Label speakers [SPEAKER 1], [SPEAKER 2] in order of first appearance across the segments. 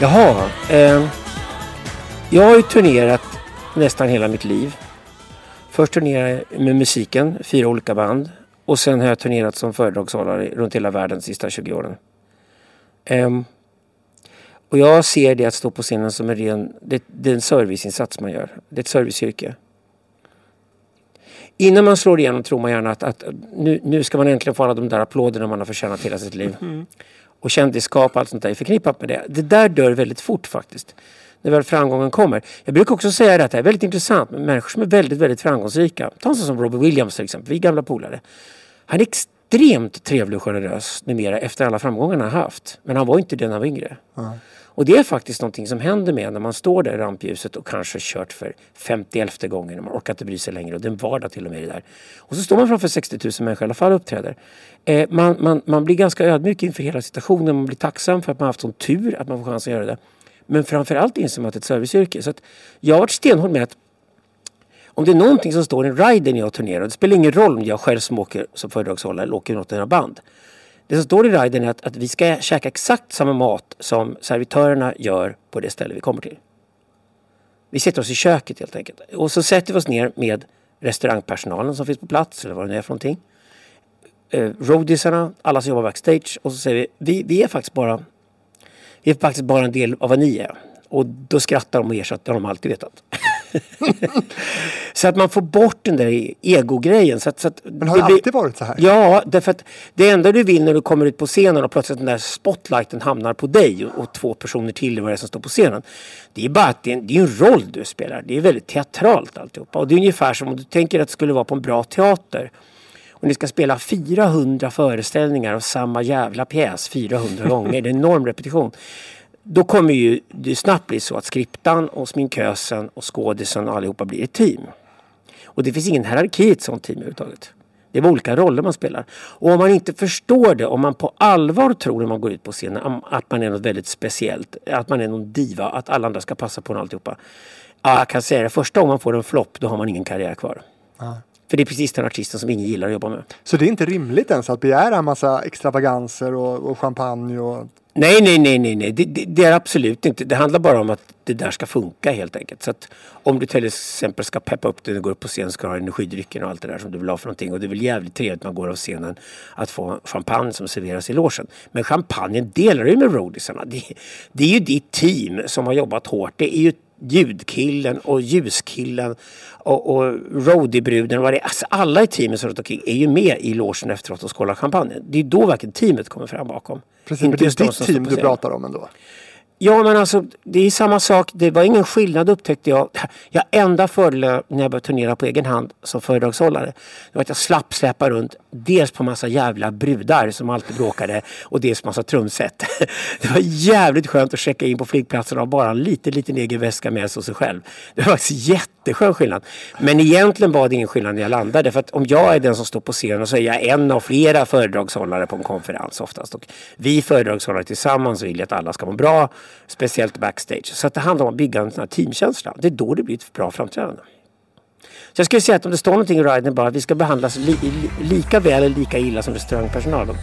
[SPEAKER 1] Jaha. Eh, jag har ju turnerat nästan hela mitt liv. Först turnerade jag med musiken, fyra olika band. Och sen har jag turnerat som föredragshållare runt hela världen de sista 20 åren. Eh, och jag ser det att stå på scenen som en ren, det, det är en serviceinsats man gör. Det är ett serviceyrke. Innan man slår igenom tror man gärna att, att nu, nu ska man äntligen få alla de där applåderna man har förtjänat hela sitt liv.
[SPEAKER 2] Mm.
[SPEAKER 1] Och kändisskap och allt sånt där är förknippat med det. Det där dör väldigt fort faktiskt. När väl framgången kommer. Jag brukar också säga det att det är väldigt intressant med människor som är väldigt, väldigt framgångsrika. Ta en sån som Robbie Williams till exempel. Vi är gamla polare. Han är extremt trevlig och generös numera efter alla framgångar han haft. Men han var inte det när han var yngre. Och det är faktiskt någonting som händer med när man står där i rampljuset och kanske kört för 51 gången. Man orkar inte bry sig längre och det är en vardag till och med det där. Och så står man framför 60 000 människor i alla fall och uppträder. Eh, man, man, man blir ganska ödmjuk inför hela situationen. Man blir tacksam för att man haft sån tur att man får chansen att göra det. Men framförallt inser man att det är ett serviceyrke. Så att jag har varit stenhård med att om det är någonting som står i en rider när jag turnerar, det spelar ingen roll om jag själv som åker som föredragshållare eller åker något av band. Det som står i riden är att, att vi ska käka exakt samma mat som servitörerna gör på det ställe vi kommer till. Vi sätter oss i köket helt enkelt. Och så sätter vi oss ner med restaurangpersonalen som finns på plats eller vad det nu är för någonting. Eh, roadiesarna, alla som jobbar backstage och så säger vi, vi, vi är faktiskt bara vi är faktiskt bara en del av vad ni är. Och då skrattar de och ersätter, det har de alltid vetat. så att man får bort den där egogrejen. Så att, så att
[SPEAKER 2] Men har det,
[SPEAKER 1] blir-
[SPEAKER 2] alltid varit så här?
[SPEAKER 1] Ja, därför att det enda du vill när du kommer ut på scenen och plötsligt den där spotlighten hamnar på dig och, och två personer till vad det är som står på scenen. Det är bara att det är, en, det är en roll du spelar. Det är väldigt teatralt alltihopa. Och det är ungefär som om du tänker att det skulle vara på en bra teater. Och ni ska spela 400 föreställningar av samma jävla pjäs 400 gånger. Det är en enorm repetition. Då kommer ju det snabbt bli så att skriptan och sminkösen och skådisen och allihopa blir ett team. Och det finns ingen hierarki i ett sånt team överhuvudtaget. Det är bara olika roller man spelar. Och om man inte förstår det, om man på allvar tror när man går ut på scenen att man är något väldigt speciellt, att man är någon diva, att alla andra ska passa på en alltihopa. Ja, jag kan säga det, första gången man får en flopp, då har man ingen karriär kvar. För det är precis den artisten som ingen gillar att jobba med.
[SPEAKER 2] Så det är inte rimligt ens att begära en massa extravaganser och, och champagne och...
[SPEAKER 1] Nej, nej, nej, nej, nej. Det, det, det är absolut inte. Det handlar bara om att det där ska funka helt enkelt. Så att om du till exempel ska peppa upp dig och går upp på scen ska du ha energidrycken och allt det där som du vill ha för någonting. Och det är väl jävligt trevligt när man går av scenen att få champagne som serveras i logen. Men champagnen delar du med roadiesarna. Det, det är ju ditt team som har jobbat hårt. Det är ju ljudkillen och ljuskillen och, och roadiebruden. Alltså alla i teamet runt omkring är ju med i logen efteråt och skålar champagne. Det är då verkligen teamet kommer fram bakom.
[SPEAKER 2] Precis, men det är ditt
[SPEAKER 1] som
[SPEAKER 2] team du pratar om ändå.
[SPEAKER 1] Ja men alltså det är samma sak. Det var ingen skillnad upptäckte jag. Jag enda fördelen när jag började turnera på egen hand som föredragshållare. Det var att jag slapp släppa runt dels på massa jävla brudar som alltid bråkade och dels massa trumset. Det var jävligt skönt att checka in på flygplatsen och ha bara en liten, liten egen väska med sig och sig själv. Det var faktiskt jätteskön skillnad. Men egentligen var det ingen skillnad när jag landade. För att om jag är den som står på scenen så är jag en av flera föredragshållare på en konferens oftast. Och vi föredragshållare tillsammans vill ju att alla ska må bra. Speciellt backstage. Så att det handlar om att bygga en sån här teamkänsla. Det är då det blir ett bra framträdande. Så jag skulle säga att om det står någonting i riden bara att vi ska behandlas li, li, lika väl eller lika illa som restaurangpersonalen.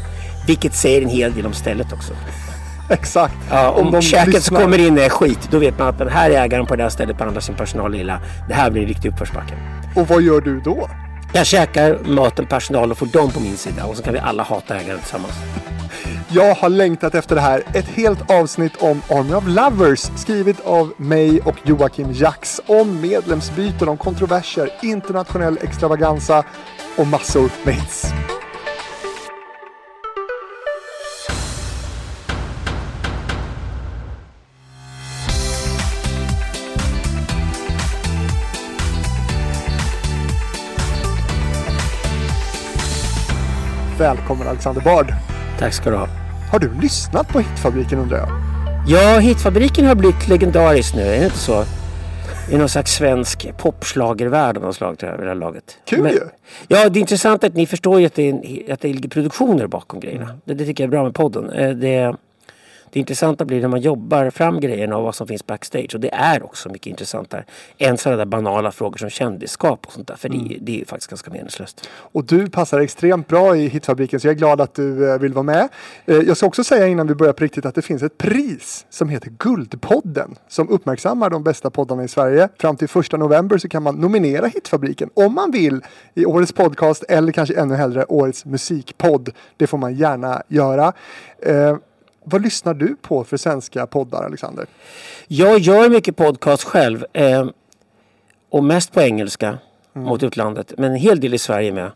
[SPEAKER 1] Vilket säger en hel del om stället också.
[SPEAKER 2] Exakt.
[SPEAKER 1] Ja, om
[SPEAKER 2] de
[SPEAKER 1] käket som kommer in är skit, då vet man att den här ägaren på det här stället behandlar sin personal illa. Det här blir en riktig uppförsbacke.
[SPEAKER 2] Och vad gör du då?
[SPEAKER 1] Jag käkar maten, personal och får dem på min sida och så kan vi alla hata ägaren tillsammans.
[SPEAKER 2] Jag har längtat efter det här. Ett helt avsnitt om Army of Lovers skrivet av mig och Joakim Jax om medlemsbyten, om kontroverser, internationell extravaganza och massor med hits. Välkommen Alexander Bard.
[SPEAKER 1] Tack ska du ha.
[SPEAKER 2] Har du lyssnat på Hitfabriken undrar jag?
[SPEAKER 1] Ja, Hitfabriken har blivit legendarisk nu, är det inte så? I någon slags svensk popschlagervärld av något slag tror jag vid det här laget.
[SPEAKER 2] Kul ju.
[SPEAKER 1] Ja, det är intressant att ni förstår ju att det, är att det ligger produktioner bakom grejerna. Det, det tycker jag är bra med podden. Eh, Det, Det intressanta blir när man jobbar fram grejerna och vad som finns backstage. Och det är också mycket intressantare än sådana där banala frågor som kändisskap och sånt där. För
[SPEAKER 2] Mm.
[SPEAKER 1] det, det är ju faktiskt ganska meningslöst.
[SPEAKER 2] Och du passar extremt bra i Hitfabriken så jag är glad att du eh, vill vara med. Eh, Jag ska också säga innan vi börjar på riktigt att det finns ett pris som heter Guldpodden som uppmärksammar de bästa poddarna i Sverige. Fram till första november så kan man nominera Hitfabriken om man vill i årets podcast eller kanske ännu hellre årets musikpodd. Det får man gärna göra. Vad lyssnar du på för svenska poddar Alexander?
[SPEAKER 1] Jag gör mycket podcast själv. Eh, och mest på engelska mot utlandet. Men en hel del i Sverige med.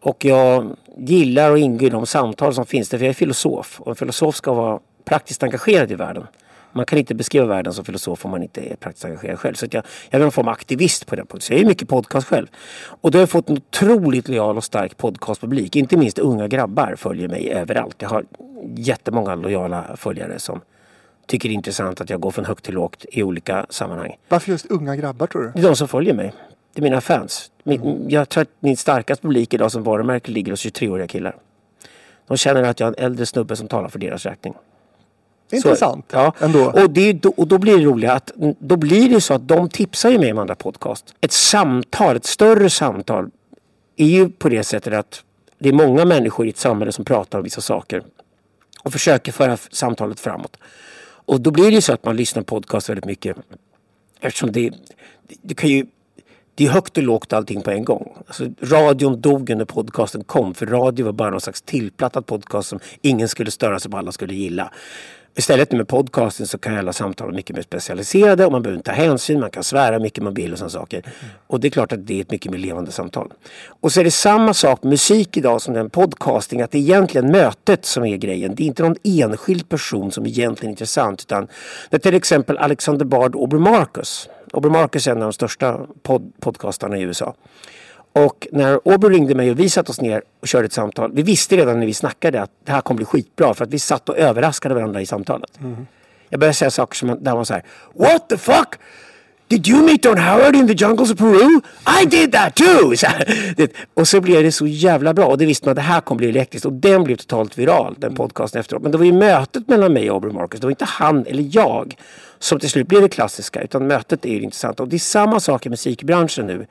[SPEAKER 1] Och jag gillar och ingår i de samtal som finns där. För jag är filosof. Och en filosof ska vara praktiskt engagerad i världen. Man kan inte beskriva världen som filosof om man inte är praktiskt engagerad själv. Så jag, jag är någon form av aktivist på den punkten. Så jag är mycket podcast själv. Och då har jag fått en otroligt lojal och stark podcastpublik. Inte minst unga grabbar följer mig överallt. Jag har jättemånga lojala följare som tycker det är intressant att jag går från högt till lågt i olika sammanhang.
[SPEAKER 2] Varför just unga grabbar tror du?
[SPEAKER 1] Det är de som följer mig. Det är mina fans. Min, jag tror att min starkaste publik idag som varumärke ligger hos 23-åriga killar. De känner att jag är en äldre snubbe som talar för deras räkning.
[SPEAKER 2] Intressant
[SPEAKER 1] Så, ja.
[SPEAKER 2] ändå.
[SPEAKER 1] Och, det, och då blir det roliga att då blir det så att de tipsar ju mig om andra podcast. Ett samtal, ett större samtal är ju på det sättet att det är många människor i ett samhälle som pratar om vissa saker och försöker föra samtalet framåt. Och då blir det ju så att man lyssnar på podcast väldigt mycket eftersom det, det, det kan ju det är högt och lågt allting på en gång. Alltså, radion dog när podcasten kom för radio var bara någon slags tillplattad podcast som ingen skulle störa sig på, alla skulle gilla. Istället med podcasten så kan alla samtal vara mycket mer specialiserade och man behöver inte ta hänsyn, man kan svära mycket man vill och sådana saker. Och det är klart att det är ett mycket mer levande samtal. Och så är det samma sak med musik idag som den podcasting, att det är egentligen mötet som är grejen. Det är inte någon enskild person som är egentligen intressant utan när till exempel Alexander Bard och Aubrey Marcus. Aubrey Marcus är en av de största pod- podcastarna i USA. Och när Aubrey ringde mig och vi satte oss ner och körde ett samtal. Vi visste redan när vi snackade att det här kommer bli skitbra för att vi satt och överraskade varandra i samtalet. Jag började säga saker som där var så här. What the fuck? Did you meet Don Howard in the jungles of Peru? I did that too! Så det, och så blev det så jävla bra. Och det visste man att det här kommer bli elektriskt. Och den blev totalt viral, den podcasten efteråt. Men det var ju mötet mellan mig och Aubrey Marcus. Det var inte han eller jag som till slut blev det klassiska. Utan mötet är ju intressant. Och det är samma sak i musikbranschen nu.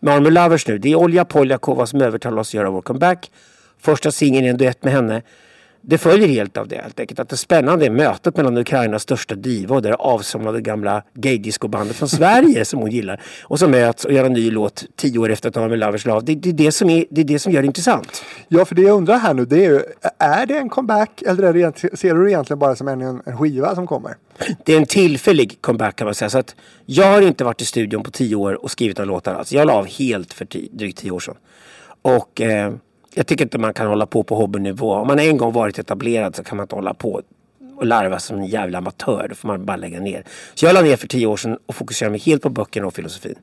[SPEAKER 1] Med Army Lovers nu. Det är Olja Poljakova som övertalar oss att göra vår comeback. Första singeln är en duett med henne. Det följer helt av det helt enkelt. Att det spännande är mötet mellan Ukrainas största diva och det avsomnade gamla gaydiscobandet från Sverige som hon gillar. Och som möts och gör en ny låt tio år efter att Army Lovers la av. Det, det, är det, som är, det är det som gör det intressant.
[SPEAKER 2] Ja, för det jag undrar här nu det är ju, är det en comeback eller är det, ser du det egentligen bara som en, en skiva som kommer?
[SPEAKER 1] Det är en tillfällig comeback kan man säga. Så att jag har inte varit i studion på tio år och skrivit några låtar alls. Jag la av helt för ti- drygt tio år sedan. Och eh, jag tycker inte man kan hålla på på hobbynivå. Om man en gång varit etablerad så kan man inte hålla på och larva som en jävla amatör. Då får man bara lägga ner. Så jag la ner för tio år sedan och fokuserade mig helt på böckerna och filosofin.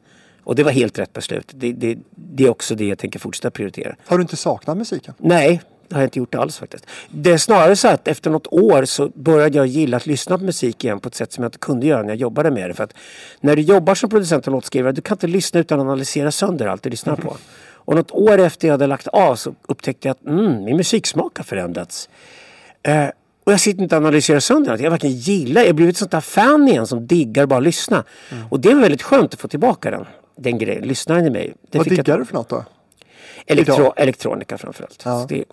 [SPEAKER 1] Och det var helt rätt beslut. Det, det, det är också det jag tänker fortsätta prioritera.
[SPEAKER 2] Har du inte saknat musiken?
[SPEAKER 1] Nej, det har jag inte gjort alls faktiskt. Det är snarare så att efter något år så började jag gilla att lyssna på musik igen på ett sätt som jag inte kunde göra när jag jobbade med det. För att när du jobbar som producent och låtskrivare, du kan inte lyssna utan att analysera sönder allt du lyssnar på. Och något år efter jag hade lagt av så upptäckte jag att mm, min musiksmak har förändrats. Eh, och jag sitter inte och analyserar sönder allt. Jag verkligen gillar, jag har blivit ett sånt där fan igen som diggar bara lyssna. Och det var väldigt skönt att få tillbaka den. Den grejen, lyssnaren i mig. Det
[SPEAKER 2] Vad
[SPEAKER 1] fick jag-
[SPEAKER 2] diggar du för något då?
[SPEAKER 1] Elektro, elektronika framförallt.
[SPEAKER 2] Ja.
[SPEAKER 1] Så det är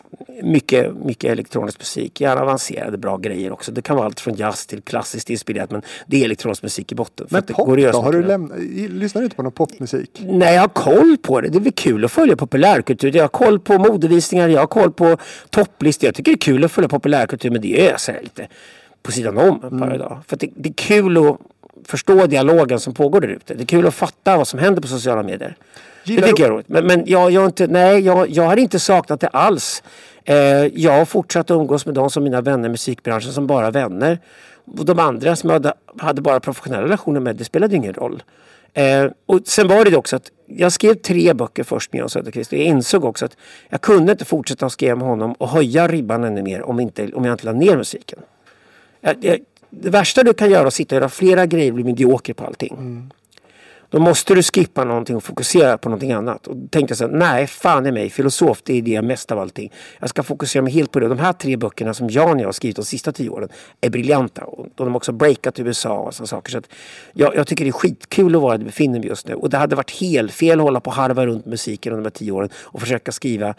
[SPEAKER 1] mycket, mycket elektronisk musik. Gärna avancerade bra grejer också. Det kan vara allt från jazz till klassiskt inspirerat men det är elektronisk musik i botten.
[SPEAKER 2] Men pop
[SPEAKER 1] går
[SPEAKER 2] då? Har du lämnat, lyssnar du inte på någon popmusik?
[SPEAKER 1] Nej, jag har koll på det. Det är väl kul att följa populärkultur. Jag har koll på modevisningar, jag har koll på topplistor. Jag tycker det är kul att följa populärkultur men det är jag så lite på sidan om
[SPEAKER 2] Mm.
[SPEAKER 1] idag. För det, det är kul att förstå dialogen som pågår där ute. Det är kul att fatta vad som händer på sociala medier.
[SPEAKER 2] Gillar
[SPEAKER 1] det tycker jag är roligt. Men, men jag, jag, inte, nej, jag, jag har inte saknat det alls. Eh, jag har fortsatt att umgås med de som mina vänner i musikbranschen som bara vänner. Och de andra som jag hade, hade bara professionella relationer med, det spelade ingen roll. Eh, och sen var det också att jag skrev tre böcker först med Jan Söderqvist och jag insåg också att jag kunde inte fortsätta att skriva med honom och höja ribban ännu mer om, inte, om jag inte la ner musiken. Jag, jag, det värsta du kan göra är att sitta och göra flera grejer och bli medioker på allting. Då måste du skippa någonting och fokusera på någonting annat. Och då tänkte jag så här, nej fan i mig, filosof det är det mest av allting. Jag ska fokusera mig helt på det. De här tre böckerna som Jan och jag har skrivit de sista tio åren är briljanta. Och de har också breakat USA och sådana saker. Så att jag, jag tycker det är skitkul att vara där jag befinner mig just nu. Och det hade varit helt fel att hålla på och harva runt musiken under de här tio åren och försöka skriva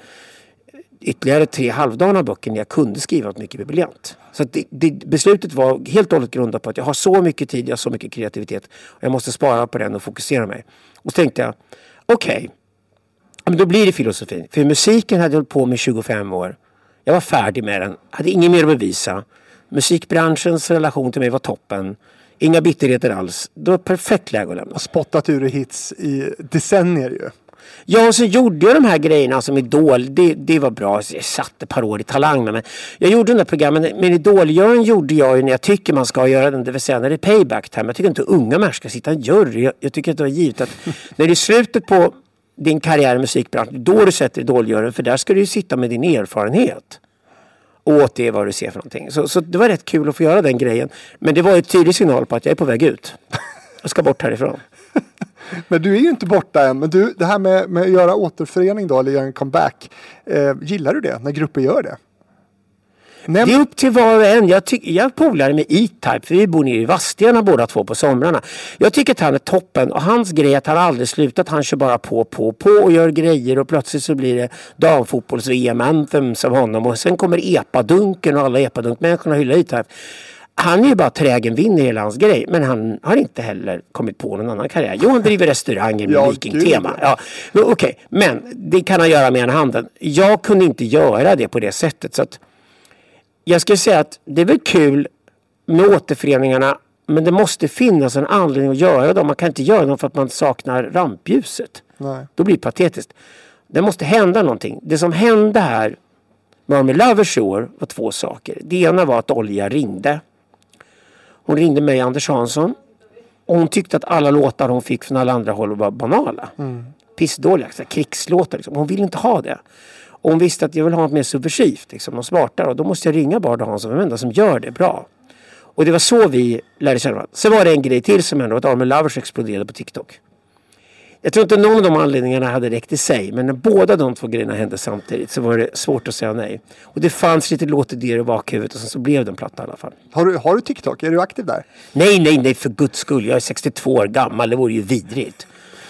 [SPEAKER 1] ytterligare tre halvdana böcker när jag kunde skriva något mycket briljant. Så det, det, beslutet var helt och hållet grundat på att jag har så mycket tid, jag har så mycket kreativitet. Och jag måste spara på den och fokusera mig. Och så tänkte jag, okej, okay, då blir det filosofin. För musiken hade jag hållit på med i 25 år. Jag var färdig med den, hade inget mer att bevisa. Musikbranschens relation till mig var toppen. Inga bitterheter alls. Det var perfekt läge att lämna.
[SPEAKER 2] Och spottat ur hits i decennier ju.
[SPEAKER 1] Ja, och så gjorde jag de här grejerna som Idol. Det, det var bra. Jag satt ett par år i Talang med. Men jag gjorde de där programmen. Men idol gjorde jag ju när jag tycker man ska göra den. Det vill säga när det är payback time. Jag tycker inte unga människor ska sitta i en jury. Jag, jag tycker att det var givet att när det är slutet på din karriär i musikbranschen. Då du sätter idol För där ska du ju sitta med din erfarenhet och återge vad du ser för någonting. Så, så det var rätt kul att få göra den grejen. Men det var en tydlig signal på att jag är på väg ut. Jag ska bort härifrån.
[SPEAKER 2] Men du är ju inte borta än. Men du, det här med, med att göra återförening då, eller göra en comeback. Eh, gillar du det när grupper gör det?
[SPEAKER 1] Näm det är upp till var och en. Jag, jag är polare med E-Type för vi bor nere i Vadstena båda två på somrarna. Jag tycker att han är toppen och hans grej att han aldrig slutat. Han kör bara på, på, på och gör grejer och plötsligt så blir det damfotbolls-VM-anthems av honom och sen kommer epadunken och alla epadunkmänniskorna hyllar E-Type. Han är ju bara trägen vinner hela hans grej. Men han har inte heller kommit på någon annan karriär. Jo, han driver restauranger med ja, vikingtema. Ja, Okej, okay. men det kan han göra med en handen. Jag kunde inte göra det på det sättet. Så att jag skulle säga att det är väl kul med återföreningarna. Men det måste finnas en anledning att göra dem. Man kan inte göra dem för att man saknar rampljuset. Nej. Då blir det patetiskt. Det måste hända någonting. Det som hände här med Army Lovers år var två saker. Det ena var att Olja ringde. Hon ringde mig, Anders Hansson. Och hon tyckte att alla låtar hon fick från alla andra håll var banala. Mm. Pissdåliga, krigslåtar. Liksom. Hon ville inte ha det. Och hon visste att jag vill ha något mer subversivt, liksom, något smartare. Och då måste jag ringa Bard och Hansson, vem enda som gör det bra. Och det var så vi lärde känna varandra. Sen var det en grej till som hände, att Armin Lovers exploderade på TikTok. Jag tror inte någon av de anledningarna hade räckt i sig. Men när båda de två grejerna hände samtidigt så var det svårt att säga nej. Och det fanns lite låtidéer i bakhuvudet och sen så blev det en platta i alla fall.
[SPEAKER 2] Har du, har du TikTok? Är du aktiv där?
[SPEAKER 1] Nej, nej, nej för guds skull. Jag är 62 år gammal. Det vore ju vidrigt.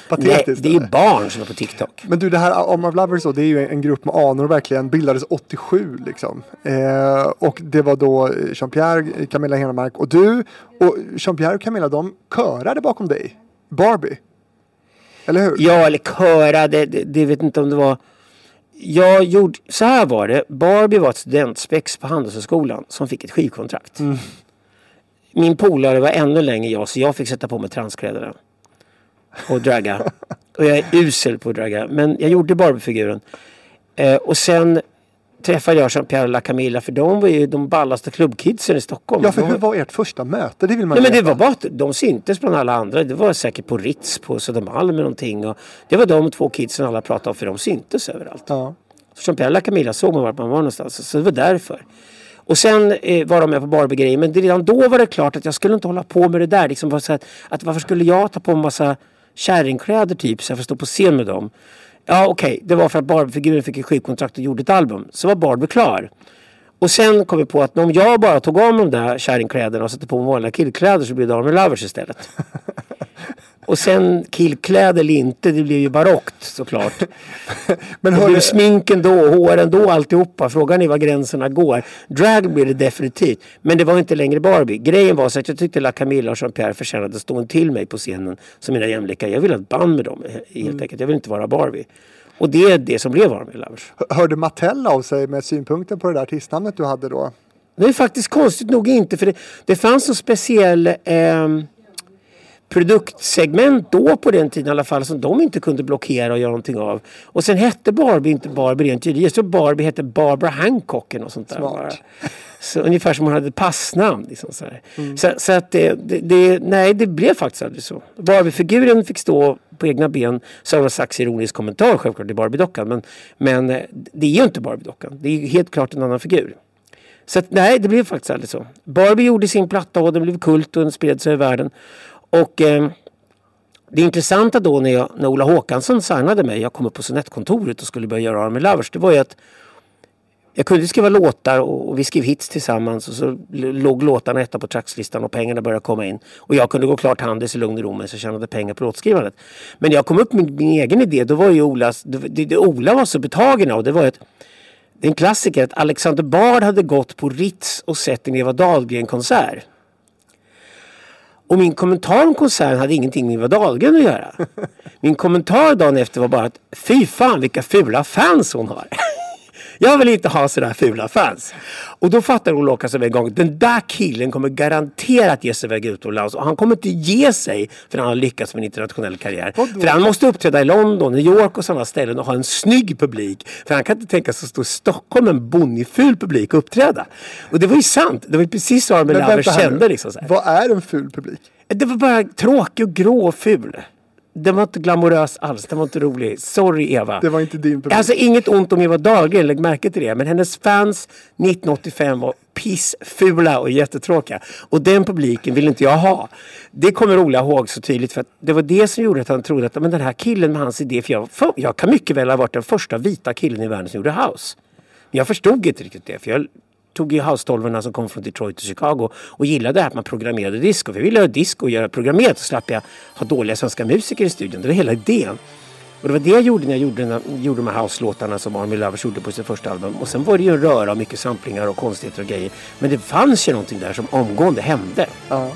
[SPEAKER 1] Patetiskt, Nej, det är ju barn som är på TikTok.
[SPEAKER 2] Men du, det här Arm of Lovers då, det är ju en grupp med anor verkligen. Bildades 87 liksom. Eh, och det var då Jean-Pierre, Camilla Henemark och du. Och Jean-Pierre och Camilla, de körade bakom dig. Barbie. Eller hur?
[SPEAKER 1] Ja, eller köra, det, det, det vet inte om det var... Jag gjorde, så här var det. Barbie var ett studentspex på Handelshögskolan som fick ett skivkontrakt. Mm. Min polare var ännu längre jag så jag fick sätta på mig transkläderna. Och dragga. och jag är usel på att dragga. Men jag gjorde Barbie-figuren. Eh, och sen träffade jag Jean-Pierre och Camilla för de var ju de ballaste klubbkidsen i Stockholm.
[SPEAKER 2] Ja, för hur var ert första möte? Det vill man
[SPEAKER 1] Nej, men det var bara att de syntes bland alla andra. Det var säkert på Ritz på Södermalm eller någonting. Och det var de två kidsen alla pratade om för de syntes överallt. Ja. Jean-Pierre och Camilla såg man vart man var någonstans. Så det var därför. Och sen eh, var de med på Barbie-grejer. Men redan då var det klart att jag skulle inte hålla på med det där. Liksom, att, att varför skulle jag ta på en massa kärringkläder typ så jag får stå på scen med dem. Ja okej, okay. det var för att Barbie-figuren fick ett skivkontrakt och gjorde ett album. Så var Barbie klar. Och sen kom vi på att om jag bara tog av mig de där kärringkläderna och satte på mig vanliga killkläder så blev det Army Lovers istället. Och sen killkläder eller inte, det blev ju barockt såklart. Men det blev sminken då, håren då, alltihopa. Frågan är var gränserna går. Drag blir det definitivt. Men det var inte längre Barbie. Grejen var så att jag tyckte La Camilla och Jean-Pierre förtjänade att stå till mig på scenen som mina jämlikar. Jag ville ha ett band med dem helt mm. enkelt. Jag vill inte vara Barbie. Och det är det som blev Army Lovers.
[SPEAKER 2] Hörde Mattel av sig med synpunkter på det där artistnamnet du hade då?
[SPEAKER 1] Det är faktiskt konstigt nog inte för det, det fanns en speciell eh, produktsegment då på den tiden i alla fall som de inte kunde blockera och göra någonting av. Och sen hette Barbie inte Barbie rent juridiskt. Tror Barbie hette Barbara Hancock och sånt där. Smart. Så, ungefär som hon hade passnamn. Liksom, så, mm. så, så, att det, det, det, nej det blev faktiskt aldrig så. Barbie-figuren fick stå på egna ben. Så någon slags ironisk kommentar självklart i Barbie-dockan. Men, men eh, det är ju inte Barbie-dockan. Det är helt klart en annan figur. Så att, nej, det blev faktiskt aldrig så. Barbie gjorde sin platta och den blev kult och den spred sig i världen. Och eh, Det intressanta då när, jag, när Ola Håkansson signade mig, jag kom upp på Sonettkontoret och skulle börja göra Army Lovers, det var ju att jag kunde skriva låtar och vi skrev hits tillsammans och så låg låtarna etta på trackslistan och pengarna började komma in. Och jag kunde gå klart handels i lugn och ro medan jag tjänade pengar på låtskrivandet. Men när jag kom upp med min egen idé, då var ju Olas, det, det Ola var så betagen av, det var att det är en klassiker att Alexander Bard hade gått på Ritz och sett en Eva Dahlgren-konsert. Och min kommentar om konserten hade ingenting med Eva Dahlgren att göra. Min kommentar dagen efter var bara att fy fan vilka fula fans hon har. Jag vill inte ha sådär fula fans. Och då fattar Ola Åkesson en gång den där killen kommer garanterat ge sig iväg utomlands och han kommer inte ge sig för han har lyckats med en internationell karriär. För han måste uppträda i London, New York och sådana ställen och ha en snygg publik. För han kan inte tänka sig att stå i Stockholm med en bonniful publik och uppträda. Och det var ju sant. Det var ju precis så Armin Laver kände. Liksom, så
[SPEAKER 2] här. Vad är en ful publik?
[SPEAKER 1] Det var bara tråkig och grå och ful den var inte glamorös alls. Den var inte rolig. Sorry Eva.
[SPEAKER 2] Det var inte din publik.
[SPEAKER 1] Alltså inget ont om Eva Dahlgren, lägg märke till det. Men hennes fans 1985 var pissfula och jättetråkiga. Och den publiken vill inte jag ha. Det kommer Ola ihåg så tydligt för det var det som gjorde att han trodde att men den här killen med hans idé, för jag, för jag kan mycket väl ha varit den första vita killen i världen som gjorde house. Men jag förstod inte riktigt det för jag tog ju house som kom från Detroit och Chicago och gillade det här att man programmerade disco. För jag ville göra disco och göra programmerat så slapp jag ha dåliga svenska musiker i studion. Det var hela idén. Och det var det jag gjorde när jag gjorde, gjorde de här house-låtarna som Army Lovers gjorde på sitt första album. Och sen var det ju en röra av mycket samplingar och konstigheter och grejer. Men det fanns ju någonting där som omgående hände.
[SPEAKER 2] Ja.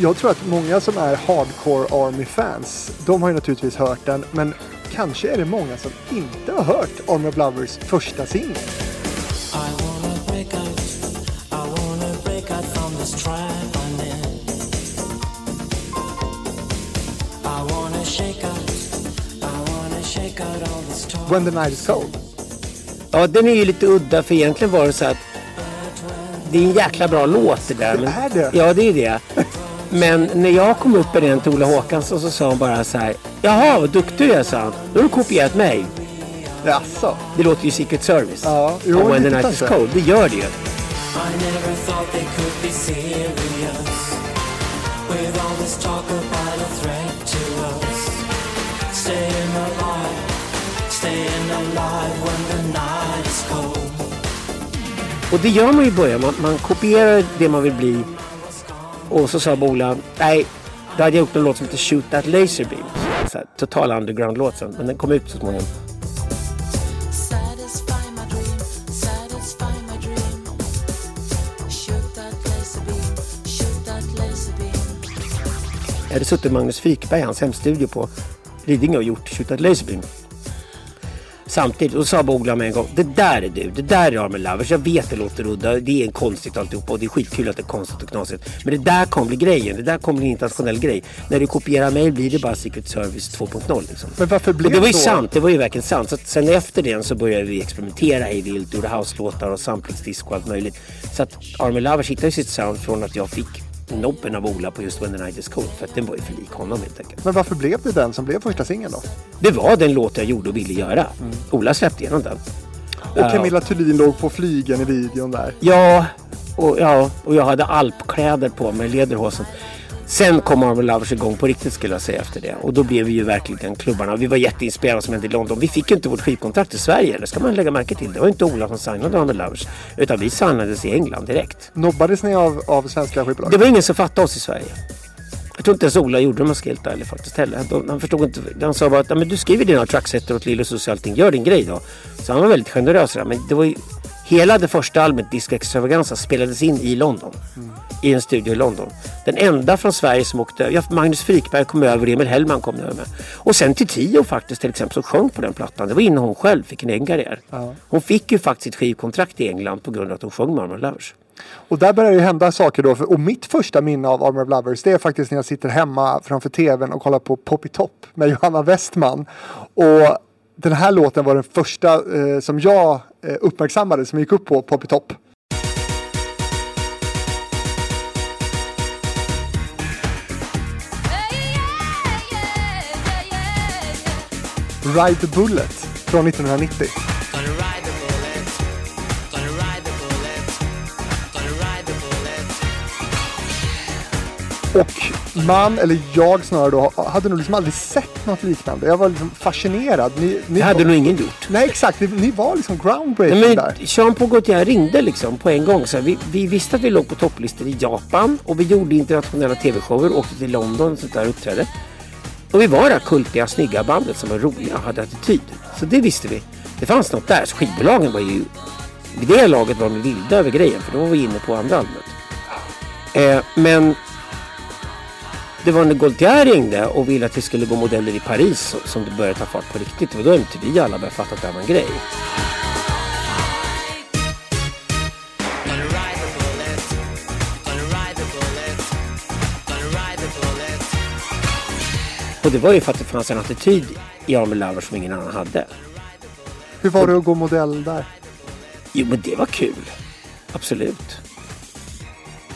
[SPEAKER 2] Jag tror att många som är hardcore Army-fans, de har ju naturligtvis hört den. Men kanske är det många som inte har hört Army of Lovers första singel. When the night is cold.
[SPEAKER 1] Ja, den är ju lite udda för egentligen var det så att det är en jäkla bra låt det där.
[SPEAKER 2] Men, är det?
[SPEAKER 1] Ja, det är det. Men när jag kom upp med den till Ola Håkansson så sa hon bara så här. Jaha, vad duktig du är, sa han. Då har du kopierat mig.
[SPEAKER 2] Jaså?
[SPEAKER 1] Det låter ju Secret Service.
[SPEAKER 2] Ja, jo,
[SPEAKER 1] When the night is cold. Det gör det ju. Och det gör man ju i början. Man, man kopierar det man vill bli. Och så sa Bola, nej, då hade jag gjort en låt som heter Shoot That Laser Beam. Så här, total underground-låt sen, men den kom ut så småningom. Jag hade suttit Magnus Frykberg i hans hemstudio på Lidingö och gjort Shoot That Laser Beam. Samtidigt, och sa Bogla med en gång, det där är du, det där är Armin Lovers. Jag vet det låter udda, det är konstigt alltihopa och det är skitkul att det är konstigt och knasigt. Men det där kommer bli grejen, det där kommer bli en internationell grej. När du kopierar mig blir det bara Secret Service 2.0 liksom.
[SPEAKER 2] Men varför blev
[SPEAKER 1] och det var ju
[SPEAKER 2] så?
[SPEAKER 1] sant, det var ju verkligen sant. Så sen efter det så började vi experimentera i vilt, gjorde house-låtar och samplingsdisco och allt möjligt. Så att Armin Lovers hittade sitt sound från att jag fick nobben av Ola på just When the Night Is Cold för att den var ju för lik honom helt enkelt.
[SPEAKER 2] Men varför blev det den som blev första singeln då?
[SPEAKER 1] Det var den låt jag gjorde och ville göra. Mm. Ola släppte igenom den.
[SPEAKER 2] Och Camilla uh, Thulin låg på flygen i videon där.
[SPEAKER 1] Ja, och, ja, och jag hade alpkläder på mig, lederhosen. Sen kom Marvel Lovers igång på riktigt skulle jag säga efter det. Och då blev vi ju verkligen klubbarna. Vi var jätteinspirerade som hände i London. Vi fick ju inte vårt skivkontrakt i Sverige. Det ska man lägga märke till. Det var inte Ola som signade Marvel Lovers. Utan vi signades i England direkt.
[SPEAKER 2] Nobbades ni av, av svenska skivbolag?
[SPEAKER 1] Det var ingen som fattade oss i Sverige. Jag tror inte ens Ola gjorde det om jag ska helt ärlig faktiskt heller. Han förstod inte. Han sa bara att men du skriver dina tracksetter åt Lillus och allting. Gör din grej då. Så han var väldigt generös där. Men det var ju, hela det första albumet Disco Extravaganza spelades in i London. Mm i en studio i London. Den enda från Sverige som åkte ja, Magnus Frykberg kom över, Emil Hellman kom över med. Och sen till Tio faktiskt till exempel som sjöng på den plattan. Det var innan hon själv fick en egen karriär. Ja. Hon fick ju faktiskt ett skivkontrakt i England på grund av att hon sjöng med Armor Lovers.
[SPEAKER 2] Och där börjar det hända saker då. och mitt första minne av Armor of Lovers det är faktiskt när jag sitter hemma framför tvn och kollar på Poppy Top med Johanna Westman. Och den här låten var den första eh, som jag eh, uppmärksammade som gick upp på Poppy Top. Ride the Bullet från 1990. Och man, eller jag snarare då, hade nog liksom aldrig sett något liknande. Jag var liksom fascinerad. Ni, ni
[SPEAKER 1] Det hade
[SPEAKER 2] var,
[SPEAKER 1] nog ingen gjort.
[SPEAKER 2] Nej exakt, ni, ni var liksom groundbreaking
[SPEAKER 1] Nej, men
[SPEAKER 2] där.
[SPEAKER 1] Jean-Paul Gaultier ringde liksom på en gång. Så vi, vi visste att vi låg på topplistor i Japan och vi gjorde internationella tv-shower, åkte till London och sånt där och uppträdde. Och vi var det kultiga, snygga bandet som var roliga och hade attityd. Så det visste vi. Det fanns något där. Så skivbolagen var ju... Vid det laget var de vilda över grejen för då var vi inne på andra albumet. Eh, men det var när Gaultier ringde och ville att vi skulle gå modeller i Paris som det började ta fart på riktigt. Det var då MTV alla började fatta att det här var en grej. Och det var ju för att det fanns en attityd i Army Lover som ingen annan hade.
[SPEAKER 2] Hur var det att gå modell där?
[SPEAKER 1] Jo, men det var kul. Absolut.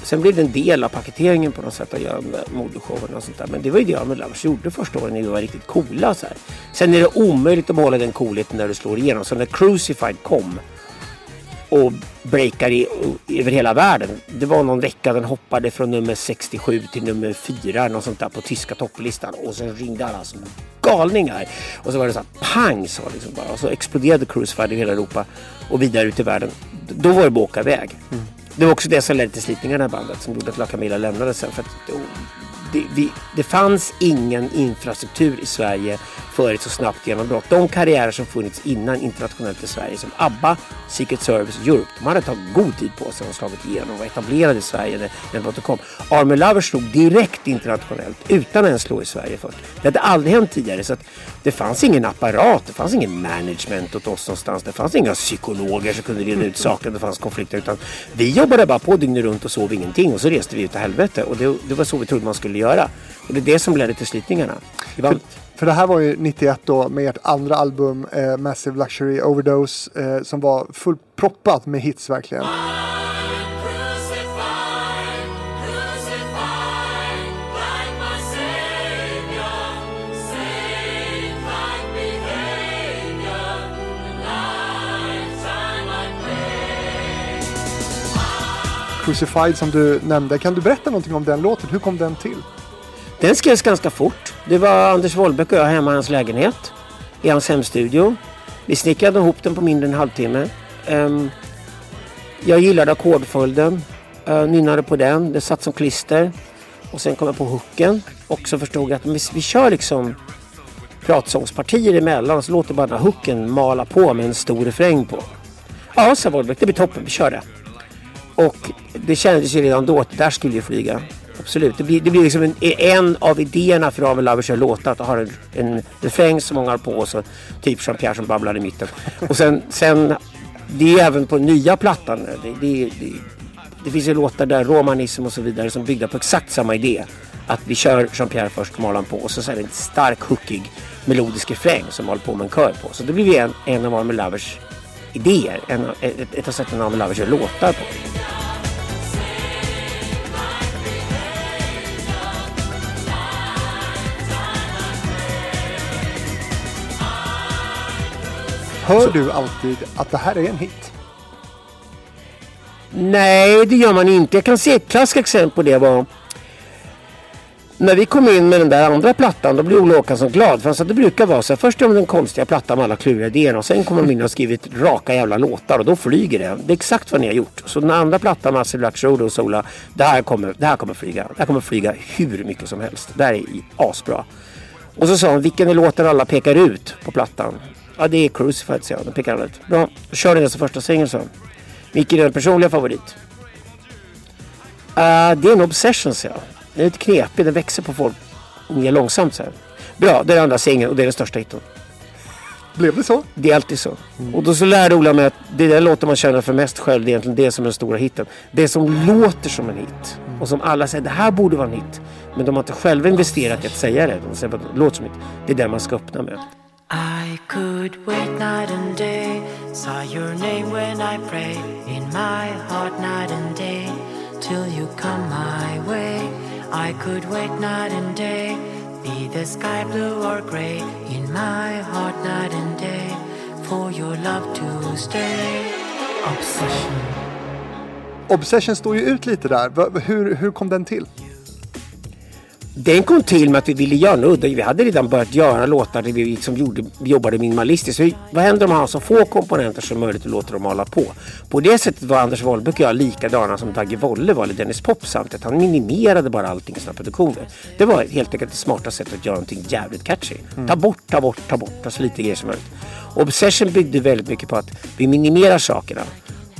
[SPEAKER 1] Sen blev det en del av paketeringen på något sätt att göra med modeshowen och sånt där. Men det var ju det Army Lovers gjorde första åren när vi var riktigt coola. Så här. Sen är det omöjligt att behålla den coolheten när du slår igenom. Så när Crucified kom och breakade i, över hela världen. Det var någon vecka den hoppade från nummer 67 till nummer 4 något sånt där på tyska topplistan. Och sen ringde alla som galningar. Och så var det så här pang så liksom bara. Och så exploderade Crucified i hela Europa och vidare ut i världen. Då var det bara att åka iväg. Mm. Det var också det som ledde till slitningarna i bandet som gjorde att La Camilla lämnade sen. För att det, vi, det fanns ingen infrastruktur i Sverige för ett så snabbt genombrott. De karriärer som funnits innan internationellt i Sverige som ABBA, Secret Service och Europe. De hade tagit god tid på sig och slagit igenom och etablerade i Sverige när, när brottet kom. Army Lovers slog direkt internationellt utan att ens slå i Sverige först. Det hade aldrig hänt tidigare så att det fanns ingen apparat, det fanns ingen management åt oss någonstans. Det fanns inga psykologer som kunde reda ut saker om det fanns konflikter utan vi jobbade bara på dygnet runt och sov ingenting och så reste vi ut i helvete och det, det var så vi trodde man skulle göra. Och det är det som ledde till slitningarna i bandet.
[SPEAKER 2] För det här var ju 91 då med ert andra album eh, Massive Luxury Overdose eh, som var fullproppat med hits verkligen.
[SPEAKER 3] Crucified
[SPEAKER 2] som du nämnde. Kan du berätta någonting om den låten? Hur kom den till?
[SPEAKER 1] Den skrevs ganska fort. Det var Anders Wollbeck och jag hemma i hans lägenhet. I hans hemstudio. Vi snickrade ihop den på mindre än en halvtimme. Ehm, jag gillade ackordföljden. Nynnade på den. Det satt som klister. Och sen kom jag på hooken. Och så förstod jag att vi, vi kör liksom pratsångspartier emellan. Så låter bara den här hooken mala på med en stor refräng på. Ja, sa Wollbeck. Det blir toppen. Vi kör det. Och det kändes ju redan då att det där skulle ju flyga. Absolut. Det blir, det blir liksom en, en av idéerna för Ravel Lovers låtar att ha en, en refräng som många har på och så typ Jean-Pierre som babblar i mitten. Och sen, sen det är även på nya plattan. Det, det, det, det finns ju låtar där, Romanism och så vidare, som byggda på exakt samma idé. Att vi kör Jean-Pierre först, malan han på och så, så är det en stark, hookig melodisk refräng som håller på med en kör på. Så det blir ju en, en av Army Lovers idéer. En, ett, ett, ett av sätten Army Lovers gör låtar på.
[SPEAKER 2] Hör du alltid att det här är en hit?
[SPEAKER 1] Nej, det gör man inte. Jag kan se ett klassiskt exempel på det var när vi kom in med den där andra plattan då blev Olle Håkansson glad. För att det brukar vara så här. Först gör de den konstiga plattan med alla kluriga idéerna och sen kommer de in och har skrivit raka jävla låtar och då flyger det. Det är exakt vad ni har gjort. Så den andra plattan, Massive Black Road och Sola, det här kommer, det här kommer flyga. Det här kommer flyga hur mycket som helst. Det här är asbra. Och så sa han, vilken är låten alla pekar ut på plattan? Ja, det är Crucified, sa jag. Den pekar alla ut. Bra, då kör ni den som första singeln, sa han. Vilken är din personliga favorit? Uh, det är en obsession, sa jag. Den är lite knepig, den växer på folk mer långsamt så här. Bra, det är den andra singeln och det är den största hiten.
[SPEAKER 2] Blev det så?
[SPEAKER 1] Det är alltid så. Och då så lärde Ola mig att det är den låten man känner för mest själv, det är egentligen det som är den stora hiten. Det som låter som en hit och som alla säger det här borde vara en hit. Men de har inte själva investerat i att säga det. De säger bara det låter som hit. Det är den man ska öppna med.
[SPEAKER 4] I could wait night and day, saw your name when I pray, in my heart night and day, till you come my way. I could wait night and day, be the sky blue or gray, in my heart night and day, for your love to stay. Obsession.
[SPEAKER 2] Obsession står ju ut lite där. Hur, hur kom den till?
[SPEAKER 1] Den kom till med att vi ville göra något udda. Vi hade redan börjat göra låtar där vi, liksom gjorde, jobbade minimalistiskt. Så vad händer om man har så få komponenter som möjligt och låter dem mala på? På det sättet var Anders Wollbäck och jag likadana som Dagge Wolle var, eller Dennis Pop samtidigt. Han minimerade bara allting i sina produktioner. Det var helt enkelt det smarta sättet att göra någonting jävligt catchy. Ta bort, ta bort, ta bort, ta så lite grejer som möjligt. Obsession byggde väldigt mycket på att vi minimerar sakerna.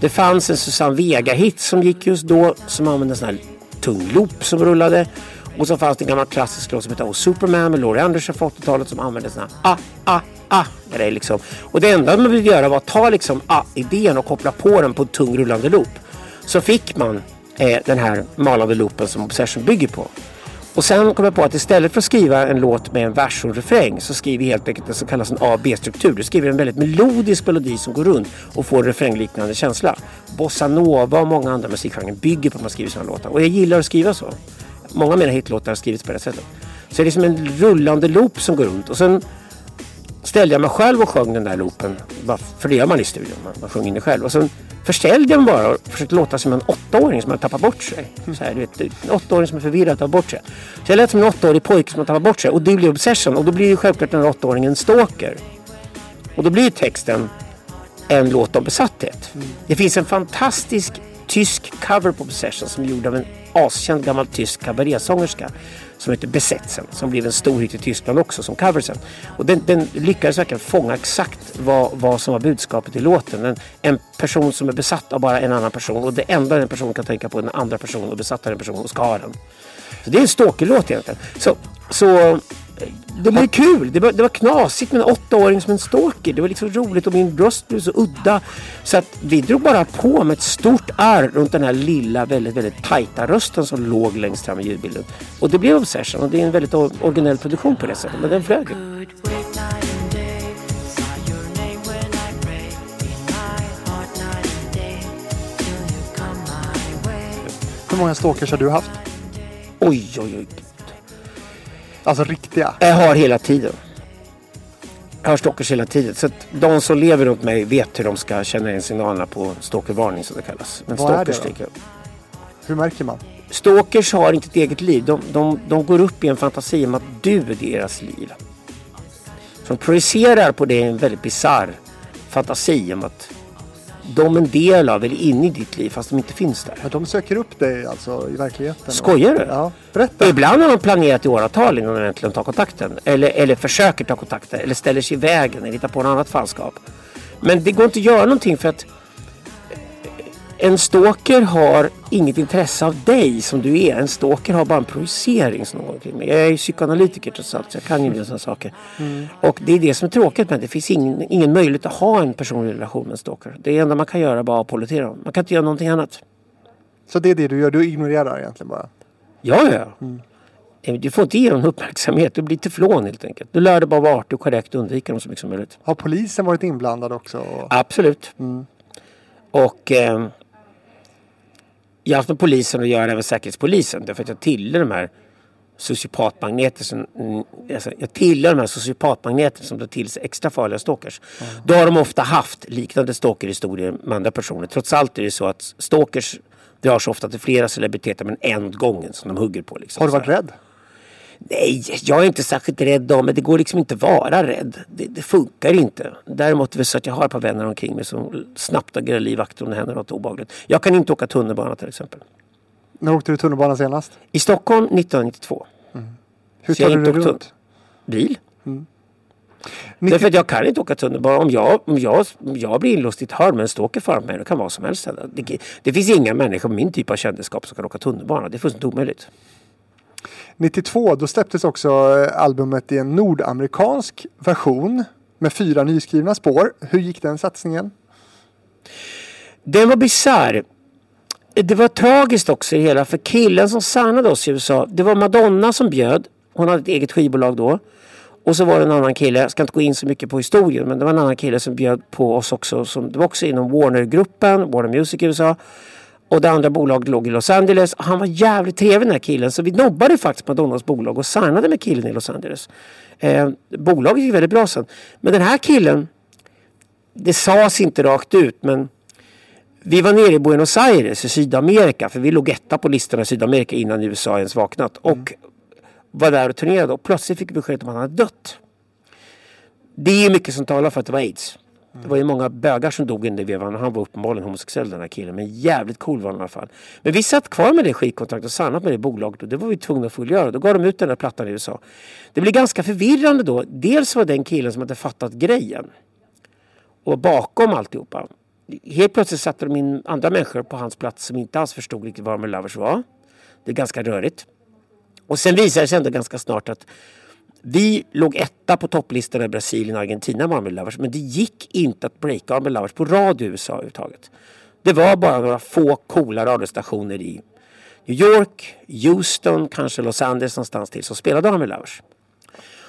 [SPEAKER 1] Det fanns en Susanne Vega-hit som gick just då som använde en sån här tung loop som rullade. Och så fanns det en gammal klassisk låt som hette Oh Superman med Laurie Anderson från 80-talet som använde sån här ah, ah, ah grej liksom. Och det enda man ville göra var att ta liksom ah-idén och koppla på den på en tung rullande loop. Så fick man eh, den här malande loopen som Obsession bygger på. Och sen kom jag på att istället för att skriva en låt med en vers och en refräng så skriver vi helt enkelt det som kallas en A-B-struktur. Du skriver en väldigt melodisk melodi som går runt och får en refrängliknande känsla. Bossa Nova och många andra musikgenrer bygger på att man skriver sådana låtar. Och jag gillar att skriva så. Många av mina hitlåtar har skrivits på det sättet. Så det är som en rullande loop som går runt. Och sen ställde jag mig själv och sjöng den där loopen. För det gör man i studion, man, man sjunger in det själv. Och sen förställde jag mig bara och försökte låta som en åttaåring som har tappat bort sig. Så här, du vet, en åttaåring som är förvirrad och tappar bort sig. Så jag lät som en åttaårig pojke som har tappat bort sig. Och det blir obsession. Och då blir ju självklart den här åttaåringen stalker. Och då blir texten en låt om besatthet. Det finns en fantastisk tysk cover på Obsession som är gjord av en askänd gammal tysk kabarésångerska som heter Besetzen som blev en stor hit i Tyskland också som cover sen. Och den, den lyckades verkligen fånga exakt vad, vad som var budskapet i låten. En, en person som är besatt av bara en annan person och det enda den personen kan tänka på är den andra personen och besatt av den personen och ska ha den. Så det är en stalkerlåt egentligen. Så, så det blev kul. Det var, det var knasigt med en åttaåring som en stalker. Det var liksom roligt och min röst blev så udda. Så att vi drog bara på med ett stort R runt den här lilla, väldigt, väldigt tajta rösten som låg längst fram i ljudbilden. Och det blev Obsession och det är en väldigt originell produktion på det sättet. Men den flög.
[SPEAKER 2] Hur många stalkers har du haft?
[SPEAKER 1] Oj, oj, oj.
[SPEAKER 2] Alltså riktiga.
[SPEAKER 1] Jag har hela tiden. Jag har stalkers hela tiden. Så att de som lever runt mig vet hur de ska känna in signalerna på stalkervarning som det kallas. Men
[SPEAKER 2] Vad är det
[SPEAKER 1] stalkers
[SPEAKER 2] då?
[SPEAKER 1] tycker jag.
[SPEAKER 2] Hur märker man?
[SPEAKER 1] Stalkers har inte ett eget liv. De, de, de går upp i en fantasi om att du är deras liv. Så de projicerar på det en väldigt bisarr fantasi om att de en del av eller inne i ditt liv fast de inte finns där.
[SPEAKER 2] Ja, de söker upp dig alltså i verkligheten?
[SPEAKER 1] Skojar du?
[SPEAKER 2] Ja, berätta.
[SPEAKER 1] Ibland har de planerat i åratal innan de äntligen tar kontakten. Eller, eller försöker ta kontakten. Eller ställer sig i vägen eller hittar på något annat fanskap. Men det går inte att göra någonting för att en stalker har inget intresse av dig som du är. En stalker har bara en projicering som mig. Jag är ju psykoanalytiker trots allt så jag kan ju del sådana saker. Och det är det som är tråkigt med det. Finns ingen, ingen möjlighet att ha en personlig relation med en stalker. Det enda man kan göra är bara att pollettera dem. Man kan inte göra någonting annat.
[SPEAKER 2] Så det är det du gör? Du ignorerar egentligen bara?
[SPEAKER 1] Ja, ja. Eh, Du får inte ge dem uppmärksamhet. Du blir teflon helt enkelt. Du lär dig bara vara artig och korrekt och undvika dem så mycket som möjligt.
[SPEAKER 2] Har polisen varit inblandad också?
[SPEAKER 1] Absolut. Och eh, jag har haft med polisen att göra, även säkerhetspolisen. Därför att jag tillhör de här sociopatmagneter som, mm, alltså, jag tillhör de här sociopatmagneter som drar till sig extra farliga stalkers. Då har de ofta haft liknande stalkerhistorier med andra personer. Trots allt är det så att stalkers drar sig ofta till flera celebriteter men en åt gången som de hugger på. Liksom,
[SPEAKER 2] Har du varit rädd?
[SPEAKER 1] Nej, jag är inte särskilt rädd av men det går liksom inte att vara rädd. Det, det funkar inte. Däremot är det så att jag har ett par vänner omkring mig som snabbt agerar livvakter om det händer något obehagligt. Jag kan inte åka tunnelbana till exempel.
[SPEAKER 2] När åkte du tunnelbana senast?
[SPEAKER 1] I Stockholm 1992.
[SPEAKER 2] Hur
[SPEAKER 1] Så jag
[SPEAKER 2] tar du dig runt?
[SPEAKER 1] Bil.
[SPEAKER 2] 90...
[SPEAKER 1] Därför att jag kan inte åka tunnelbana. Om jag, om jag, om jag blir inlåst i ett hörn med en stalker framför mig, då kan vad som helst hända. Det, det finns inga människor med min typ av kändisskap som kan åka tunnelbana. Det är fullständigt omöjligt.
[SPEAKER 2] 92 då släpptes också eh, albumet i en nordamerikansk version med fyra nyskrivna spår. Hur gick den satsningen?
[SPEAKER 1] Den var bisarr. Det var tragiskt också i hela. För killen som signade oss i USA. Det var Madonna som bjöd. Hon hade ett eget skivbolag då. Och så var det en annan kille. Jag ska inte gå in så mycket på historien. Men det var en annan kille som bjöd på oss också. Som, det var också inom Warner-gruppen. Warner Music i USA. Och det andra bolaget låg i Los Angeles. Han var jävligt trevlig den här killen. Så vi nobbade faktiskt Madonnas bolag och signade med killen i Los Angeles. Eh, bolaget gick väldigt bra sen. Men den här killen. Det sades inte rakt ut men vi var nere i Buenos Aires i Sydamerika för vi låg etta på listorna i Sydamerika innan USA ens vaknat. Och var där och turnerade och plötsligt fick vi beskedet om att han hade dött. Det är mycket som talar för att det var aids. Det var ju många bögar som dog under vevan och han var uppenbarligen homosexuell den här killen. Men jävligt cool var han i alla fall. Men vi satt kvar med det skitkontraktet och sannat med det bolaget och det var vi tvungna att fullgöra. Då gav de ut den där plattan i USA. Det blev ganska förvirrande då. Dels var den killen som hade fattat grejen och bakom alltihopa. Helt plötsligt satte de in andra människor på hans plats som inte alls förstod riktigt vad med Lovers var. Det är ganska rörigt. Och sen visade det sig ändå ganska snart att vi låg etta på topplistan i Brasilien och Argentina med Army Lovers. Men det gick inte att breaka Army Lovers på radio i USA överhuvudtaget. Det var bara några få coola radiostationer i New York, Houston, kanske Los Angeles någonstans till som spelade Army Lovers.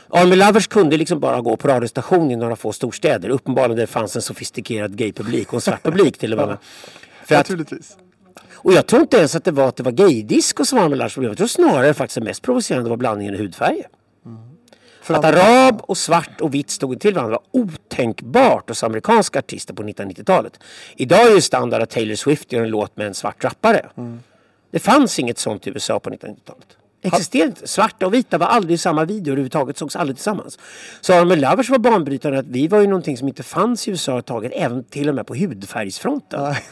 [SPEAKER 1] Army Lovers kunde liksom bara gå på radiostation i några få storstäder. Uppenbarligen där det fanns en sofistikerad gaypublik och en svart publik till och med. För att,
[SPEAKER 2] Naturligtvis.
[SPEAKER 1] och jag tror inte ens att det var att det var gaydisco som var Army Lovers problem. Jag tror snarare faktiskt det mest provocerande var blandningen i hudfärger.
[SPEAKER 2] För
[SPEAKER 1] Att arab och svart och vitt stod till varandra var otänkbart hos amerikanska artister på 1990-talet. Idag är ju standard att Taylor Swift gör en låt med en svart rappare. Det fanns inget sånt i USA på 1990-talet. Existerade inte. Svarta och vita var aldrig i samma video överhuvudtaget, sågs aldrig tillsammans. Så Army Lovers var banbrytande att vi var ju någonting som inte fanns i USA taget, även till och med på hudfärgsfronten.
[SPEAKER 2] Nej.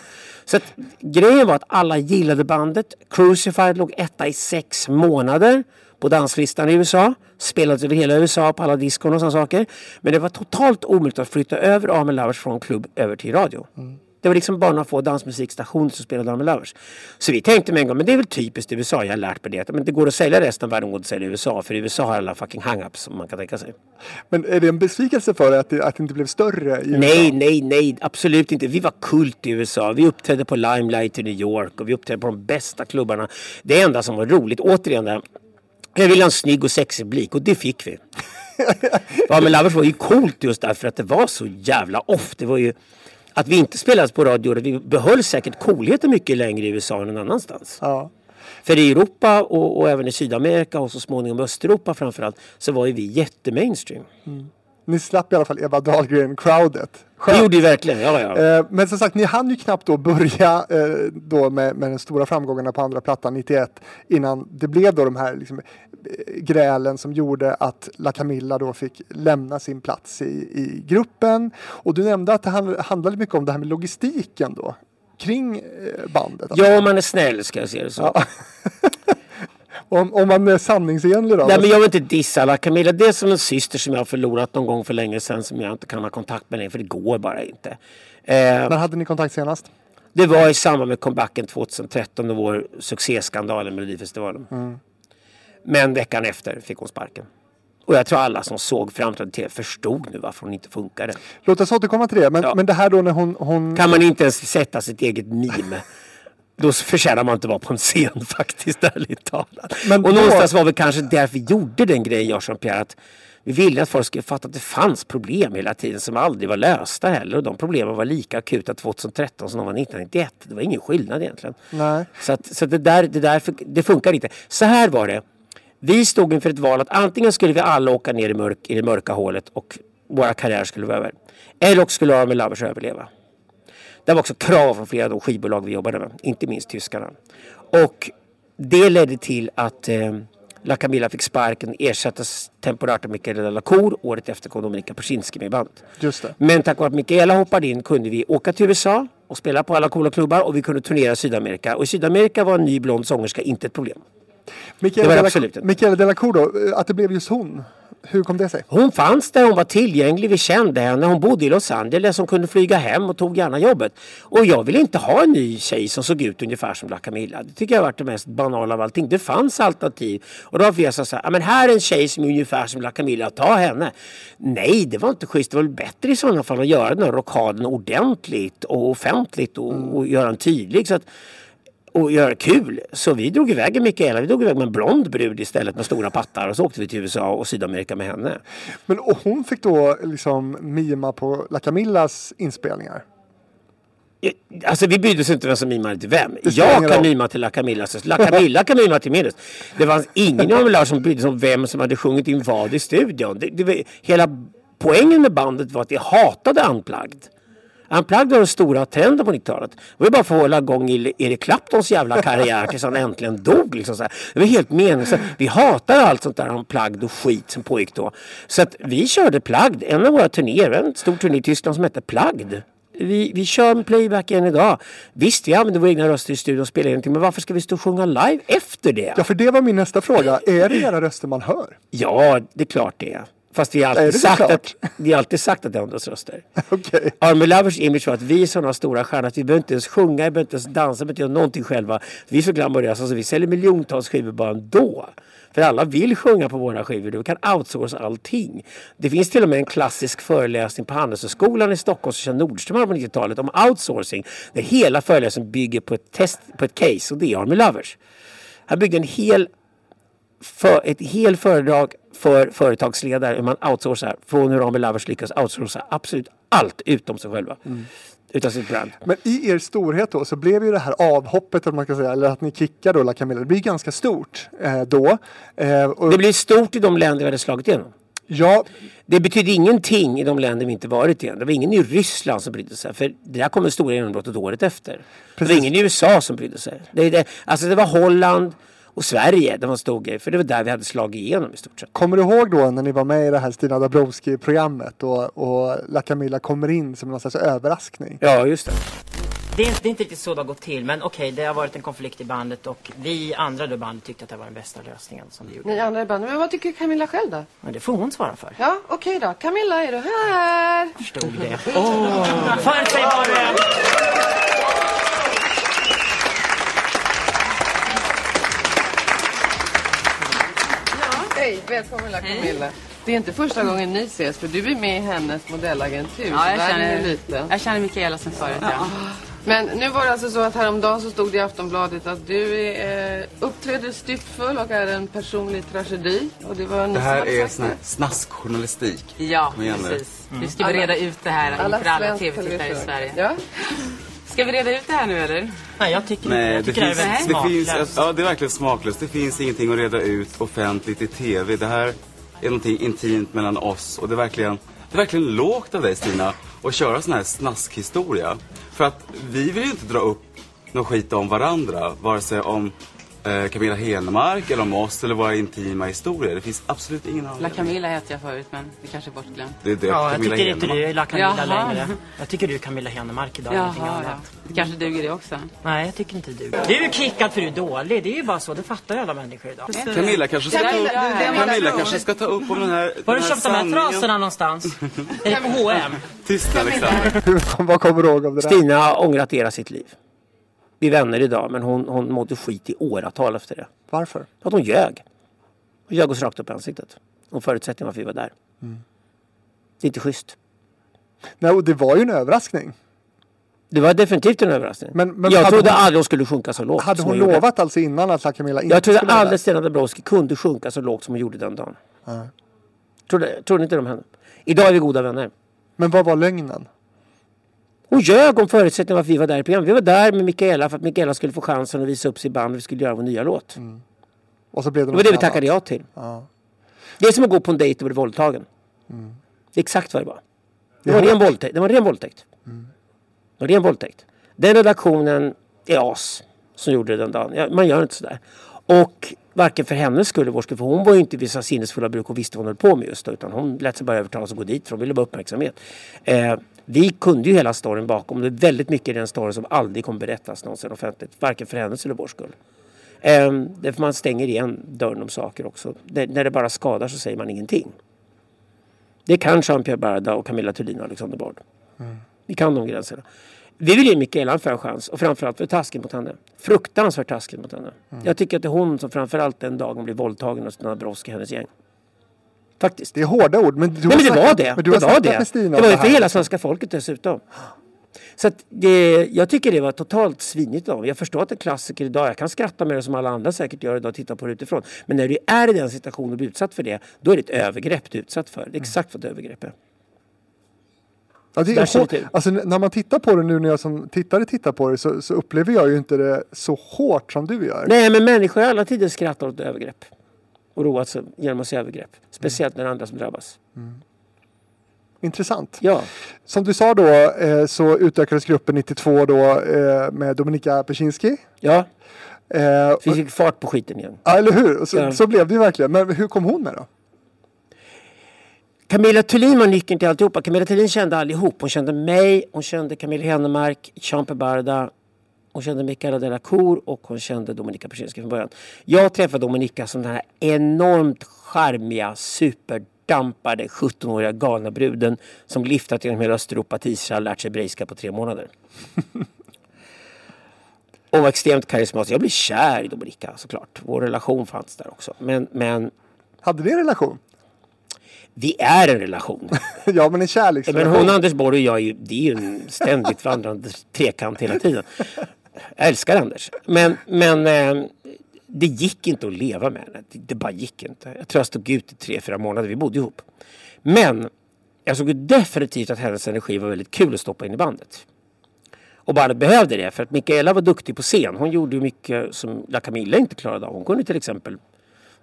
[SPEAKER 1] Så att, grejen var att alla gillade bandet. Crucified låg etta i sex månader på danslistan i USA. Spelades över hela USA på alla diskon och sådana saker. Men det var totalt omöjligt att flytta över Amen Lovers från klubb över till radio. Mm. Det var liksom bara några få dansmusikstationer som spelade Army Lovers. Så vi tänkte med en gång, men det är väl typiskt USA. Jag har lärt mig det. Men det går att sälja resten av världen går att sälja i USA. För i USA har alla fucking hang-ups som man kan tänka sig.
[SPEAKER 2] Men är det en besvikelse för dig att det, att det inte blev större i
[SPEAKER 1] Nej,
[SPEAKER 2] USA?
[SPEAKER 1] nej, nej, absolut inte. Vi var kult i USA. Vi uppträdde på Limelight i New York och vi uppträdde på de bästa klubbarna. Det enda som var roligt, återigen där, jag ville ha en snygg och sexig publik och det fick vi. ja, men Lovers var ju coolt just därför att det var så jävla off. Det var ju att vi inte spelades på radio, gjorde att vi behöll säkert coolheten mycket längre i USA än någon annanstans.
[SPEAKER 2] Ja.
[SPEAKER 1] För i Europa och, och även i Sydamerika och så småningom Östeuropa framförallt så var ju vi jättemainstream.
[SPEAKER 2] Ni slapp i alla fall Eva Dahlgren-crowdet.
[SPEAKER 1] Det gjorde vi verkligen, ja ja.
[SPEAKER 2] Eh, Men som sagt, ni hann ju knappt då börja eh, då med, med den stora framgångarna på andra plattan 91 innan det blev då de här liksom, eh, grälen som gjorde att La Camilla då fick lämna sin plats i, i gruppen. Och du nämnde att det hand- handlade mycket om det här med logistiken då kring bandet.
[SPEAKER 1] Ja, om man är snäll ska jag säga det så.
[SPEAKER 2] Ja. Om, om man är sanningsenlig då?
[SPEAKER 1] Nej men jag vill inte dissa alla Camilla. Det är som en syster som jag har förlorat någon gång för länge sedan som jag inte kan ha kontakt med längre för det går bara inte. Eh,
[SPEAKER 2] När hade ni kontakt senast?
[SPEAKER 1] det var i samband med comebacken 2013 och vår succéskandal i Melodifestivalen. Men veckan efter fick hon sparken. Och jag tror alla som såg framträdandet till förstod nu varför hon inte funkade.
[SPEAKER 2] Låt oss återkomma till det. Men,
[SPEAKER 1] Ja.
[SPEAKER 2] men det här då när hon... hon
[SPEAKER 1] Kan man inte ens sätta sitt eget meme då förtjänar man inte vara på en scen faktiskt, ärligt talat.
[SPEAKER 2] Men
[SPEAKER 1] och
[SPEAKER 2] då-
[SPEAKER 1] någonstans var väl kanske därför vi gjorde den grejen, jag och Pierre, att vi ville att folk skulle fatta att det fanns problem hela tiden som aldrig var lösta heller. Och de problemen var lika akuta 2013 som de var 1991. Det var ingen skillnad egentligen.
[SPEAKER 2] Nej.
[SPEAKER 1] Så, att, så det, där, det, där, det funkar inte. Så här var det. Vi stod inför ett val att antingen skulle vi alla åka ner i, mörk, i det mörka hålet och våra karriärer skulle vara över. Eller också skulle Army Lovers överleva. Det var också krav från flera av de skivbolag vi jobbade med, inte minst tyskarna. Och det ledde till att eh, La Camilla fick sparken, ersattes temporärt av Mikaela Lacour. Året efter kom Dominika Persinski med i bandet.
[SPEAKER 2] Just det.
[SPEAKER 1] Men tack vare att Mikaela hoppade in kunde vi åka till USA och spela på alla coola klubbar och vi kunde turnera i Sydamerika. Och i Sydamerika var en ny blond sångerska inte ett problem.
[SPEAKER 2] Michaela
[SPEAKER 1] Det var absolut inte.
[SPEAKER 2] Michaela Delacour då, eh, att det blev just hon. Hur kom det sig?
[SPEAKER 1] Hon fanns där, hon var tillgänglig, vi kände henne. Hon bodde i Los Angeles, hon kunde flyga hem och tog gärna jobbet. Och jag ville inte ha en ny tjej som såg ut ungefär som La Camilla. Det tycker jag har varit det mest banala av allting. Det fanns alternativ. Och då har jag sagt så här, men här är en tjej som är ungefär som La Camilla, ta henne. Nej, det var inte schysst. Det var väl bättre i sådana fall att göra den här rockaden ordentligt och offentligt och, och göra den tydlig. Så att, och göra kul. Så vi drog iväg med Mikaela. Vi drog iväg med en blond brud istället med stora pattar. Och så åkte vi till USA och Sydamerika med henne.
[SPEAKER 2] Men och hon fick då liksom mima på La Camillas inspelningar.
[SPEAKER 1] Alltså vi brydde oss inte vem som mimade till vem. Jag kan mima till La Camilla. Så La Camilla kan mima till min röst. Det fanns ingen av dem som brydde sig om vem som hade sjungit in vad i studion. Det, det hela poängen med bandet var att vi hatade Unplugged. Unplugged var den stora trenden på 90-talet. Det var ju bara för att hålla igång Il- Eric Claptons jävla karriär tills han äntligen dog. Liksom så här. Det var helt meningslöst. Vi hatar allt sånt där Unplugged och skit som pågick då. Så att vi körde Plugged. En av våra turnéer, en stor turné i Tyskland som hette Plugged. Vi, vi kör med playback än idag. Visst, vi använder våra egna röster i studion och spelar in någonting. Men varför ska vi stå och sjunga live efter det?
[SPEAKER 2] Ja, för det var min nästa fråga. Är det era röster man hör?
[SPEAKER 1] Ja, det är klart det är. Fast vi har alltid, sagt att, vi har alltid sagt att det är andras röster.
[SPEAKER 2] Okej.
[SPEAKER 1] Army Lovers image var att vi är sådana stora stjärnor att vi behöver inte ens sjunga, vi behöver inte ens dansa, vi behöver inte göra någonting själva. Vi är så glamorösa så vi säljer miljontals skivor bara ändå. För alla vill sjunga på våra skivor. Vi kan outsourca allting. Det finns till och med en klassisk föreläsning på Handelshögskolan i Stockholm som Kjell Nordström hade på 90-talet om outsourcing. Där hela föreläsningen bygger på ett, test, på ett case och det är Army Lovers. Han byggde en hel för ett helt föredrag för företagsledare hur man outsourcar från hur Army Lovers lyckas outsourca absolut allt utom sig själva. Utan sitt brand.
[SPEAKER 2] Men i er storhet då så blev ju det här avhoppet, om man kan säga, eller att ni kickar då La Camilla, det blir ganska stort eh, då. Eh, och,
[SPEAKER 1] Det blir stort i de länder vi hade slagit igenom.
[SPEAKER 2] ja,
[SPEAKER 1] Det betyder ingenting i de länder vi inte varit i. Det var ingen i Ryssland som brydde sig. För det där kom det stora genombrottet året efter. Det
[SPEAKER 2] Precis.
[SPEAKER 1] var ingen i USA som brydde sig. Det, det, alltså det var Holland och Sverige en stor grej. För det var där vi hade slagit igenom i stort sett.
[SPEAKER 2] kommer du ihåg då när ni var med i det här Stina Dabrowski-programmet och, och La Camilla kommer in som någon slags överraskning?
[SPEAKER 1] Ja, just det.
[SPEAKER 5] Det är, inte, det är inte riktigt så det har gått till, men okej, det har varit en konflikt i bandet och vi andra i bandet tyckte att det var den bästa lösningen som vi gjorde.
[SPEAKER 6] Ni andra i bandet. Men vad tycker Camilla själv då?
[SPEAKER 5] Men det får hon svara för.
[SPEAKER 6] Ja, okej då. Camilla, är du här?
[SPEAKER 5] Förstod det. Åh! För sig var det!
[SPEAKER 6] Hej, välkommen La Camilla. Det är inte första gången ni ses, för du är med i hennes modellagentur.
[SPEAKER 7] Ja, jag känner,
[SPEAKER 6] lite.
[SPEAKER 7] jag känner Mikaela sen förut. Ja.
[SPEAKER 6] Men nu var det alltså så att häromdagen så stod det i Aftonbladet att du är, eh, uppträder styckfull och är en personlig tragedi. Och det var
[SPEAKER 8] Det här är sån här snaskjournalistik.
[SPEAKER 7] Ja, precis. Ska vi reda ut det här inför alla tv-tittare i. Sverige.
[SPEAKER 6] Ja.
[SPEAKER 7] Ska vi reda ut det här nu eller?
[SPEAKER 5] Nej, jag tycker,
[SPEAKER 8] Nej,
[SPEAKER 5] jag
[SPEAKER 8] det
[SPEAKER 5] tycker det,
[SPEAKER 8] finns,
[SPEAKER 5] är väldigt
[SPEAKER 8] det finns,
[SPEAKER 5] smaklöst.
[SPEAKER 8] ja det är verkligen smaklöst. Det finns ingenting att reda ut offentligt i TV. Det här är någonting intimt mellan oss och det är verkligen, det är verkligen lågt av dig Stina att köra sån här snaskhistoria. För att vi vill ju inte dra upp någon skit om varandra, vare sig om eh, Camilla Henemark eller om oss eller våra intima historier. Det finns absolut ingen
[SPEAKER 7] La
[SPEAKER 8] anledning.
[SPEAKER 7] Camilla heter jag förut men det kanske är bortglömt.
[SPEAKER 8] Det är det,
[SPEAKER 5] Ja, jag
[SPEAKER 8] Camilla
[SPEAKER 5] tycker inte du är La Camilla
[SPEAKER 7] Jaha.
[SPEAKER 5] längre. Jag tycker du är Camilla Henemark idag,
[SPEAKER 7] Jaha, ja. Det kanske duger det också.
[SPEAKER 5] Nej, jag tycker inte du. Du är kickad för du är dålig. Det är ju bara så. Det fattar ju alla människor idag.
[SPEAKER 8] Camilla kanske ska ta upp, Camilla kanske ska ta upp om den här
[SPEAKER 5] Var har du köpt de här trasorna någonstans? är det på H&M?
[SPEAKER 8] Tyst Alexander.
[SPEAKER 2] Vad kommer du ihåg av det där?
[SPEAKER 1] Stina har ångrat hela sitt liv. Vi är vänner idag men hon, hon mådde skit i åratal efter det.
[SPEAKER 2] Varför?
[SPEAKER 1] Att hon ljög. Hon ljög oss rakt upp i ansiktet. Om förutsättningen varför vi var där. Det är inte schysst.
[SPEAKER 2] Nej, och det var ju en överraskning.
[SPEAKER 1] Det var definitivt en överraskning.
[SPEAKER 2] Men- men
[SPEAKER 1] jag trodde
[SPEAKER 2] hon-
[SPEAKER 1] aldrig hon skulle sjunka så lågt.
[SPEAKER 2] Hade hon
[SPEAKER 1] gjorde.
[SPEAKER 2] lovat alltså innan att La Camilla inte
[SPEAKER 1] Jag trodde aldrig? Stina Dabrowski kunde sjunka så lågt som hon gjorde den dagen. Trodde, trodde inte de henne. Idag är vi goda vänner.
[SPEAKER 2] Men vad var lögnen?
[SPEAKER 1] Hon ljög om förutsättningen varför vi var där i programmet. Vi var där med Mikaela för att Mikaela skulle få chansen att visa upp sitt band och vi skulle göra vår nya låt.
[SPEAKER 2] Och så blev det
[SPEAKER 1] Det var det vi tackade ja till.
[SPEAKER 2] Ja.
[SPEAKER 1] Det är som att gå på en dejt och bli våldtagen. Det är exakt vad det var. Det var en ren våldtäkt. Det var en ren våldtäkt. Det var en ren våldtäkt. Den redaktionen är as som gjorde det den dagen. Man gör inte sådär. Och varken för hennes skull eller vår skull. För hon var ju inte vid sina sinnesfulla bruk och visste vad hon höll på med just då. Utan hon lät sig bara övertalas och gå dit för hon ville bara uppmärksamhet. Eh, vi kunde ju hela storyn bakom. Det är väldigt mycket i den storyn som aldrig kommer berättas någonsin offentligt. Varken för hennes eller vår skull. Eh, därför man stänger igen dörren om saker också. Det, när det bara skadar så säger man ingenting. Det kan Jean-Pierre Barda och Camilla Thulin och Alexander Bard. Vi kan de gränserna. Vi vill ge Mikaela en chans och framförallt för taskigt mot henne. Fruktansvärt taskigt mot henne. Jag tycker att det är hon som framförallt den dagen blir våldtagen av Stina Dabrowski och hennes gäng. Faktiskt.
[SPEAKER 2] Det är hårda ord. Men, du
[SPEAKER 1] Nej, men det var det.
[SPEAKER 2] Men du
[SPEAKER 1] Det var det.
[SPEAKER 2] med Stina
[SPEAKER 1] Det var ju för hela svenska folket dessutom. Så det, jag tycker det var totalt svinigt av. Jag förstår att det är klassiker idag. Jag kan skratta med det som alla andra säkert gör idag och titta på det utifrån. Men när du är i den situationen och blir utsatt för det, då är det ett övergrepp du är utsatt för. Det är exakt vad ett övergrepp är.
[SPEAKER 2] Ja, det är alltså, när man tittar på det nu när jag som tittare tittar på det så, så upplever jag ju inte det så hårt som du gör.
[SPEAKER 1] Nej, men människor har alla tider skrattat åt övergrepp. Och roat sig genom att se övergrepp. Speciellt när det är andra som drabbas.
[SPEAKER 2] Intressant.
[SPEAKER 1] Ja.
[SPEAKER 2] Som du sa då eh, så utökades gruppen 92 då eh, med Dominika Persinski.
[SPEAKER 1] Ja,
[SPEAKER 2] Eh, och,
[SPEAKER 1] vi fick fart på skiten igen.
[SPEAKER 2] ja, eller hur? Så,
[SPEAKER 1] Ja.
[SPEAKER 2] så blev det ju verkligen. Men hur kom hon med då?
[SPEAKER 1] Camilla Thulin var nyckeln till alltihopa. Camilla Thulin kände allihop. Hon kände mig, hon kände Camilla Hennemark, Jean Barda, hon kände Michaela Delacour och hon kände Dominika Persinski från början. Jag träffade Dominika som den här enormt charmiga, superdampade 17-åriga galna bruden som liftat genom hela Östeuropa till Israel lärt sig hebreiska på tre månader. och var extremt karismatisk. Jag blev kär i Dominika såklart. Vår relation fanns där också. Men, men
[SPEAKER 2] Hade ni en relation?
[SPEAKER 1] vi är en relation.
[SPEAKER 2] ja, men en kärleksrelation.
[SPEAKER 1] Men hon, Anders Borg och jag, är ju, det är ju en ständigt vandrande trekant hela tiden. Jag älskar Anders. Men, men eh, det gick inte att leva med henne. Det, det bara gick inte. Jag tror jag stod ut i tre, fyra månader. Vi bodde ihop. Men jag såg ju definitivt att hennes energi var väldigt kul att stoppa in i bandet. Och bandet behövde det för att Mikaela var duktig på scen. Hon gjorde ju mycket som La Camilla inte klarade av. Hon kunde till exempel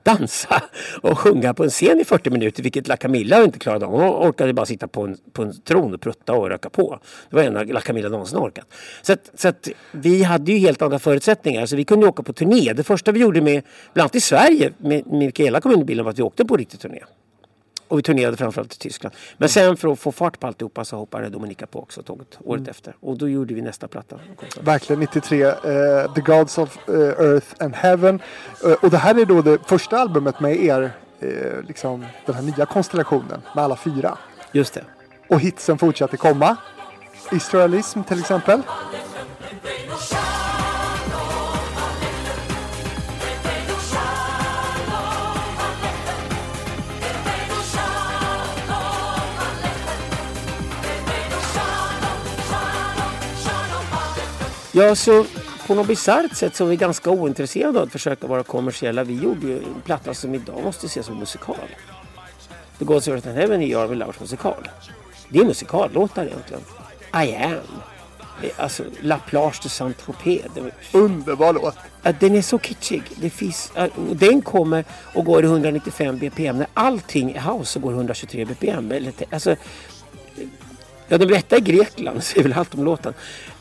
[SPEAKER 1] dansa och sjunga på en scen i 40 minuter vilket La Camilla inte klarade av. Hon orkade bara sitta på en, på en tron och prutta och röka på. Det var det enda La Camilla någonsin orkat. Så, att, så att vi hade ju helt andra förutsättningar. Så vi kunde åka på turné. Det första vi gjorde med, bland annat i Sverige med, med Mikaela kom in i bilden var att vi åkte på riktig turné. Och vi turnerade framförallt i Tyskland. Men sen för att få fart på alltihopa så hoppade Dominika på också tåget året efter. Och då gjorde vi nästa platta.
[SPEAKER 2] Verkligen 93, eh, The Gods of eh, Earth and Heaven. Eh, och det här är då det första albumet med er, liksom den här nya konstellationen med alla fyra.
[SPEAKER 1] Just det.
[SPEAKER 2] Och hitsen fortsatte komma. Israelism till exempel.
[SPEAKER 1] Ja, så på något bisarrt sätt så är vi ganska ointresserade av att försöka vara kommersiella. Vi gjorde ju en platta som idag måste ses som musikal. The Gods of Earth and Heaven är ju Arvid Lauers musikal. Det är musikallåtar egentligen. I am. Det Alltså La Plage de Saint-Tropez. Det-
[SPEAKER 2] Underbar låt.
[SPEAKER 1] Den är så kitschig. Det finns, den kommer och går i 195 bpm. När allting är house så går 123 bpm. Alltså, ja, den berättar i Grekland, säger väl allt om låten.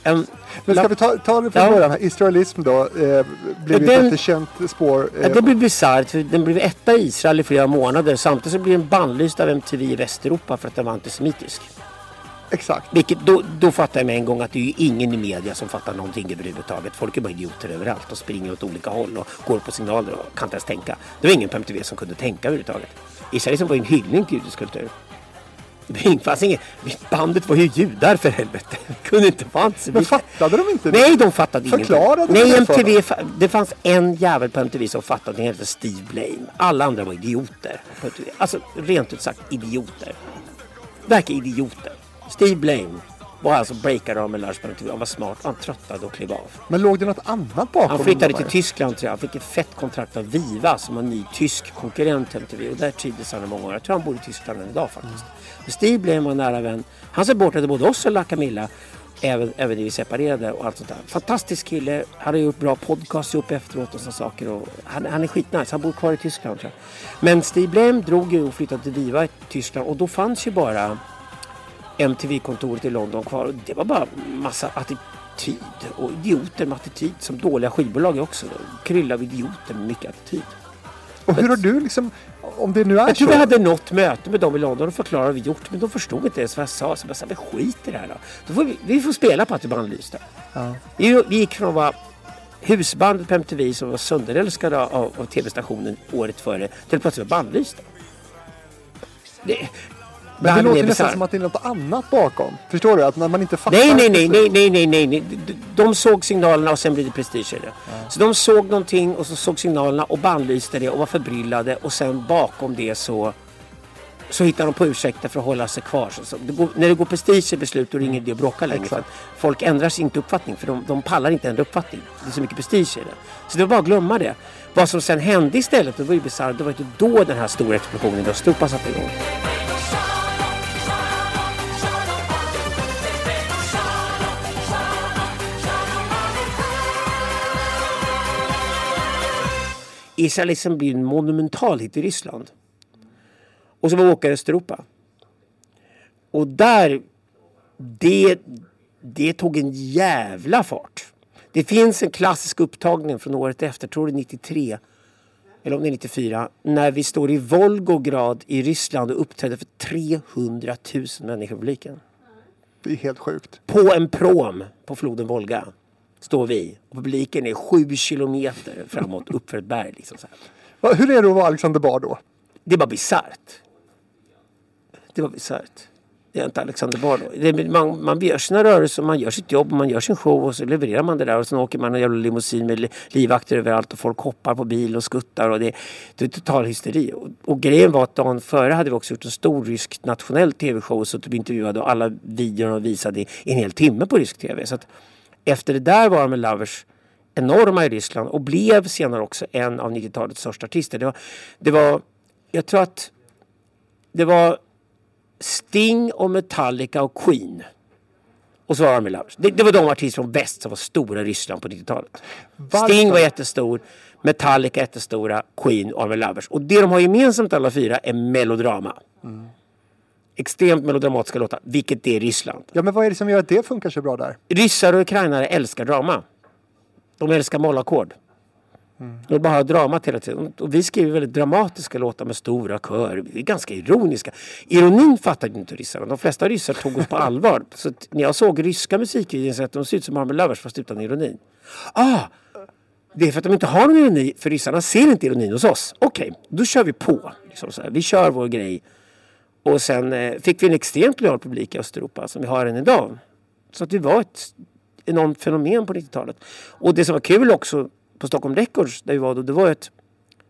[SPEAKER 1] Um,
[SPEAKER 2] Men ska vi ta, ta det från
[SPEAKER 1] Ja.
[SPEAKER 2] början här. Israelism då eh, blev ju
[SPEAKER 1] Den-
[SPEAKER 2] ett jättekänt spår. Eh,
[SPEAKER 1] det blir bisarrt. för Den blev etta i Israel i flera månader. Samtidigt så blir den bannlyst av MTV i Västeuropa för att den var antisemitisk.
[SPEAKER 2] exakt.
[SPEAKER 1] Vilket, då, då fattar jag med en gång att det är ju ingen i media som fattar någonting överhuvudtaget. Folk är bara idioter överallt och springer åt olika håll och går på signaler och kan inte ens tänka. Det var ingen på MTV som kunde tänka överhuvudtaget. Israelism var ju en hyllning till judisk kultur. Det fanns inget, bandet var ju judar för helvete. Det kunde inte vara
[SPEAKER 2] Men fattade de inte det?
[SPEAKER 1] Nej, de fattade
[SPEAKER 2] Förklarade
[SPEAKER 1] ingenting.
[SPEAKER 2] de
[SPEAKER 1] Nej,
[SPEAKER 2] för
[SPEAKER 1] MTV, fa- det fanns en jävel på MTV som fattade. Den hette Steve Blame. Alla andra var idioter. Alltså rent ut sagt idioter. Verkar idioter. Steve Blame var alltså breakararmen Lars på MTV. Han var smart. Han tröttnade och klev av.
[SPEAKER 2] Men låg det något annat bakom?
[SPEAKER 1] Han flyttade
[SPEAKER 2] de
[SPEAKER 1] till? Tyskland tror jag. Han fick ett fett kontrakt av Viva som var en ny tysk konkurrent till MTV. Och där trivdes han i många år. Jag tror han bor i Tyskland än idag faktiskt. Men Steve Blame var en nära vän. Han supportade både oss och La Camilla. Även, även när vi separerade och allt sånt där. Fantastisk kille. Han har gjort bra podcast ihop efteråt och sådana saker. Och han, han är skitnice. Han bor kvar i Tyskland tror jag. Men Steve Blame drog ju och flyttade till Viva i Tyskland. Och då fanns ju bara MTV-kontoret i London kvar. Och det var bara massa attityd och idioter med attityd som dåliga skivbolag är också. Krylla av idioter med mycket attityd.
[SPEAKER 2] Och hur har du liksom, om det nu är
[SPEAKER 1] Jag tror
[SPEAKER 2] så.
[SPEAKER 1] vi hade något möte med dem i London och förklarade vad vi gjort. Men de förstod inte ens vad jag sa. Så jag sa, vi skiter i det här då. då får vi, vi får spela på att vi bannlysta.
[SPEAKER 2] Ja.
[SPEAKER 1] Vi, vi gick från att vara husbandet på MTV som var sönderälskade av, av tv-stationen året före till att plötsligt vara bannlysta. Det,
[SPEAKER 2] Men det låter nästan som att det är något annat bakom. Förstår du? Att när man inte fattar.
[SPEAKER 1] Nej, nej, nej, nej, nej, nej, nej, nej. De- såg signalerna och sen blev det prestige i det. Så de såg någonting och så såg signalerna och bannlyste det och var förbryllade och sen bakom det så så hittar de på ursäkter för att hålla sig kvar. Så, det går, när det går prestige i beslut då är det ingen idé att bråka längre. För folk ändrar sin inte uppfattning för de, de pallar inte ändra uppfattning. Det är så mycket prestige i det. Så det var bara att glömma det. Vad som sen hände istället, det var ju bisarrt, det var ju då den här stora explosionen i Östeuropa satte igång. Israelism blir en monumental hit i Ryssland. Och så var vi åka i Östeuropa. Och där det, det tog en jävla fart. Det finns en klassisk upptagning från året efter, tror det är 93 eller om det är 94, när vi står i Volgograd i Ryssland och uppträder för 300 000 människor i publiken.
[SPEAKER 2] Det är helt sjukt.
[SPEAKER 1] På en prom på floden Volga står vi och publiken är sju kilometer framåt uppför ett berg. Liksom så här.
[SPEAKER 2] Hur är det att vara Alexander Bard då?
[SPEAKER 1] Det var bisarrt. Det var bisarrt. Det är inte Alexander Bard då. Det- Man, man gör sina rörelser, man gör sitt jobb, man gör sin show och så levererar man det där och sen åker man en jävla limousin med li- livvakter överallt och folk hoppar på bil och skuttar och det, det är total hysteri. Och, och grejen var att dagen före hade vi också gjort en stor rysk nationell tv-show och suttit och intervjuade och alla videorna visade i en hel timme på rysk tv. Så att efter det där var med Lovers enorma i Ryssland och blev senare också en av 90-talets största artister. Det var, det var jag tror att det var Sting och Metallica och Queen. Och så var Army Lovers. Det, det var de artister från väst som var stora i Ryssland på 90-talet.
[SPEAKER 2] Varför?
[SPEAKER 1] Sting var jättestor, Metallica jättestora, Queen och Army Lovers. Och det de har gemensamt alla fyra är melodrama. Extremt melodramatiska låtar, vilket det är Ryssland.
[SPEAKER 2] Ja, men vad är det som gör att det funkar så bra där?
[SPEAKER 1] Ryssar och ukrainare älskar drama. De älskar mollackord. De bara har dramat hela tiden. Och vi skriver väldigt dramatiska låtar med stora kör. Vi är ganska ironiska. Ironin fattade inte ryssarna. De flesta ryssar tog oss på allvar. Så när jag såg ryska musikvideor så att de ser ut som Army Lovers fast utan ironin. Ah! Det är för att de inte har någon ironi, för ryssarna ser inte ironin hos oss. Okej, då kör vi på. Liksom. Vi kör vår grej. Och sen eh, fick vi en extremt lojal publik i Östeuropa som vi har än idag. Så att vi var ett enormt fenomen på 90-talet. Och det som var kul också på Stockholm Records där vi var då, det var att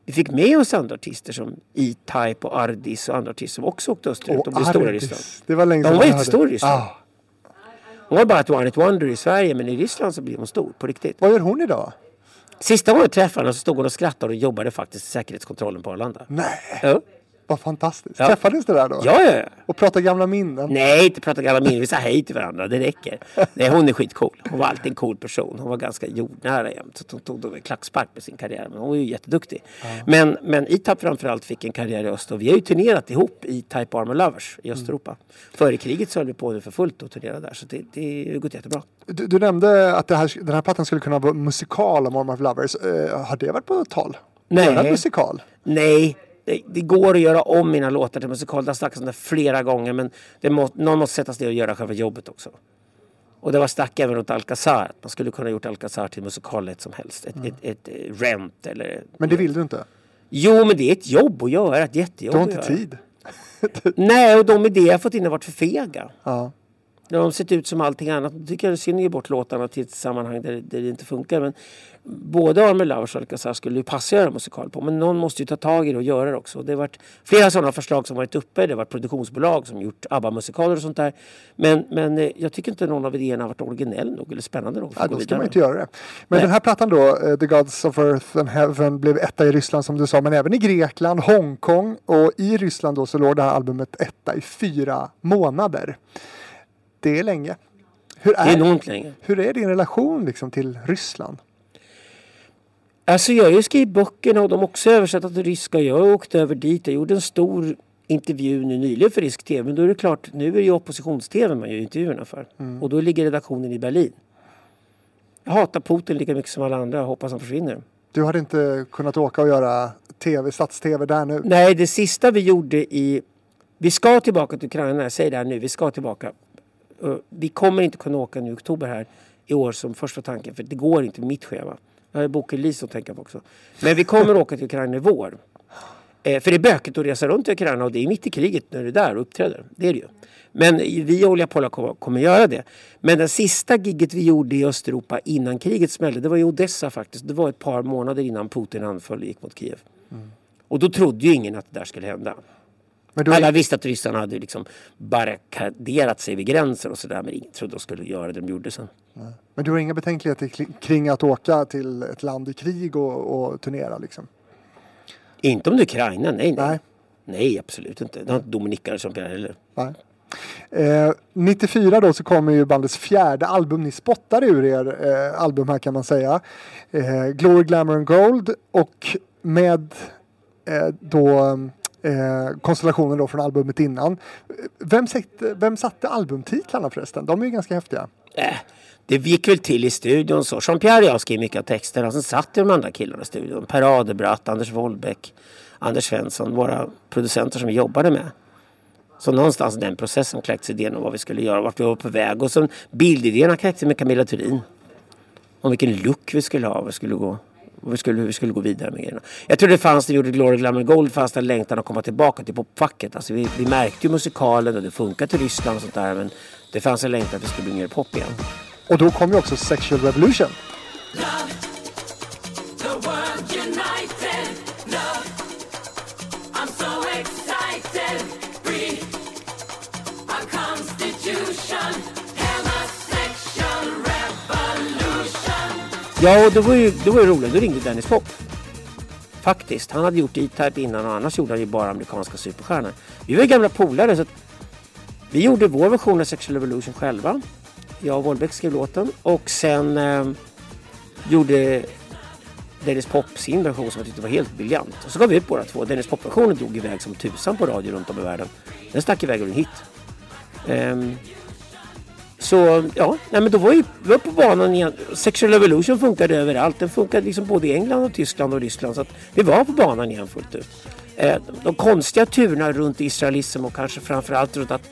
[SPEAKER 1] vi fick med oss andra artister som E-Type och Ardis och andra artister som också åkte österut och blev stora i. Ryssland.
[SPEAKER 2] Det var länge
[SPEAKER 1] De
[SPEAKER 2] sedan
[SPEAKER 1] var
[SPEAKER 2] jag hörde.
[SPEAKER 1] jättestora i Ryssland.
[SPEAKER 2] Ah.
[SPEAKER 1] Hon var bara ett one hit wonder i Sverige men i Ryssland så blev hon stor på riktigt.
[SPEAKER 2] Vad gör hon idag?
[SPEAKER 1] Sista gången jag träffade henne så stod hon och skrattade och jobbade faktiskt i säkerhetskontrollen på Arlanda.
[SPEAKER 2] Nej,
[SPEAKER 1] Ja,
[SPEAKER 2] vad fantastiskt.
[SPEAKER 1] Ja.
[SPEAKER 2] Träffades det där då?
[SPEAKER 1] ja, ja. ja.
[SPEAKER 2] Och pratade gamla minnen?
[SPEAKER 1] Nej, inte prata gamla minnen. Vi sa hej till varandra. Det räcker. Nej, hon är skitcool. Hon var alltid en cool person. Hon var ganska jordnära jämt. Hon tog en klackspark med sin karriär. Men hon var ju jätteduktig. Men, men E-Type framförallt fick en karriär i öst. Och vi har ju turnerat ihop i Type Armor Lovers i Östeuropa. Före kriget så höll vi på nu för fullt och turnerade där. Så det, det har gått jättebra.
[SPEAKER 2] Du, du nämnde att här, den här plattan skulle kunna vara musikal om Arm of Lovers. Eh, har det varit på tal?
[SPEAKER 1] Nej.
[SPEAKER 2] Musikal?
[SPEAKER 1] Nej, det, det går att göra om mina låtar till musikal. Det har snackats om det flera gånger. Men det må, någon måste sätta sig ner och göra själva jobbet också. Och det var snack även runt Alcazar. Att man skulle kunna gjort Alcazar till musikal lätt som helst. Ett, ett, ett, eh, Rent eller...
[SPEAKER 2] Men det vill du inte?
[SPEAKER 1] Jo, men det är ett jobb att göra. Ett jättejobb
[SPEAKER 2] Du har inte tid?
[SPEAKER 1] Nej, och de idéer jag fått in har varit för fega.
[SPEAKER 2] Ja.
[SPEAKER 1] De sett ut som allting annat. Då tycker jag synd att ge bort låtarna till ett sammanhang där, där det inte funkar. Men både Army Lovers och Alcazar skulle ju passa att göra musikal på. Men någon måste ju ta tag i det och göra det också. Det har varit flera sådana förslag som varit uppe. Det har varit produktionsbolag som gjort ABBA-musikaler och sånt där. Men, men eh, jag tycker inte någon av idéerna har varit originell nog eller spännande nog
[SPEAKER 2] Ja, då ska man inte göra det. Men
[SPEAKER 1] Nej.
[SPEAKER 2] den här plattan då, eh, The Gods of Earth and Heaven, blev etta i Ryssland som du sa, men även i Grekland, Hongkong och i Ryssland då så låg det här albumet etta i fyra månader. Det är länge. Hur
[SPEAKER 1] Det är
[SPEAKER 2] är,
[SPEAKER 1] enormt länge.
[SPEAKER 2] hur är din relation liksom till Ryssland?
[SPEAKER 1] Alltså jag har ju skrivit böckerna och de har också översatt till ryska. Jag åkte över dit. Jag gjorde en stor intervju nu nyligen för rysk tv. Men då är det klart, nu är det ju oppositions-tv man gör intervjuerna för. Och då ligger redaktionen i Berlin. Jag hatar Putin lika mycket som alla andra. Jag hoppas han försvinner.
[SPEAKER 2] Du hade inte kunnat åka och göra tv, stats-tv där nu?
[SPEAKER 1] Nej, det sista vi gjorde i... Vi ska tillbaka till Ukraina. Jag säger det här nu. Vi ska tillbaka. Vi kommer inte kunna åka nu i oktober här i år som första tanken. För det går inte med mitt schema. Jag har boken att tänka på också. Men vi kommer åka till Ukraina i vår. Eh, för det är bökigt att resa runt i Ukraina och det är mitt i kriget när du är där och uppträder. Det är det ju. Men vi och Olia Pola kommer, kommer göra det. Men det sista gigget vi gjorde i Östeuropa innan kriget smällde, det var i Odessa faktiskt. Det var ett par månader innan Putin anföll och gick mot Kiev. Och då trodde ju ingen att det där skulle hända.
[SPEAKER 2] Men du,
[SPEAKER 1] Alla visste att ryssarna hade liksom barrikaderat sig vid gränsen och sådär. Men ingen trodde de skulle göra det de gjorde sen.
[SPEAKER 2] men du har inga betänkligheter kli- kring att åka till ett land i krig och, och turnera liksom?
[SPEAKER 1] Inte om det är Ukraina, nej nej.
[SPEAKER 2] Nej.
[SPEAKER 1] Nej, absolut inte. Det har inte Dominika som Pierre heller.
[SPEAKER 2] Nej. Eh, 94 då så kommer ju bandets fjärde album. Ni spottar ur er eh, album här kan man säga. Eh, Glory, Glamour and Gold och med eh, då eh, konstellationen då från albumet innan. Vem, säckte, vem satte albumtitlarna förresten? De är ju ganska häftiga.
[SPEAKER 1] Äh, det gick väl till i studion så. Jean-Pierre och jag skrev mycket av texterna. Sen satt ju de andra killarna i studion. Per Adebratt, Anders Wollbeck, Anders Svensson. Våra producenter som vi jobbade med. Så någonstans den processen kläcktes idén om vad vi skulle göra. Vart vi var på väg. Och sen bildidéerna kläcktes med Camilla Turin. Om vilken look vi skulle ha. Vad vi skulle gå. Vi skulle, hur vi skulle gå vidare med grejerna. Jag tror det fanns, när vi gjorde Glory Glamour Gold, fanns det en längtan att komma tillbaka till popfacket. Alltså vi, vi märkte ju musikalen och det funkar till Ryssland och sånt där. Men det fanns en längtan att vi skulle bli mer pop igen.
[SPEAKER 2] Och då kom ju också Sexual Revolution.
[SPEAKER 3] The
[SPEAKER 1] Ja, och det var ju, det var ju roligt. Då ringde Dennis Pop. Faktiskt. Han hade gjort E-Type innan och annars gjorde han ju bara amerikanska superstjärnor. Vi var ju gamla polare så att vi gjorde vår version av Sexual Revolution själva. Jag och Wollbeck skrev låten och sen eh, gjorde Dennis Pop sin version som jag tyckte var helt briljant. Och så gav vi ut båda två. Dennis Pop-versionen drog iväg som tusan på radio runt om i världen. Den stack iväg och blev en hit. Ehm, så ja, nej, men då var vi, var på banan igen. Sexual Revolution funkade överallt. Den funkade liksom både i England och Tyskland och Ryssland. Så att vi var på banan igen fullt ut. Eh, de konstiga turerna runt israelism och kanske framförallt runt att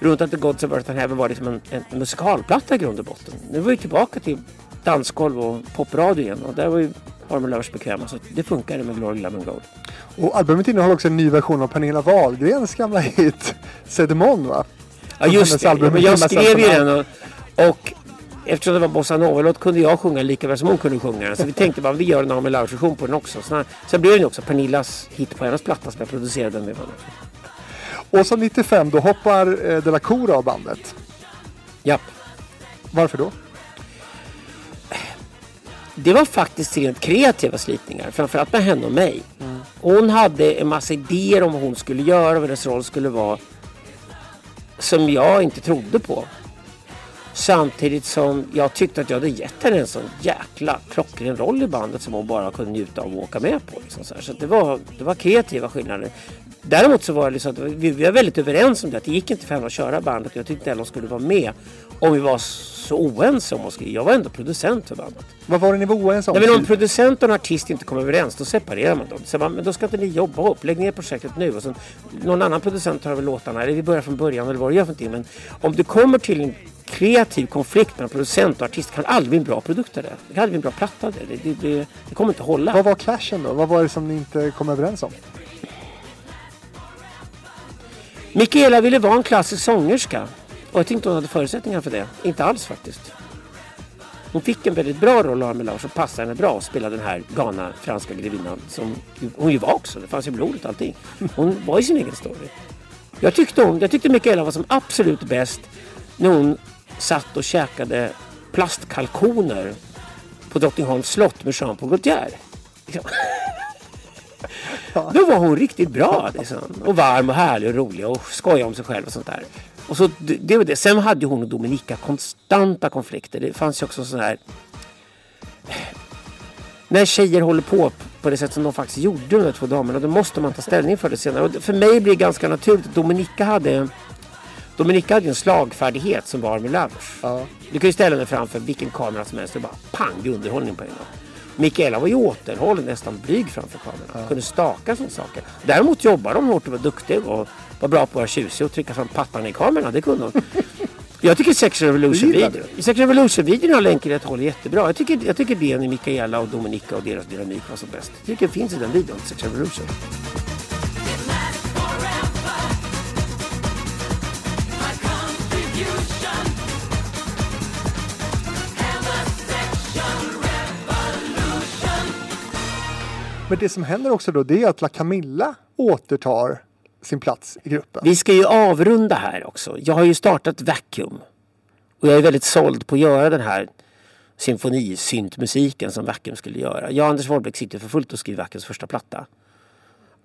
[SPEAKER 1] runt att The Gods of Earth and Heaven var liksom en, en musikalplatta i grund och botten. Nu var vi tillbaka till dansgolv och popradio igen och där var ju Armor Lovers bekväma så det funkade med Glory and Gold.
[SPEAKER 2] Och albumet innehåller också en ny version av Pernilla Wahlgrens gamla hit Sedemon va?
[SPEAKER 1] Ja just det, ja, men jag skrev ju den och, och eftersom det var bossa nova-låt kunde jag sjunga lika väl som hon kunde sjunga den. Så vi tänkte bara vi gör en Armor Lovers-version på den också. Så när, sen blev den också Pernillas hit på hennes platta som jag producerade den med.
[SPEAKER 2] Och så 95 då hoppar eh, De La Cour av bandet.
[SPEAKER 1] Japp.
[SPEAKER 2] Varför då?
[SPEAKER 1] Det var faktiskt rent kreativa slitningar, framförallt med henne och mig. Hon hade en massa idéer om vad hon skulle göra och vad hennes roll skulle vara. Som jag inte trodde på. Samtidigt som jag tyckte att jag hade gett henne en sån jäkla klockren roll i bandet som hon bara kunde njuta av och åka med på. Liksom så här. så att det, var, det var kreativa skillnader. Däremot så var det liksom att vi, vi var väldigt överens om det. Att det gick inte för henne att köra bandet och jag tyckte inte heller hon skulle vara med. Om vi var så oense om hon skulle. Jag var ändå producent för bandet.
[SPEAKER 2] Vad var det ni var oense om?
[SPEAKER 1] Nej, men om producent och en artist inte kommer överens, då separerar man dem. Så man, men då ska inte ni jobba ihop. Lägg ner projektet nu. Och sen, någon annan producent tar över låtarna. Eller vi börjar från början eller vad det gör för någonting. Men om du kommer till en kreativ konflikt mellan producent och artist kan aldrig bli en bra produkt av det. Det kan aldrig bli en bra platta det. Det, det, det kommer inte hålla.
[SPEAKER 2] Vad var clashen då? Vad var det som ni inte kom överens om?
[SPEAKER 1] Mikaela ville vara en klassisk sångerska. Och jag tänkte hon hade förutsättningar för det. Inte alls faktiskt. Hon fick en väldigt bra roll av Armelage som passade henne bra att spela den här galna franska grevinnan. Som ju- hon ju var också. Det fanns ju blodet och allting. Hon var i sin egen story. Jag tyckte, hon, jag tyckte Mikaela var som absolut bäst när hon satt och käkade plastkalkoner på Drottningholms slott med Jean Paul Gaultier. Liksom. Då var hon riktigt bra. Liksom. Och varm och härlig och rolig och skoja om sig själv och sånt där. Och så, det, var det. Sen hade hon och Dominika konstanta konflikter. Det fanns ju också sån här... När tjejer håller på på det sätt som de faktiskt gjorde de här två damerna då måste man ta ställning för det senare. Och för mig blir det ganska naturligt att Dominika hade Dominika hade ju en slagfärdighet som var med Lovers.
[SPEAKER 2] Ja.
[SPEAKER 1] Du kan ju ställa dig framför vilken kamera som helst och bara pang, det är underhållning på en gång. Mikaela var ju återhållen, nästan blyg framför kameran. Kunde staka sådana saker. Däremot jobbade hon hårt och var duktig och var bra på att vara tjusig och trycka fram pattarna i kamerorna. Det kunde hon. Jag tycker Sex Revolution-videon Sex Revolution-videon har länk i rätt håll jättebra. Jag tycker, jag tycker i Mikaela och Dominika och deras dynamik var som bäst. Jag tycker det finns i den videon, Sex Revolution.
[SPEAKER 2] Men det som händer också då det är att La Camilla återtar sin plats i gruppen.
[SPEAKER 1] Vi ska ju avrunda här också. Jag har ju startat Vacuum. Och jag är väldigt såld på att göra den här symfonisyntmusiken som Vacuum skulle göra. Jag och Anders Wahlbeck sitter för fullt och skriver Vacuums första platta.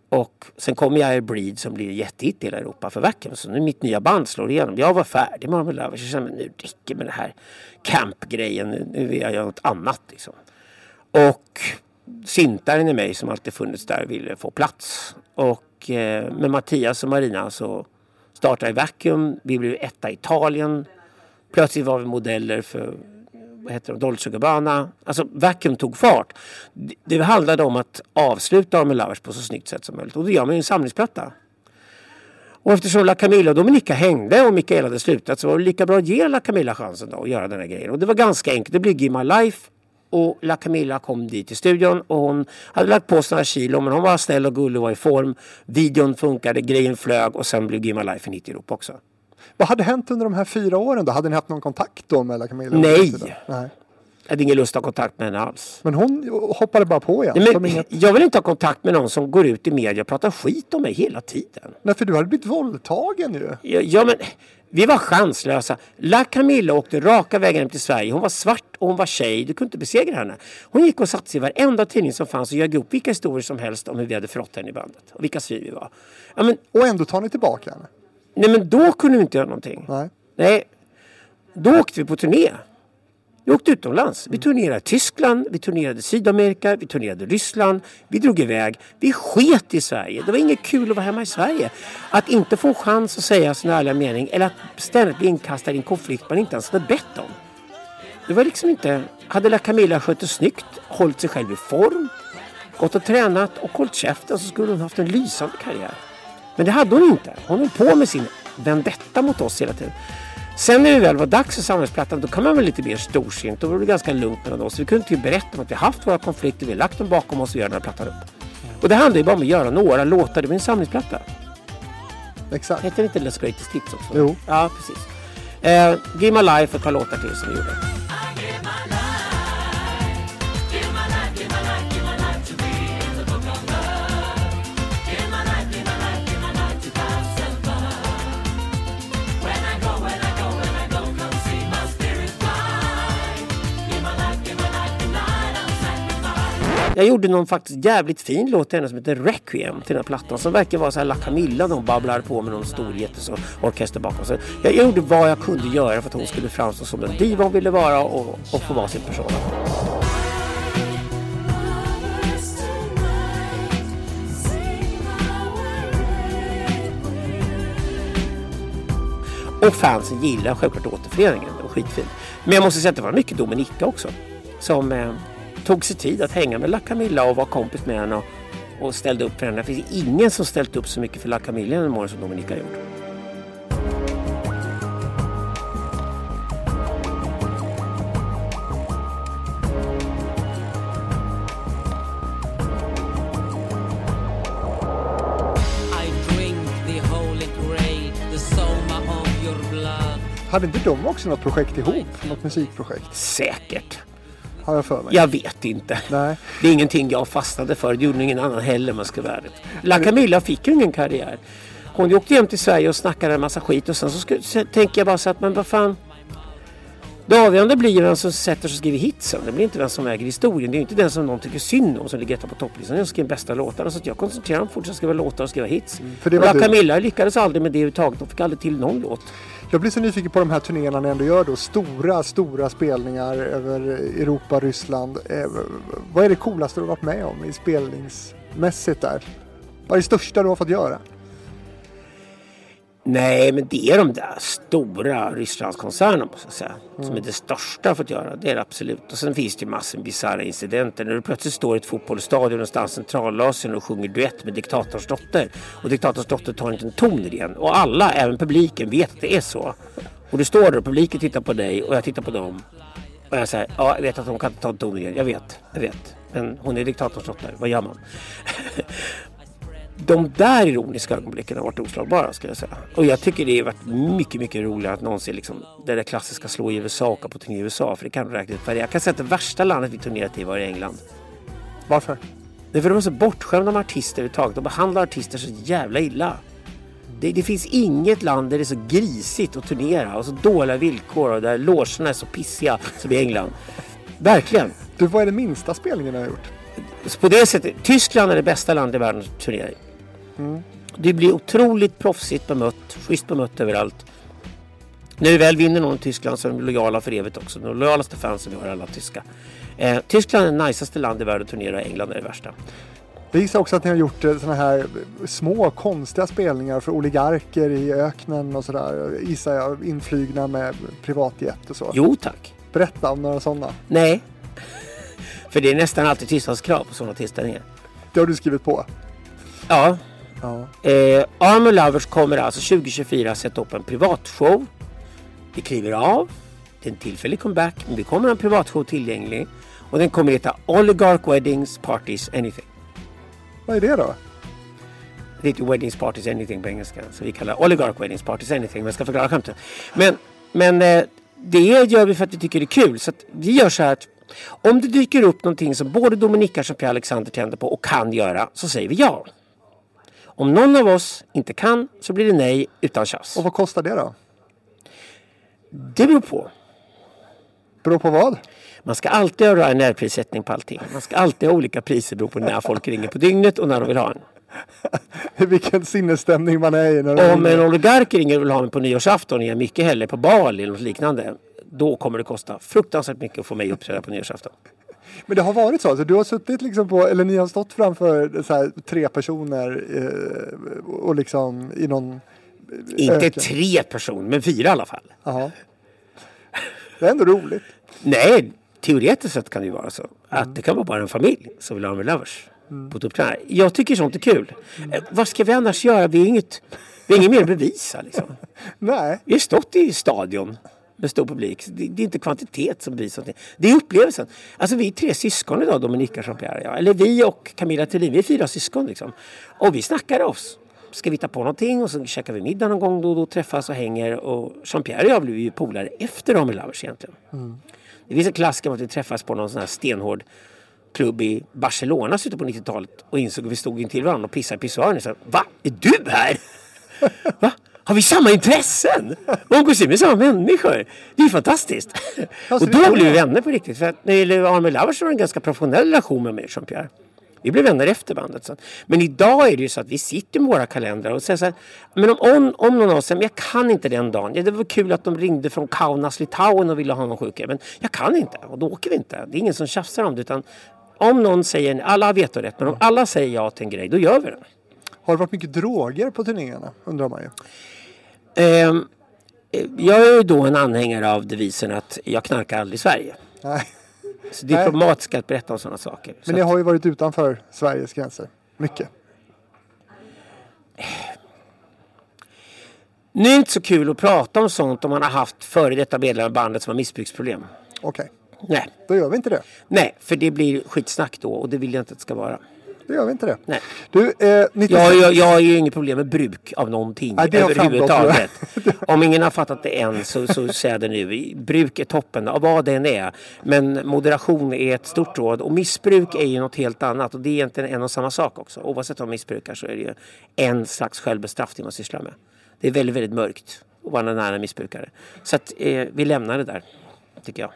[SPEAKER 1] Och sen kommer jag Breed som blir jättehit i hela Europa för Vacuum. Så nu mitt nya band slår igenom. Jag var färdig med Armor Lovers. Jag kände nu räcker med det här campgrejen. Nu- Nu vill jag göra något annat liksom. Och syntaren i mig som alltid funnits där ville få plats. Och eh, med Mattias och Marina så startade Vacuum. Vi blev etta i Italien. Plötsligt var vi modeller för vad heter det, Dolce Gabbana. Alltså Vacuum tog fart. Det, det handlade om att avsluta med Lovers på så snyggt sätt som möjligt. Och det gör man ju en samlingsplatta. Och eftersom La Camilla och Dominika hängde och Mikael hade slutat så var det lika bra att ge La Camilla chansen då att göra den här grejen. Och det var ganska enkelt. Det blev Give My Life och La Camilla kom dit till studion och hon hade lagt på sig några kilo men hon var snäll och gullig och var i form. Videon funkade, grejen flög och sen blev Give My Life en hit i Europa också.
[SPEAKER 2] Vad hade hänt under de här fyra åren då? Hade ni haft någon kontakt då med La Camilla?
[SPEAKER 1] Nej.
[SPEAKER 2] Nej.
[SPEAKER 1] Jag hade ingen lust att ha kontakt med henne alls.
[SPEAKER 2] Men hon hoppade bara på igen?
[SPEAKER 1] Nej, men,
[SPEAKER 2] inget...
[SPEAKER 1] Jag vill inte ha kontakt med någon som går ut i media och pratar skit om mig hela tiden.
[SPEAKER 2] Nej, för du hade blivit våldtagen ju.
[SPEAKER 1] Ja, ja men vi var chanslösa. La Camilla åkte raka vägen hem till Sverige. Hon var svart och hon var tjej. Du kunde inte besegra henne. Hon gick och satte sig i varenda tidning som fanns och ljög upp vilka historier som helst om hur vi hade förrått henne i bandet. Och vilka svin vi var. Ja, men,
[SPEAKER 2] Och ändå tar ni tillbaka henne?
[SPEAKER 1] nej men då kunde vi inte göra någonting.
[SPEAKER 2] Nej.
[SPEAKER 1] Nej, då åkte vi på turné. Vi åkte utomlands. Vi turnerade Tyskland, vi turnerade Sydamerika, vi turnerade Ryssland. Vi drog iväg. Vi sket i Sverige. Det var inget kul att vara hemma i Sverige. Att inte få en chans att säga sin ärliga mening eller att ständigt bli inkastad i en konflikt man inte ens hade bett om. Det var liksom inte... Hade La Camilla skött det snyggt, hållit sig själv i form, gått och tränat och hållit käften så skulle hon haft en lysande karriär. Men det hade hon inte. Hon höll på med sin vendetta mot oss hela tiden. Sen när det väl var dags för samhällsplattan då kan man vara lite mer storsint. Då var det ganska lugnt mellan oss. Vi kunde inte berätta om att vi haft våra konflikter, vi har lagt dem bakom oss och gör den här plattan upp. Och det handlar ju bara om att göra några låtar. Det var en samlingsplatta.
[SPEAKER 2] Exakt.
[SPEAKER 1] Heter det inte Let's Greatest Hits också?
[SPEAKER 2] Jo.
[SPEAKER 1] Ja, precis. Eh, Give My Life och ett par låtar till som vi gjorde. Jag gjorde någon faktiskt jävligt fin låt till henne som heter Requiem till den här plattan som verkar vara så här La Camilla de babblar på med någon stor jättestor orkester bakom sig. Jag, jag gjorde vad jag kunde göra för att hon skulle framstå som den diva hon ville vara och, och få vara sin person. Och fansen gillar självklart återföreningen. den var skitfin. Men jag måste säga att det var mycket Dominika också. Som eh, tog sig tid att hänga med La Camilla och var kompis med henne och, och ställde upp för henne. Det finns ingen som ställt upp så mycket för La Camilla genom åren som Dominika har gjort.
[SPEAKER 2] Hade inte de också något projekt ihop? Något musikprojekt?
[SPEAKER 1] Säkert.
[SPEAKER 2] Har jag för mig.
[SPEAKER 1] Jag vet inte.
[SPEAKER 2] Nej.
[SPEAKER 1] Det är ingenting jag fastnade för. Det gjorde ingen annan heller om jag ska vara ärlig. La Camilla fick ju ingen karriär. Hon åkte hem till Sverige och snackade en massa skit och sen så, skulle, så tänker jag bara så att men vad fan. Det avgörande blir ju vem som sätter sig och skriver hitsen. Det blir inte vem som äger historien. Det är inte den som någon tycker synd om som ligger etta på topplistan. Det är den som skriver bästa låtarna. Så jag koncentrerar mig på att fortsätta skriva låtar och skriva hits.
[SPEAKER 2] för
[SPEAKER 1] Och
[SPEAKER 2] var
[SPEAKER 1] La
[SPEAKER 2] du-
[SPEAKER 1] Camilla lyckades aldrig med det överhuvudtaget. De fick aldrig till någon låt.
[SPEAKER 2] Jag blir så nyfiken på de här turnéerna ni ändå gör då. Stora, stora spelningar över Europa, Ryssland. Eh, vad är det coolaste du har varit med om i spelningsmässigt där? Vad är det största du har fått göra?
[SPEAKER 1] Nej, men det är de där stora Rysslandskoncernerna måste jag säga. Som är det största jag att fått göra. Det är det absolut. Och sen finns det ju massor av bisarra incidenter. När du plötsligt står i ett fotbollsstadion någonstans i Centralasien och sjunger duett med diktatorns dotter. Och diktatorns dotter tar inte en ton i den. Och alla, även publiken, vet att det är så. Och du står där och publiken tittar på dig och jag tittar på dem. Och jag säger, ja jag vet att hon kan inte ta en ton i den. Jag vet, jag vet. Men hon är diktatorns dotter. Vad gör man? de där ironiska ögonblicken har varit oslagbara skulle jag säga. Och jag tycker det har varit mycket, mycket roligare att någonsin liksom det där klassiska slå i USA och åka på turné i USA. För det kan du räkna ut. Jag kan säga att det värsta landet vi turnerat i var i England.
[SPEAKER 2] Varför?
[SPEAKER 1] Det är för de är så bortskämda med artister överhuvudtaget. De behandlar artister så jävla illa. Det, det finns inget land där det är så grisigt att turnera och så dåliga villkor och där logerna är så pissiga som i England. Verkligen.
[SPEAKER 2] Du, vad är den minsta spelningen du har gjort?
[SPEAKER 1] Så på det sättet, Tyskland är det bästa landet i världen att turnera i. Du blir otroligt proffsigt bemött, schysst bemött överallt. När vi väl vinner någon i Tyskland så är de lojala för evigt också. De lojalaste fansen vi har alla tyska. Eh, Tyskland är det najsaste land i världen att turnera, England är det värsta.
[SPEAKER 2] Jag gissar också att ni har gjort sådana här små konstiga spelningar för oligarker i öknen och sådär. Gissar jag, inflygna med privatjet och så.
[SPEAKER 1] Jo tack.
[SPEAKER 2] Berätta om några sådana.
[SPEAKER 1] Nej. För det är nästan alltid tystnadskrav på sådana tillställningar.
[SPEAKER 2] Det har du skrivit på.
[SPEAKER 1] Ja.
[SPEAKER 2] Ja.
[SPEAKER 1] Eh, Armor Lovers kommer alltså 2024 sätta upp en privatshow. Vi kliver av. Det är en tillfällig comeback, men vi kommer ha en privatshow tillgänglig. Och den kommer heta Oligarch Weddings Parties Anything.
[SPEAKER 2] Vad är det då?
[SPEAKER 1] Det heter Weddings Parties Anything på engelska. Så vi kallar Oligarch Weddings Parties Anything. Men jag ska förklara skämtet. Men, men eh, det gör vi för att vi tycker det är kul. Så vi gör så här att om det dyker upp någonting som både Dominika och Alexander tänder på och kan göra så säger vi ja. Om någon av oss inte kan så blir det nej utan tjafs.
[SPEAKER 2] Och vad kostar det då?
[SPEAKER 1] Det beror på.
[SPEAKER 2] Beror på vad?
[SPEAKER 1] Man ska alltid ha en närprissättning på allting. Man ska alltid ha olika priser beroende på när folk ringer på dygnet och när de vill ha en.
[SPEAKER 2] Vilken sinnesstämning man är i. När
[SPEAKER 1] Om en oligark ringer och vill ha en på nyårsafton och jag mycket hellre på Bali eller något liknande. Då kommer det kosta fruktansvärt mycket att få mig uppträda på nyårsafton.
[SPEAKER 2] Men det har varit så? Alltså, du har suttit liksom på, eller ni har stått framför så här, tre personer eh, och liksom i någon...
[SPEAKER 1] Inte
[SPEAKER 2] öken.
[SPEAKER 1] tre personer, men fyra i alla fall.
[SPEAKER 2] Jaha. Det är ändå roligt.
[SPEAKER 1] Nej, teoretiskt sett kan det ju vara så. Att det kan vara bara en familj som vill ha med lovers. På ett uppträdande. Jag tycker sånt är kul. Eh, vad ska vi annars göra? Vi har inget, vi har inget mer att bevisa. Liksom.
[SPEAKER 2] Nej.
[SPEAKER 1] Vi har stått i stadion med stor publik. Det, det är inte kvantitet som bevisar någonting. Det är upplevelsen. Alltså vi är tre syskon idag, Dominika, Jean-Pierre och jag. Eller vi och Camilla Thulin. Vi är fyra syskon liksom. Och vi snackar oss. Ska vi hitta på någonting och så käkar vi middag någon gång då och då träffas och hänger. Och Jean-Pierre och jag blev ju polare efter Ramel Lovers egentligen. Det finns en klassiker om att vi träffas på någon sån här stenhård klubb i Barcelona slutet på 90-talet och insåg att vi stod intill varandra och pissade i pissoaren. Va? Är du här? Va? Har vi samma intressen? Och umgås vi med samma människor? Det är ju fantastiskt. Och
[SPEAKER 2] det
[SPEAKER 1] då blev vi vänner på riktigt. För att när det gäller Armin Lovers var det en ganska professionell relation med mig och Jean-Pierre. Vi blev vänner efter bandet. Så. Men idag är det ju så att vi sitter med våra kalendrar och säger så här. Men om, om, om någon av oss säger, men jag kan inte den dagen. Ja, det var kul att de ringde från Kaunas, Litauen och ville ha någon sjuk. Men jag kan inte och då åker vi inte. Det är ingen som tjafsar om det. Utan om någon säger, alla har vetorätt, men om alla säger ja till en grej, då gör vi den.
[SPEAKER 2] Har det varit mycket droger på turnéerna? Undrar man ju.
[SPEAKER 1] Eh, jag är ju då en anhängare av devisen att jag knarkar aldrig i Sverige.
[SPEAKER 2] Nej.
[SPEAKER 1] Så problematiskt att berätta om sådana saker.
[SPEAKER 2] Men ni har ju varit utanför Sveriges gränser. Mycket.
[SPEAKER 1] Nu är det inte så kul att prata om sånt om man har haft före detta medlemmar i bandet som har missbruksproblem.
[SPEAKER 2] Okej,
[SPEAKER 1] Nej.
[SPEAKER 2] då gör vi inte det.
[SPEAKER 1] Nej, för det blir skitsnack då och det vill jag inte att det ska vara.
[SPEAKER 2] Då gör vi inte det.
[SPEAKER 1] Nej.
[SPEAKER 2] Du, eh, 96...
[SPEAKER 1] Jag, jag, jag har ju inget problem med bruk av någonting
[SPEAKER 2] Nej, det
[SPEAKER 1] överhuvudtaget. Om ingen har fattat det än så, så säger jag det nu. Bruk är toppen av vad det än är. Men moderation är ett stort råd och missbruk är ju något helt annat. Och det är egentligen en och samma sak också. Oavsett om man missbrukar så är det ju en slags självbestraffning man sysslar med. Det är väldigt, väldigt mörkt att vara nära missbrukare. Så att eh, vi lämnar det där, tycker jag.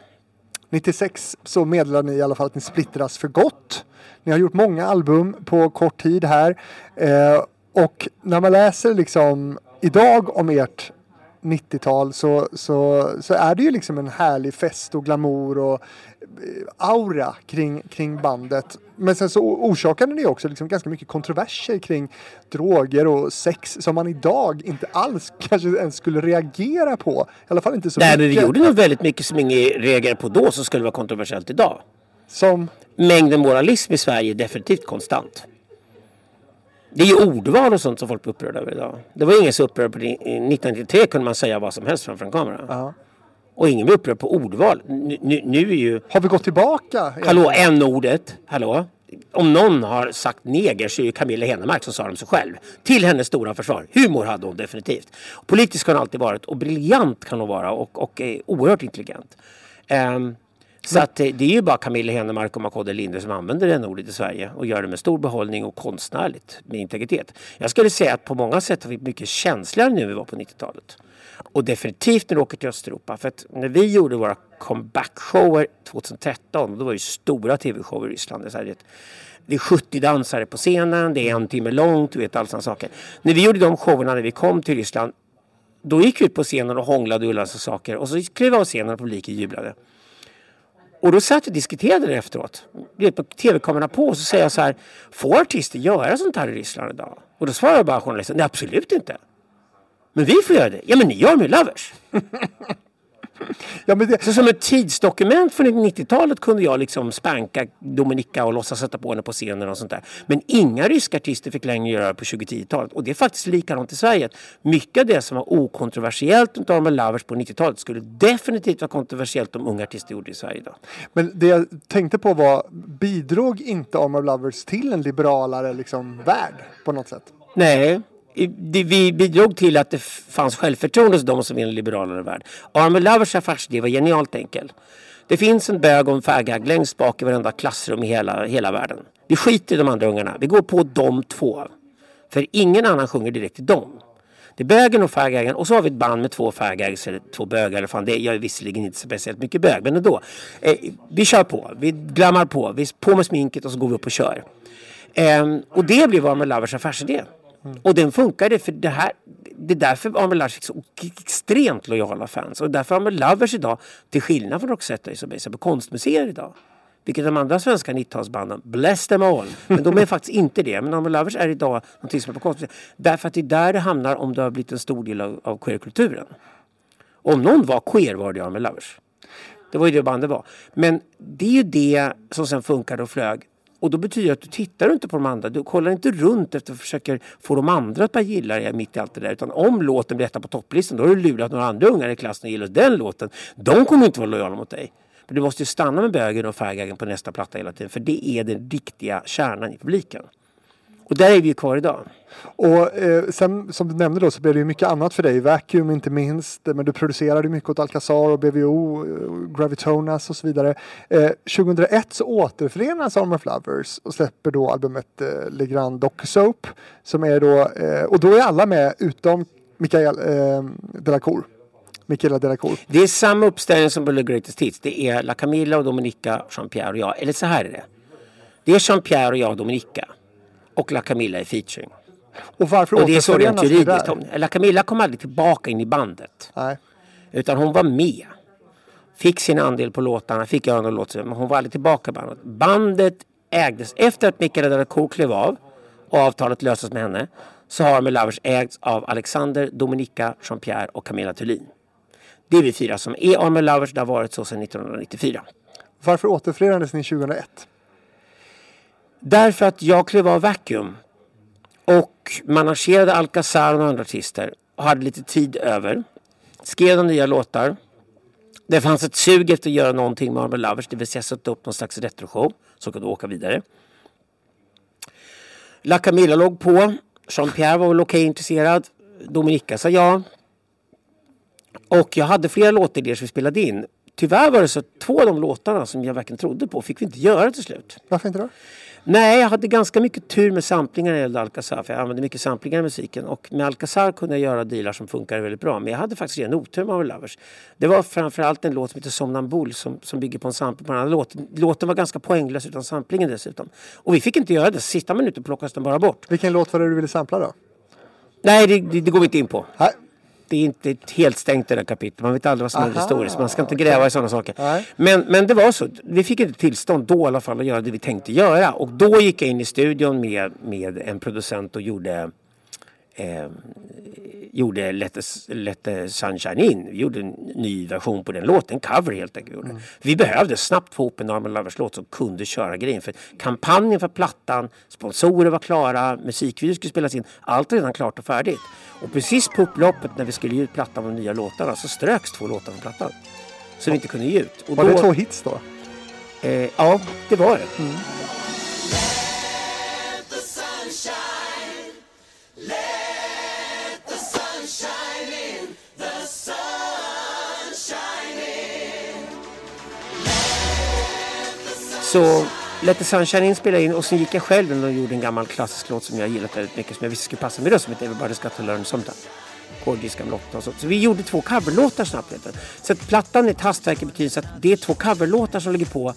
[SPEAKER 2] 96 så meddelar ni i alla fall att ni splittras för gott. Ni har gjort många album på kort tid här. Eh, och när man läser liksom idag om ert 90-tal så, så, så är det ju liksom en härlig fest och glamour och eh, aura kring, kring bandet. Men sen så orsakade ni också liksom ganska mycket kontroverser kring droger och sex som man idag inte alls kanske ens skulle reagera på. I alla fall inte så
[SPEAKER 1] Nej, men vi
[SPEAKER 2] mycket.
[SPEAKER 1] gjorde nog väldigt mycket som ingen reagerade på då som skulle vara kontroversiellt idag.
[SPEAKER 2] Som
[SPEAKER 1] mängden moralism i Sverige är definitivt konstant. Det är ju ordval och sånt som folk blir upprörda över idag. Det var ingen så upprörd på det. 1993 kunde man säga vad som helst framför en kamera.
[SPEAKER 2] Ja.
[SPEAKER 1] Och ingen blir upprörd på ordval. Nu, nu, nu är ju...
[SPEAKER 2] Har vi gått tillbaka?
[SPEAKER 1] Hallå, n-ordet. Hallå? Om någon har sagt neger så är ju Camilla Henemark som sa det om sig själv. Till hennes stora försvar. Humor hade hon definitivt. Politisk har hon alltid varit och briljant kan hon vara och, och är oerhört intelligent. Ehm, så att det är ju bara Camilla Henemark och Makode Linde som använder det ordet i Sverige och gör det med stor behållning och konstnärligt med integritet. Jag skulle säga att på många sätt har vi mycket känsligare nu än vi var på 90-talet. Och definitivt när du åker till Östeuropa. För att när vi gjorde våra comeback-shower 2013, då var det stora tv-shower i Ryssland. Det är, så här, det- det är 70 dansare på scenen, det är en timme långt, du vet alla sådana saker. När vi gjorde de showerna när vi kom till Ryssland Då gick vi ut på scenen och hånglade och lösa saker. Och så klev jag av scenen och publiken jublade. Och då satt vi och diskuterade det efteråt. Tv-kamerorna på och så säger jag så här. Får artister göra sånt här i Ryssland idag? Och då svarar bara journalisten. Nej absolut inte. Men vi får göra det. Ja men ni gör med Lovers.
[SPEAKER 2] Ja, det,
[SPEAKER 1] Så som ett tidsdokument från 90-talet kunde jag liksom spanka Dominika och låtsas sätta på henne på scenen och sånt där. Men inga ryska artister fick längre göra det på 2010-talet. Och det är faktiskt likadant i Sverige. Mycket av det som var okontroversiellt runt Armor Lovers på 90-talet skulle definitivt vara kontroversiellt om unga artister gjorde det i Sverige idag.
[SPEAKER 2] men det jag tänkte på var, bidrog inte Armor Lovers till en liberalare liksom, värld på något sätt?
[SPEAKER 1] Nej, vi bidrog till att det fanns självförtroende hos de som vill en liberalare värld. Armor Lovers affärsidé var genialt enkel. Det finns en bög och en fägag längst bak i varenda klassrum i hela, hela världen. Vi skiter i de andra ungarna. Vi går på de två. För ingen annan sjunger direkt till dem. Det är bögen och fägagen och så har vi ett band med två fägags eller två bögar. Eller fan, det, jag är visserligen inte speciellt mycket bög men ändå. Eh, vi kör på, vi glammar på, vi på med sminket och så går vi upp och kör. Eh, och det blev Armor Lovers affärsidé. Och den funkade för det här. Det är därför Armor Lovers fick så extremt lojala fans. Och därför Armor Lovers idag, till skillnad från Roxette som är på konstmuseer idag. Vilket de andra svenska 90-talsbanden, bless them all. Men de är faktiskt inte det. Men Armor Lovers är idag någonting som är på konstmuseer. Därför att det är där det hamnar om det har blivit en stor del av, av queerkulturen. Om någon var queer var det Armor Lovers. Det var ju det bandet var. Men det är ju det som sen funkade och flög. Och då betyder det att du tittar inte på de andra. Du kollar inte runt efter och försöker få de andra att börja gilla dig mitt i allt det där. Utan om låten blir etta på topplistan då har du lurat några andra ungar i klassen att gilla den låten. De kommer inte vara lojala mot dig. Men du måste ju stanna med bögen och färgagen på nästa platta hela tiden. För det är den riktiga kärnan i publiken. Och där är vi ju kvar idag.
[SPEAKER 2] Och eh, sen som du nämnde då så blev det ju mycket annat för dig. Vacuum inte minst. eh, Men du producerade mycket åt Alcazar och BVO, eh, Gravitonas och så vidare. Eh, 2001 så återförenas Arm of Lovers och släpper då albumet eh, Le Grand Docu-Soap. Som är då, eh, och då är alla med utom Mikael eh, Delacour. Mikaela Delacour.
[SPEAKER 1] Det är samma uppställning som på The Greatest Hits. Det är La Camilla och Dominika, Jean-Pierre och jag. Eller så här är det. Det är Jean-Pierre och jag och Dominika. Och La Camilla är featuring.
[SPEAKER 2] Och varför
[SPEAKER 1] Och det är så rent juridiskt. La Camilla kom aldrig tillbaka in i bandet.
[SPEAKER 2] Nej.
[SPEAKER 1] Utan hon var med. Fick sin andel på låtarna, fick göra någon låt. Men hon var aldrig tillbaka i bandet. Bandet ägdes efter att Mikaela Delacour klev av och avtalet löstes med henne. Så har med Lovers ägts av Alexander, Dominika, Jean-Pierre och Camilla Thulin. Det är vi fyra som är Armor Lovers. Det har varit så sedan 1994.
[SPEAKER 2] Varför återförenades ni 2001?
[SPEAKER 1] Därför att jag klev av Vacuum och managerade Alcazar och andra artister och hade lite tid över. Skrev de nya låtar. Det fanns ett sug efter att göra någonting med Armor Lovers, det vill säga sätta upp någon slags retroshow som kunde åka vidare. La Camilla låg på. Jean-Pierre var väl okej intresserad. Dominika sa ja. Och jag hade flera låtidéer som vi spelade in. Tyvärr var det så att två av de låtarna som jag verkligen trodde på fick vi inte göra till slut.
[SPEAKER 2] Varför inte då?
[SPEAKER 1] Nej, jag hade ganska mycket tur med samplingar när det gällde Alcazar. För jag använde mycket samplingar i musiken. Och med Alcazar kunde jag göra dealar som funkade väldigt bra. Men jag hade faktiskt ren otur med Our Lovers. Det var framförallt en låt som heter Somnambul som, som bygger på en sampling på en annan låt. Låten var ganska poänglös utan samplingen dessutom. Och vi fick inte göra det. Sista minuten plockas den bara bort.
[SPEAKER 2] Vilken låt var det du ville sampla då?
[SPEAKER 1] Nej, det, det, det går vi inte in på.
[SPEAKER 2] Nej.
[SPEAKER 1] Det är inte ett helt stängt det där kapitlet. Man vet aldrig vad som händer
[SPEAKER 2] Aha,
[SPEAKER 1] historiskt. Man ska inte gräva i sådana saker.
[SPEAKER 2] Nej.
[SPEAKER 1] Men, men det var så. Vi fick inte tillstånd då i alla fall att göra det vi tänkte göra. Och då gick jag in i studion med, med en producent och gjorde eh, gjorde Let Let the Sunshine In. Vi gjorde en ny version på den låten. En cover helt enkelt. gjorde. Vi behövde snabbt få ihop en Norman Lovers låt som kunde köra grejen. För kampanjen för plattan, sponsorer var klara, musikvideo skulle spelas in. Allt redan klart och färdigt. Och precis på upploppet när vi skulle ge ut plattan med de nya låtarna så ströks två låtar från plattan. Som vi inte kunde ge ut. Och
[SPEAKER 2] Var
[SPEAKER 1] då,
[SPEAKER 2] det två hits då?
[SPEAKER 1] Eh, ja, det var det. Så Let the Sunshine In spelade in och sen gick jag själv in och gjorde en gammal klassisk låt som jag gillat väldigt mycket som jag visste skulle passa min röst som heter Everybody's Got to Learn Sometime. Gorgeous gamla och sånt. så vi gjorde två coverlåtar snabbt. Så att plattan är ett hastverk i betydelsen att det är två coverlåtar som ligger på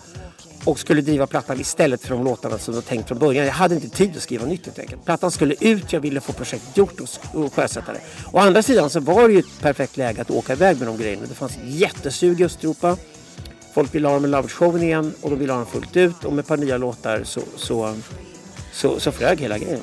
[SPEAKER 1] och skulle driva plattan istället för de låtarna som var tänkt från början. Jag hade inte tid att skriva nytt helt enkelt. Plattan skulle ut, jag ville få projektet gjort och, och sjösätta det. Å andra sidan så var det ju ett perfekt läge att åka iväg med de grejerna. Det fanns ett jättesug i Östeuropa. Folk ville ha dem med Lovers-showen igen och de ville ha dem fullt ut och med ett par nya låtar så, så, så, så flög hela grejen.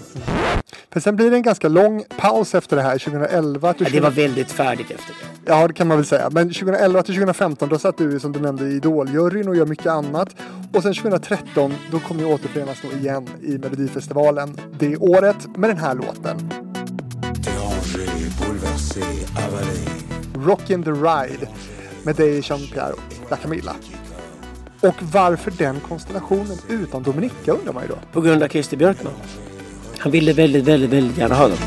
[SPEAKER 2] För sen blir det en ganska lång paus efter det här, 2011 till
[SPEAKER 1] Ja, det var väldigt färdigt efter det.
[SPEAKER 2] Ja, det kan man väl säga. Men 2011 till 2015 då satt du som du nämnde i Idoljuryn och gör mycket annat. Och sen 2013 då kom ni återförenas då igen i Melodifestivalen det året med den här låten. Rockin' the Ride med dig Jean-Pierre och La Camilla. Och varför den konstellationen utan Dominika undrar man ju då.
[SPEAKER 1] På grund av Christer Björkman. Han ville väldigt, väldigt, väldigt gärna ha dem.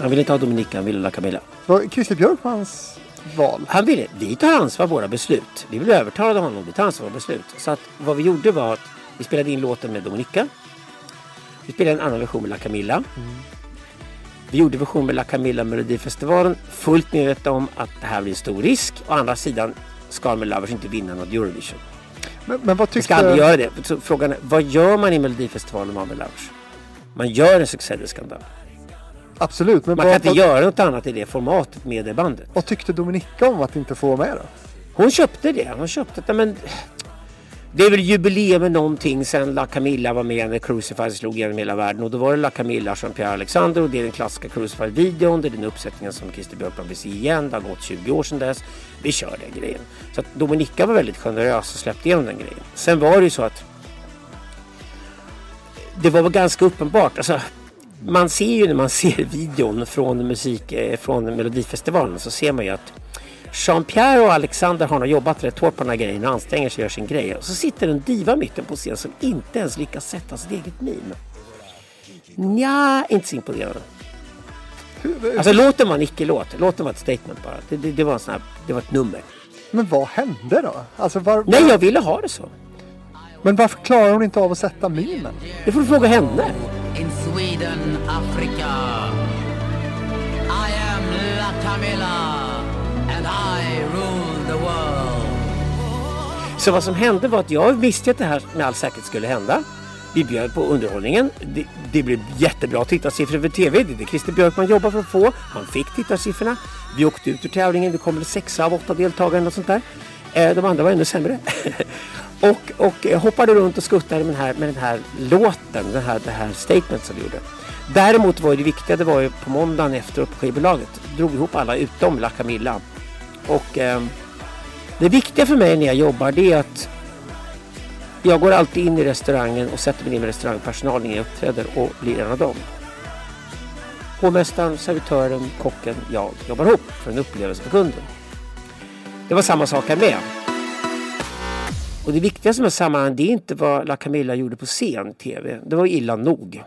[SPEAKER 1] Han ville inte ha Dominika, han ville La Camilla.
[SPEAKER 2] Var Christer Björkmans val?
[SPEAKER 1] Han ville, vi tar ansvar för våra beslut. Vi blev övertalade av honom, vi tar ansvar för våra beslut. Så att vad vi gjorde var att vi spelade in låten med Dominika. Vi spelade en annan version med La Camilla. Vi gjorde version med La Camilla Melodifestivalen fullt medvetna om att det här blir en stor risk. Å andra sidan ska med Lovers inte vinna något Eurovision.
[SPEAKER 2] Men, men vad
[SPEAKER 1] Vi
[SPEAKER 2] tyckte...
[SPEAKER 1] ska aldrig göra det. Så frågan är, vad gör man i Melodifestivalen med Lovers? Man gör en succéskandal.
[SPEAKER 2] Absolut, men
[SPEAKER 1] Man kan
[SPEAKER 2] vad,
[SPEAKER 1] inte
[SPEAKER 2] vad,
[SPEAKER 1] göra något annat i det formatet med det bandet.
[SPEAKER 2] vad tyckte Dominika om att inte få vara med då?
[SPEAKER 1] Hon köpte det. Hon köpte det. Men det är väl jubileum med någonting sen La Camilla var med när Crucify slog igenom hela världen. Och då var det La Camilla, Jean-Pierre Alexander och det är den klassiska Crucify-videon. Det är den uppsättningen som Christer Björkman vill se igen. Det har gått 20 år sedan dess. Vi kör den grejen. Så att Dominika var väldigt generös och släppte igenom den grejen. Sen var det ju så att det var väl ganska uppenbart. Alltså, man ser ju när man ser videon från, musik, eh, från Melodifestivalen så ser man ju att Jean-Pierre och Alexander har nog jobbat rätt hårt på den här grejen och anstränger sig och gör sin grej. Och så sitter en diva mitten på scen som inte ens lyckas sätta sitt eget meme. Nja, inte så imponerande. Alltså låten var en icke-låt. Låten var ett statement bara. Det, det, det, var en sån här, det var ett nummer.
[SPEAKER 2] Men vad hände då? Alltså var,
[SPEAKER 1] Nej, jag ville ha det så.
[SPEAKER 2] Men varför klarar hon inte av att sätta mimen?
[SPEAKER 1] Det får du fråga henne.
[SPEAKER 9] In Sweden, Africa. I am La Camilla and I rule the world.
[SPEAKER 1] Så vad som hände var att jag visste att det här med all säkerhet skulle hända. Vi bjöd på underhållningen. Det, det blev jättebra tittarsiffror för TV. Det är det Christer Björkman jobbar för att få. Han fick tittarsiffrorna. Vi åkte ut ur tävlingen. Vi kom väl sexa av åtta deltagare och sånt där. Eh, de andra var ännu sämre. och, och hoppade runt och skuttade med den här, med den här låten, den här, det här statement som vi gjorde. Däremot var det viktiga, det var ju på måndagen efteråt på skivbolaget. Drog ihop alla utom La Camilla. Och eh, det viktiga för mig när jag jobbar det är att jag går alltid in i restaurangen och sätter mig ner med restaurangpersonalen när jag uppträder och blir en av dem. Hovmästaren, servitören, kocken, jag jobbar ihop för en upplevelse för kunden. Det var samma sak här med. Och det viktigaste med sammanhanget det är inte vad La Camilla gjorde på scen, tv. Det var illa nog.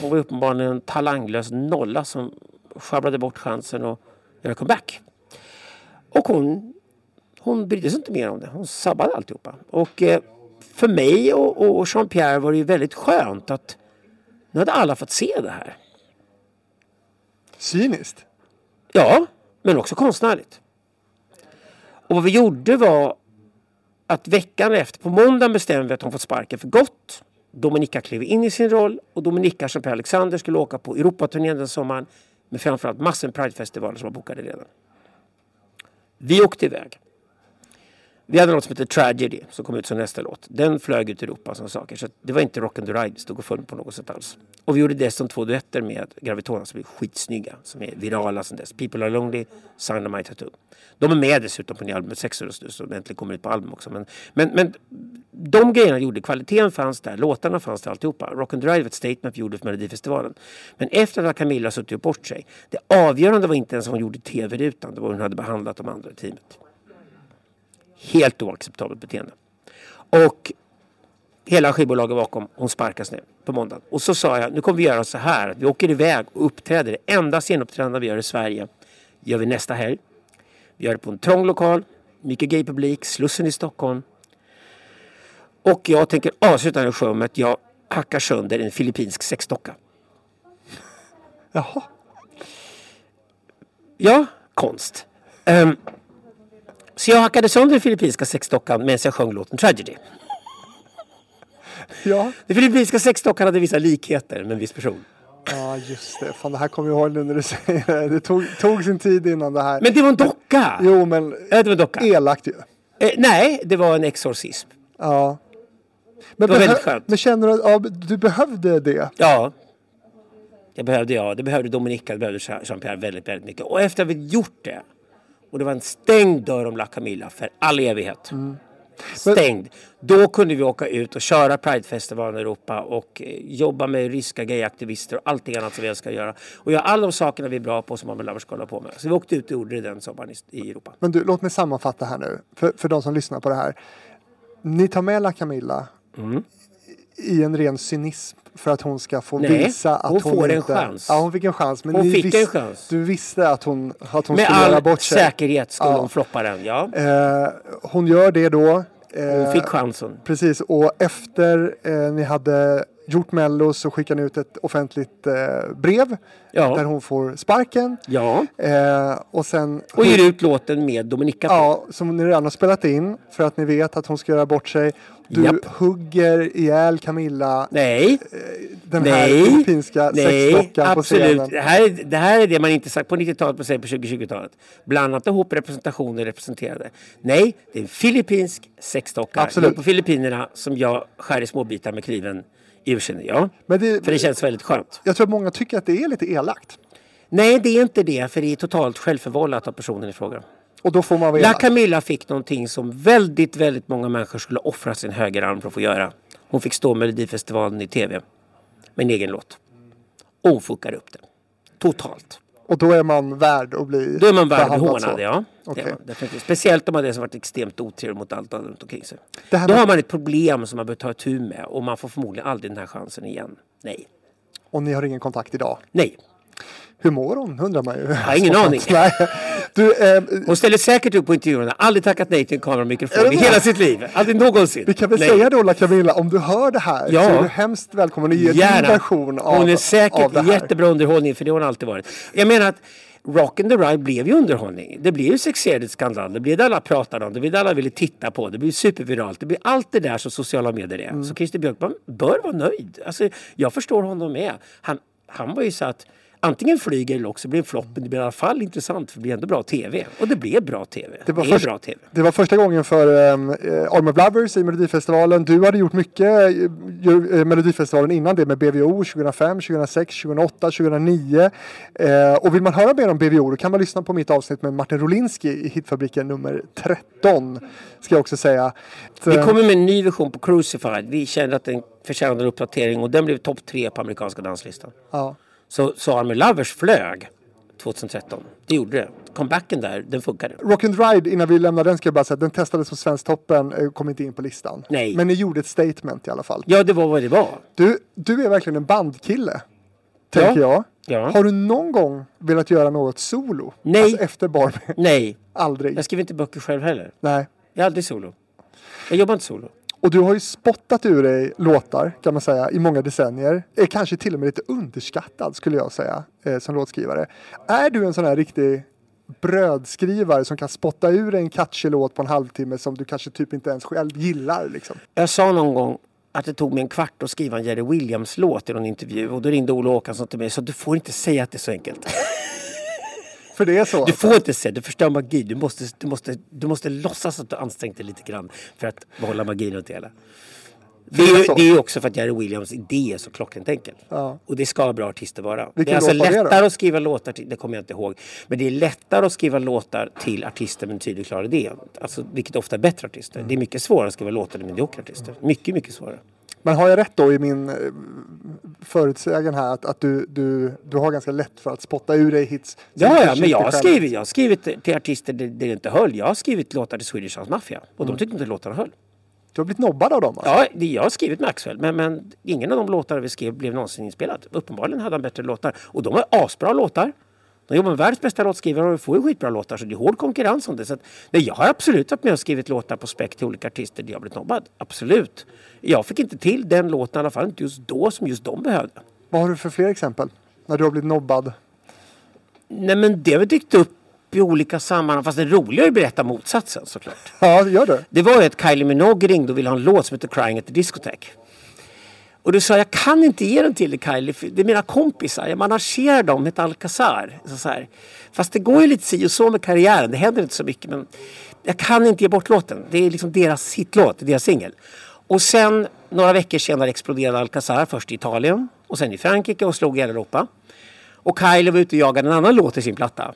[SPEAKER 1] Hon var uppenbarligen en talanglös nolla som sjabblade bort chansen att göra comeback. Och hon, hon brydde sig inte mer om det. Hon sabbade alltihopa. Och eh, för mig och, och Jean-Pierre var det ju väldigt skönt att nu hade alla fått se det här.
[SPEAKER 2] Cyniskt.
[SPEAKER 1] Ja, men också konstnärligt. Och vad vi gjorde var att veckan efter, på måndagen bestämde vi att hon fått sparken för gott. Dominika klev in i sin roll och Dominika Per Alexander skulle åka på Europaturnén den sommaren med framförallt massor med Pridefestivaler som var bokade redan. Vi åkte iväg. Vi hade något som hette Tragedy som kom ut som nästa låt. Den flög ut i Europa som saker. Så det var inte Rock and the Ride vi stod och följde på något sätt alls. Och vi gjorde dessutom två duetter med Gravitona som är skitsnygga. Som är virala sen dess. People Are Lonely, Sign of My Tattoo. De är med dessutom på nya albumet Sexorus nu som äntligen kommer ut på album också. Men, men, men de grejerna gjorde, kvaliteten fanns där, låtarna fanns där alltihopa. Rock and Drive var ett statement vi gjorde för Melodifestivalen. Men efter att Camilla suttit och bort sig. Det avgörande var inte ens vad hon gjorde i tv-rutan. Det var hur hon hade behandlat de andra i teamet. Helt oacceptabelt beteende. Och hela skivbolaget bakom, hon sparkas nu på måndagen. Och så sa jag, nu kommer vi göra så här. att Vi åker iväg och uppträder. Det enda scenuppträdande vi gör i Sverige gör vi nästa helg. Vi gör det på en trång lokal, mycket gaypublik, Slussen i Stockholm. Och jag tänker avsluta den showen med att jag hackar sönder en filippinsk sexdocka.
[SPEAKER 2] Jaha.
[SPEAKER 1] Ja, konst. Ehm, så jag hackade sönder den filippinska sexdockan medan jag sjöng låten Tragedy.
[SPEAKER 2] Ja.
[SPEAKER 1] Den filippinska sexdockan hade vissa likheter med en viss person.
[SPEAKER 2] ja, just det. Fan, det här kommer jag ihåg nu när du säger det. Det tog, tog sin tid innan det här.
[SPEAKER 1] Men det var en docka!
[SPEAKER 2] Jo, men
[SPEAKER 1] Ja, det var en docka.
[SPEAKER 2] elakt ju.
[SPEAKER 1] Eh, nej, det var en exorcism.
[SPEAKER 2] Ja. Men,
[SPEAKER 1] Det var väldigt skönt.
[SPEAKER 2] men känner du att ja, du behövde det?
[SPEAKER 1] Ja. Det behövde jag. Det behövde Dominika. Det behövde Jean- Jean-Pierre väldigt, väldigt mycket. Och efter att vi gjort det. Och det var en stängd dörr om La Camilla för all evighet. Stängd. Då kunde vi åka ut och köra Pridefestivalen i Europa och eh, jobba med ryska gayaktivister och allting annat som vi älskar att göra. Och göra alla de sakerna vi är bra på som man ska hålla på med. Så vi åkte ut och gjorde det den sommaren i, i Europa.
[SPEAKER 2] Men du, låt mig sammanfatta här nu. För, för de som lyssnar på det här. Ni tar med La Camilla
[SPEAKER 1] Mm.
[SPEAKER 2] i en ren cynism för att hon ska få
[SPEAKER 1] Nej,
[SPEAKER 2] visa att
[SPEAKER 1] hon
[SPEAKER 2] hon,
[SPEAKER 1] får en
[SPEAKER 2] inte...
[SPEAKER 1] chans.
[SPEAKER 2] Ja, hon fick en chans. Men
[SPEAKER 1] Hon fick
[SPEAKER 2] visste,
[SPEAKER 1] en chans.
[SPEAKER 2] Du visste att hon, att hon
[SPEAKER 1] Med
[SPEAKER 2] skulle göra
[SPEAKER 1] all
[SPEAKER 2] bort sig.
[SPEAKER 1] säkerhet skulle
[SPEAKER 2] Ja.
[SPEAKER 1] hon floppa den. Ja.
[SPEAKER 2] Eh, hon gör det då. Eh,
[SPEAKER 1] Hon fick chansen.
[SPEAKER 2] Precis, och efter eh, ni hade gjort Mello så skickade ni ut ett offentligt eh, brev
[SPEAKER 1] Ja.
[SPEAKER 2] där hon får sparken.
[SPEAKER 1] Ja.
[SPEAKER 2] Eh, och sen...
[SPEAKER 1] Och ger ut låten med Dominika på.
[SPEAKER 2] Ja, som ni redan har spelat in för att ni vet att hon ska göra bort sig. Du
[SPEAKER 1] Japp.
[SPEAKER 2] hugger ihjäl Camilla,
[SPEAKER 1] Nej.
[SPEAKER 2] den här
[SPEAKER 1] Nej, nej,
[SPEAKER 2] sexdockan på
[SPEAKER 1] absolut.
[SPEAKER 2] scenen.
[SPEAKER 1] Det här, är- det här är det man inte sagt på 90-talet men säger på 2020-talet. Blandat ihop representationer representerade. Nej, det är en filippinsk sexdocka.
[SPEAKER 2] Absolut.
[SPEAKER 1] På Filippinerna som jag skär i små bitar med kniven i ursinne. Ja,
[SPEAKER 2] Men det,
[SPEAKER 1] för det känns väldigt skönt.
[SPEAKER 2] jag tror att många tycker att det är lite elakt.
[SPEAKER 1] Nej, det är inte det för det är totalt självförvållat av personen i fråga.
[SPEAKER 2] Och då får man vara
[SPEAKER 1] La. Camilla fick någonting som väldigt, väldigt många människor skulle offra sin högerarm för att få göra. Hon fick stå Melodifestivalen i tv med en egen låt. Och hon fuckade upp den. Totalt.
[SPEAKER 2] Och då är man värd att bli
[SPEAKER 1] Då är man värd att bli hånad, ja.
[SPEAKER 2] Okej.
[SPEAKER 1] Det är man, definitivt. Speciellt om man är som varit extremt otrevlig mot allt annat runt omkring sig.
[SPEAKER 2] Det
[SPEAKER 1] Då
[SPEAKER 2] med-
[SPEAKER 1] har man ett problem som man bör ta itu med och man får förmodligen aldrig den här chansen igen. Nej.
[SPEAKER 2] Och ni har ingen kontakt idag.
[SPEAKER 1] Nej.
[SPEAKER 2] Hur mår hon undrar man ju. Jag
[SPEAKER 1] har ingen aning.
[SPEAKER 2] Nej. Du, eh,
[SPEAKER 1] Hon ställer säkert upp på intervjuerna. Aldrig tackat nej till en kamera och mikrofon i hela sitt liv. Aldrig någonsin.
[SPEAKER 2] vi kan väl
[SPEAKER 1] Nej.
[SPEAKER 2] säga då La Camilla, om du hör det här
[SPEAKER 1] Ja.
[SPEAKER 2] så är du hemskt välkommen att ge din
[SPEAKER 1] Gärna.
[SPEAKER 2] version av,
[SPEAKER 1] Hon är säkert jättebra underhållning för det har hon alltid varit. Jag menar att Rock and the Ride blev ju underhållning. Det blev ju sexuellt skandal. Det blev det alla pratade om. Det blev det alla ville titta på. Det blev superviralt. Det blev allt det där som sociala medier är.
[SPEAKER 2] Mm.
[SPEAKER 1] Så Christer Björkman bör vara nöjd. Alltså, jag förstår honom med. Han, han var ju så att antingen flyger eller också blir det en flopp. Men det blir i alla fall intressant för det blir ändå bra TV. Och det blev bra TV.
[SPEAKER 2] Det var,
[SPEAKER 1] är
[SPEAKER 2] först,
[SPEAKER 1] bra TV.
[SPEAKER 2] det var första gången för um, Arm of Lovers i Melodifestivalen. Du hade gjort mycket uh, Melodifestivalen innan det med BVO 2005, 2006, 2008, 2009. Eh, och vill man höra mer om BVO då kan man lyssna på mitt avsnitt med Martin Rolinski i Hitfabriken nummer 13. Ska jag också säga.
[SPEAKER 1] Vi kommer med en ny version på Crucified. Vi kände att den förtjänade en uppdatering och den blev topp tre på amerikanska danslistan.
[SPEAKER 2] ja.
[SPEAKER 1] Så, så Army Lovers flög 2013. Det gjorde det. Comebacken där, den funkade.
[SPEAKER 2] Rock and Ride, innan vi lämnar den ska jag bara säga att den testades på Svensktoppen, eh, kom inte in på listan.
[SPEAKER 1] Nej.
[SPEAKER 2] Men ni gjorde ett statement i alla fall.
[SPEAKER 1] Ja, det var vad det var.
[SPEAKER 2] Du, du är verkligen en bandkille. Tänker jag.
[SPEAKER 1] Ja.
[SPEAKER 2] Har du någon gång velat göra något solo?
[SPEAKER 1] Nej.
[SPEAKER 2] Alltså efter Barbie?
[SPEAKER 1] Nej,
[SPEAKER 2] Aldrig?
[SPEAKER 1] jag skriver inte böcker själv heller.
[SPEAKER 2] Nej.
[SPEAKER 1] Jag är aldrig solo. Jag jobbar inte solo.
[SPEAKER 2] Och du har ju spottat ur dig låtar kan man säga i många decennier. Är kanske till och med lite underskattad skulle jag säga eh, som låtskrivare. Är du en sån här riktig brödskrivare som kan spotta ur en catchy låt på en halvtimme som du kanske typ inte ens själv gillar liksom?
[SPEAKER 1] Jag sa någon gång att det tog mig en kvart att skriva en Jerry Williams-låt i någon intervju och då ringde Olle Håkansson till mig och sa du får inte säga att det är så enkelt.
[SPEAKER 2] För det är så?
[SPEAKER 1] Du får inte säga, du förstör magi. Du måste, du, måste, du måste låtsas att du ansträngt dig lite grann för att behålla magin runt det hela. Det är, ju, det är också för att Jerry Williams idé är så klockrent enkel.
[SPEAKER 2] Ja.
[SPEAKER 1] Och det ska bra artister vara.
[SPEAKER 2] Vilken
[SPEAKER 1] det är alltså lättare att skriva låtar till, det kommer jag inte ihåg. Men det är lättare att skriva låtar till artister med en tydlig klar idé. Alltså, vilket ofta är bättre artister. Det är mycket svårare att skriva låtar till mediokra artister. Mycket, mycket svårare.
[SPEAKER 2] Men har jag rätt då i min eh, förutsägen här att, att du, du, du har ganska lätt för att spotta ur dig hits?
[SPEAKER 1] Ja, ja, men jag har skrivit, jag har skrivit till artister där det inte höll. Jag har skrivit låtar till Swedish House Mafia och de tyckte inte låtarna höll.
[SPEAKER 2] Du har blivit nobbad av dem alltså?
[SPEAKER 1] Ja, jag har skrivit Maxwell, men, men ingen av de låtar vi skrev blev någonsin inspelad. Uppenbarligen hade han bättre låtar. Och de var asbra låtar. De jobbar med världens bästa låtskrivare och får ju skitbra låtar. Så det är hård konkurrens om det. Så att, nej, jag har absolut varit med och skrivit låtar på spec till olika artister där jag blivit nobbad. Absolut. Jag fick inte till den låten, i alla fall inte just då, som just de behövde.
[SPEAKER 2] Vad har du för fler exempel? När du har blivit nobbad?
[SPEAKER 1] Nej men det har väl dykt upp i olika sammanhang. Fast det roliga är att berätta motsatsen såklart.
[SPEAKER 2] Ja, gör det.
[SPEAKER 1] Det var ju att Kylie Minogue ringde och ville ha en låt som heter Crying at the Discotheque. Och då sa jag, kan inte ge den till dig Kylie, för det är mina kompisar. Jag managerar dem med ett Alcazar. Så så här. Fast det går ju lite si och så med karriären, det händer inte så mycket. Men jag kan inte ge bort låten. Det är liksom deras hitlåt, deras singel. Och sen några veckor senare exploderade Alcazar, först i Italien och sen i Frankrike och slog i hela Europa. Och Kylie var ute och jagade en annan låt i sin platta.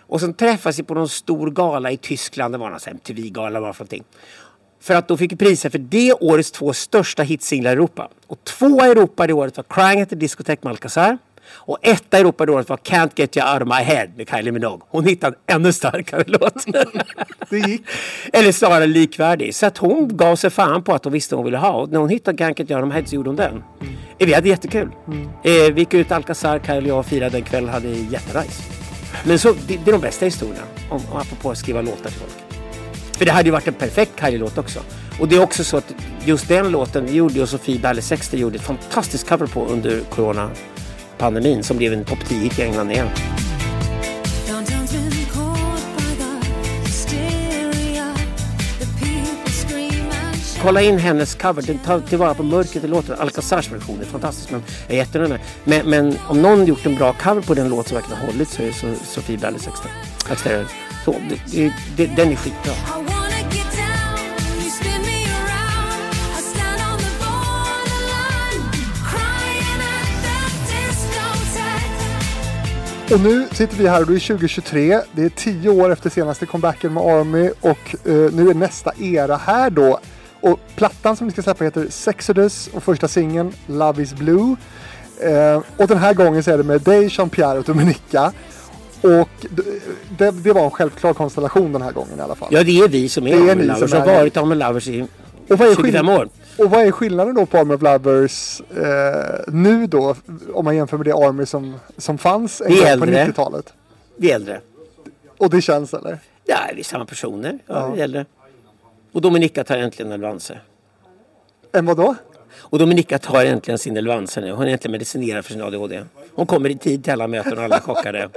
[SPEAKER 1] Och sen träffades vi på någon stor gala i Tyskland. Det var någon MTV-gala eller vad för någonting. För att då fick priser för det årets två största hitsinglar i Europa. Och två i Europa det året var Crying at the Discotheque med Alcazar. Och etta i Europa det året var Can't Get You Out of My Head med Kylie Minogue. Hon hittade en ännu starkare låt.
[SPEAKER 2] Det gick.
[SPEAKER 1] Eller snarare likvärdig. Så att hon gav sig fan på att hon visste vad hon ville ha. Och när hon hittade Can't Get You Out of My Head så gjorde hon den. Eh, Vi hade jättekul. Eh, vi gick ut Alcazar, Kylie och jag firade den kvällen. Hade jättenice. Men så, det, det är de bästa historierna. Om, om apropå att skriva låtar till folk. För det hade ju varit en perfekt Kylie-låt också. Och det är också så att just den låten gjorde och Sofie 60 gjorde ett fantastiskt cover på under Corona-pandemin som blev en topp 10 i England igen. Kolla in hennes cover. Den tar tillvara på mörkret i låten. Alcazars version är fantastisk. Men jag är jättenöjd med men, men om någon gjort en bra cover på den låt som verkligen har hållit så är det Sofie 60. Så, det, det, den är skitbra.
[SPEAKER 2] Och nu sitter vi här och det är 2023. Det är tio år efter senaste comebacken med Army och eh, nu är nästa era här då. Och plattan som vi ska släppa heter Sexodus och första singeln Love is Blue. Eh, och den här gången så är det med dig, Jean-Pierre och Dominika. Och det, det var en självklar konstellation den här gången i alla fall.
[SPEAKER 1] Ja, det är vi som är Army Lovers.
[SPEAKER 2] som
[SPEAKER 1] har varit Army Lovers i
[SPEAKER 2] Och vad är
[SPEAKER 1] 25
[SPEAKER 2] skill-
[SPEAKER 1] år.
[SPEAKER 2] Och vad är skillnaden då på Army of Lovers eh, nu då? Om man jämför med det Army som, som fanns en gång på
[SPEAKER 1] äldre.
[SPEAKER 2] 90-talet.
[SPEAKER 1] Vi är äldre.
[SPEAKER 2] Och det känns eller?
[SPEAKER 1] Ja, vi är samma personer. Ja,
[SPEAKER 2] Ja.
[SPEAKER 1] vi är äldre. Och Dominika tar äntligen Elvanse.
[SPEAKER 2] Än vad då?
[SPEAKER 1] Och Dominika tar äntligen sin Elvanse nu. Hon är äntligen medicinerad för sin ADHD. Hon kommer i tid till alla möten och alla är chockade.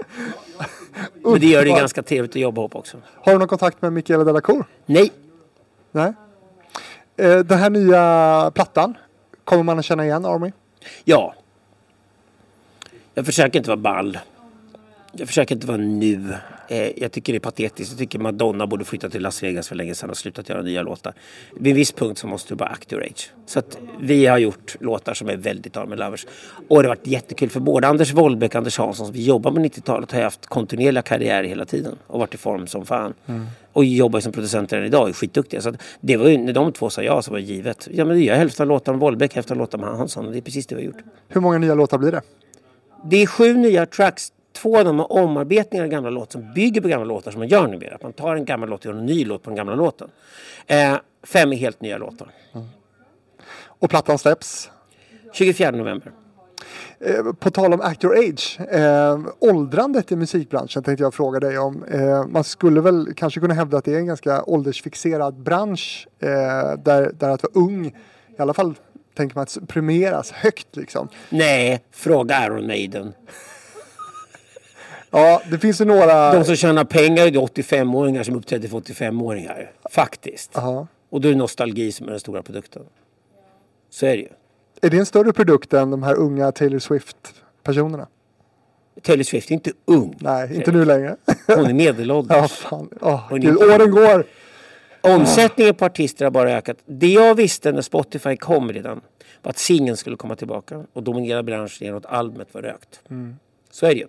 [SPEAKER 1] Men det gör det ganska trevligt att jobba ihop också.
[SPEAKER 2] Har du någon kontakt med Michaela Delacour?
[SPEAKER 1] Nej,
[SPEAKER 2] Nej. Eh, den här nya plattan, kommer man att känna igen Army?
[SPEAKER 1] ja. Jag försöker inte vara ball. Jag försöker inte vara nu. Eh, jag tycker det är patetiskt. Jag tycker Madonna borde flytta till Las Vegas för länge sedan och slutat göra nya låtar. Vid en viss punkt så måste du bara act your age. Så att vi har gjort låtar som är väldigt Army Lovers. Och det har varit jättekul för både Anders Wollbeck och Anders Hansson som vi jobbar med 90-talet har haft kontinuerliga karriärer hela tiden och varit i form som fan. Och jobbar som producenter än idag och är skitduktiga. Så att det var ju när de två sa ja så var det givet. Ja men det gör hälften av låtarna med Wollbeck, hälften av låtarna med Hansson. Och det är precis det vi har gjort.
[SPEAKER 2] Hur många nya låtar blir det?
[SPEAKER 1] Det är sju nya tracks. Två av dem är omarbetningar av gamla låtar som bygger på gamla låtar som man gör numera. Att man tar en gammal låt och gör en ny låt på den gamla låten. Eh, fem är helt nya låtar.
[SPEAKER 2] Och plattan släpps.
[SPEAKER 1] 24 november.
[SPEAKER 2] Eh, på tal om act your age. Eh, åldrandet i musikbranschen tänkte jag fråga dig om. Eh, man skulle väl kanske kunna hävda att det är en ganska åldersfixerad bransch. Eh, där, där att vara ung, i alla fall tänker man att premieras högt liksom.
[SPEAKER 1] Nej, fråga Iron Maiden.
[SPEAKER 2] Ja, det finns ju några...
[SPEAKER 1] De som tjänar pengar är 85-åringar som uppträder för 85-åringar. Faktiskt.
[SPEAKER 2] Jaha.
[SPEAKER 1] Och då är det nostalgi som är den stora produkten. Så är det ju.
[SPEAKER 2] Är det en större produkt än de här unga Taylor Swift-personerna?
[SPEAKER 1] Taylor Swift är inte ung.
[SPEAKER 2] Nej, inte nu längre.
[SPEAKER 1] Hon är medelålders.
[SPEAKER 2] ja, fan.
[SPEAKER 1] Och
[SPEAKER 2] gud, åren går.
[SPEAKER 1] Omsättningen på artister har bara ökat. Det jag visste när Spotify kom redan var att singeln skulle komma tillbaka och dominera branschen genom att albumet var rökt. Så är det ju.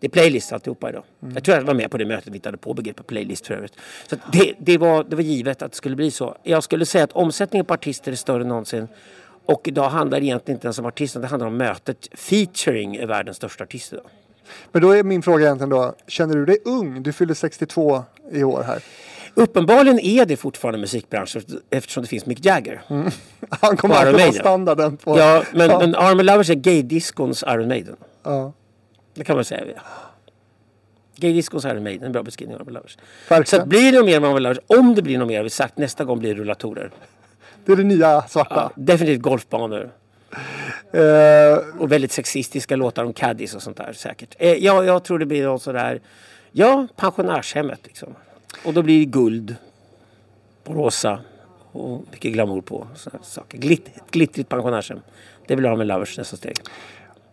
[SPEAKER 1] Det är playlist alltihopa idag. Jag tror jag var med på det mötet vi hittade på begreppet playlist för övrigt. Så det, det, var, det var givet att det skulle bli så. Jag skulle säga att omsättningen på artister är större än någonsin. Och idag handlar det egentligen inte ens om artisten, det handlar om mötet. Featuring är världens största artist idag.
[SPEAKER 2] Men då är min fråga egentligen då, känner du dig ung? Du fyller 62 i år här.
[SPEAKER 1] Uppenbarligen är det fortfarande musikbranschen eftersom det finns Mick Jagger.
[SPEAKER 2] Han kommer alltid vara standarden på...
[SPEAKER 1] Ja, men,
[SPEAKER 2] Ja.
[SPEAKER 1] men Army Lovers är gay-discons Iron Maiden.
[SPEAKER 2] Ja,
[SPEAKER 1] Det kan man säga. Gay-discons Iron Maiden, en bra beskrivning av Lovers. Så att blir det något mer Army Lovers, om det blir något mer har vi sagt, nästa gång blir det rullatorer.
[SPEAKER 2] Det är det nya svarta.
[SPEAKER 1] Ja, definitivt golfbanor.
[SPEAKER 2] Eh,
[SPEAKER 1] Och väldigt sexistiska låtar om caddies och sånt där säkert. Eh, ja, jag tror det blir något sådär, ja, pensionärshemmet liksom. Och då blir det guld och rosa och mycket glamour på saker. Glitt, ett glittrigt pensionärshem. Det vill jag ha med Lovers nästa steg.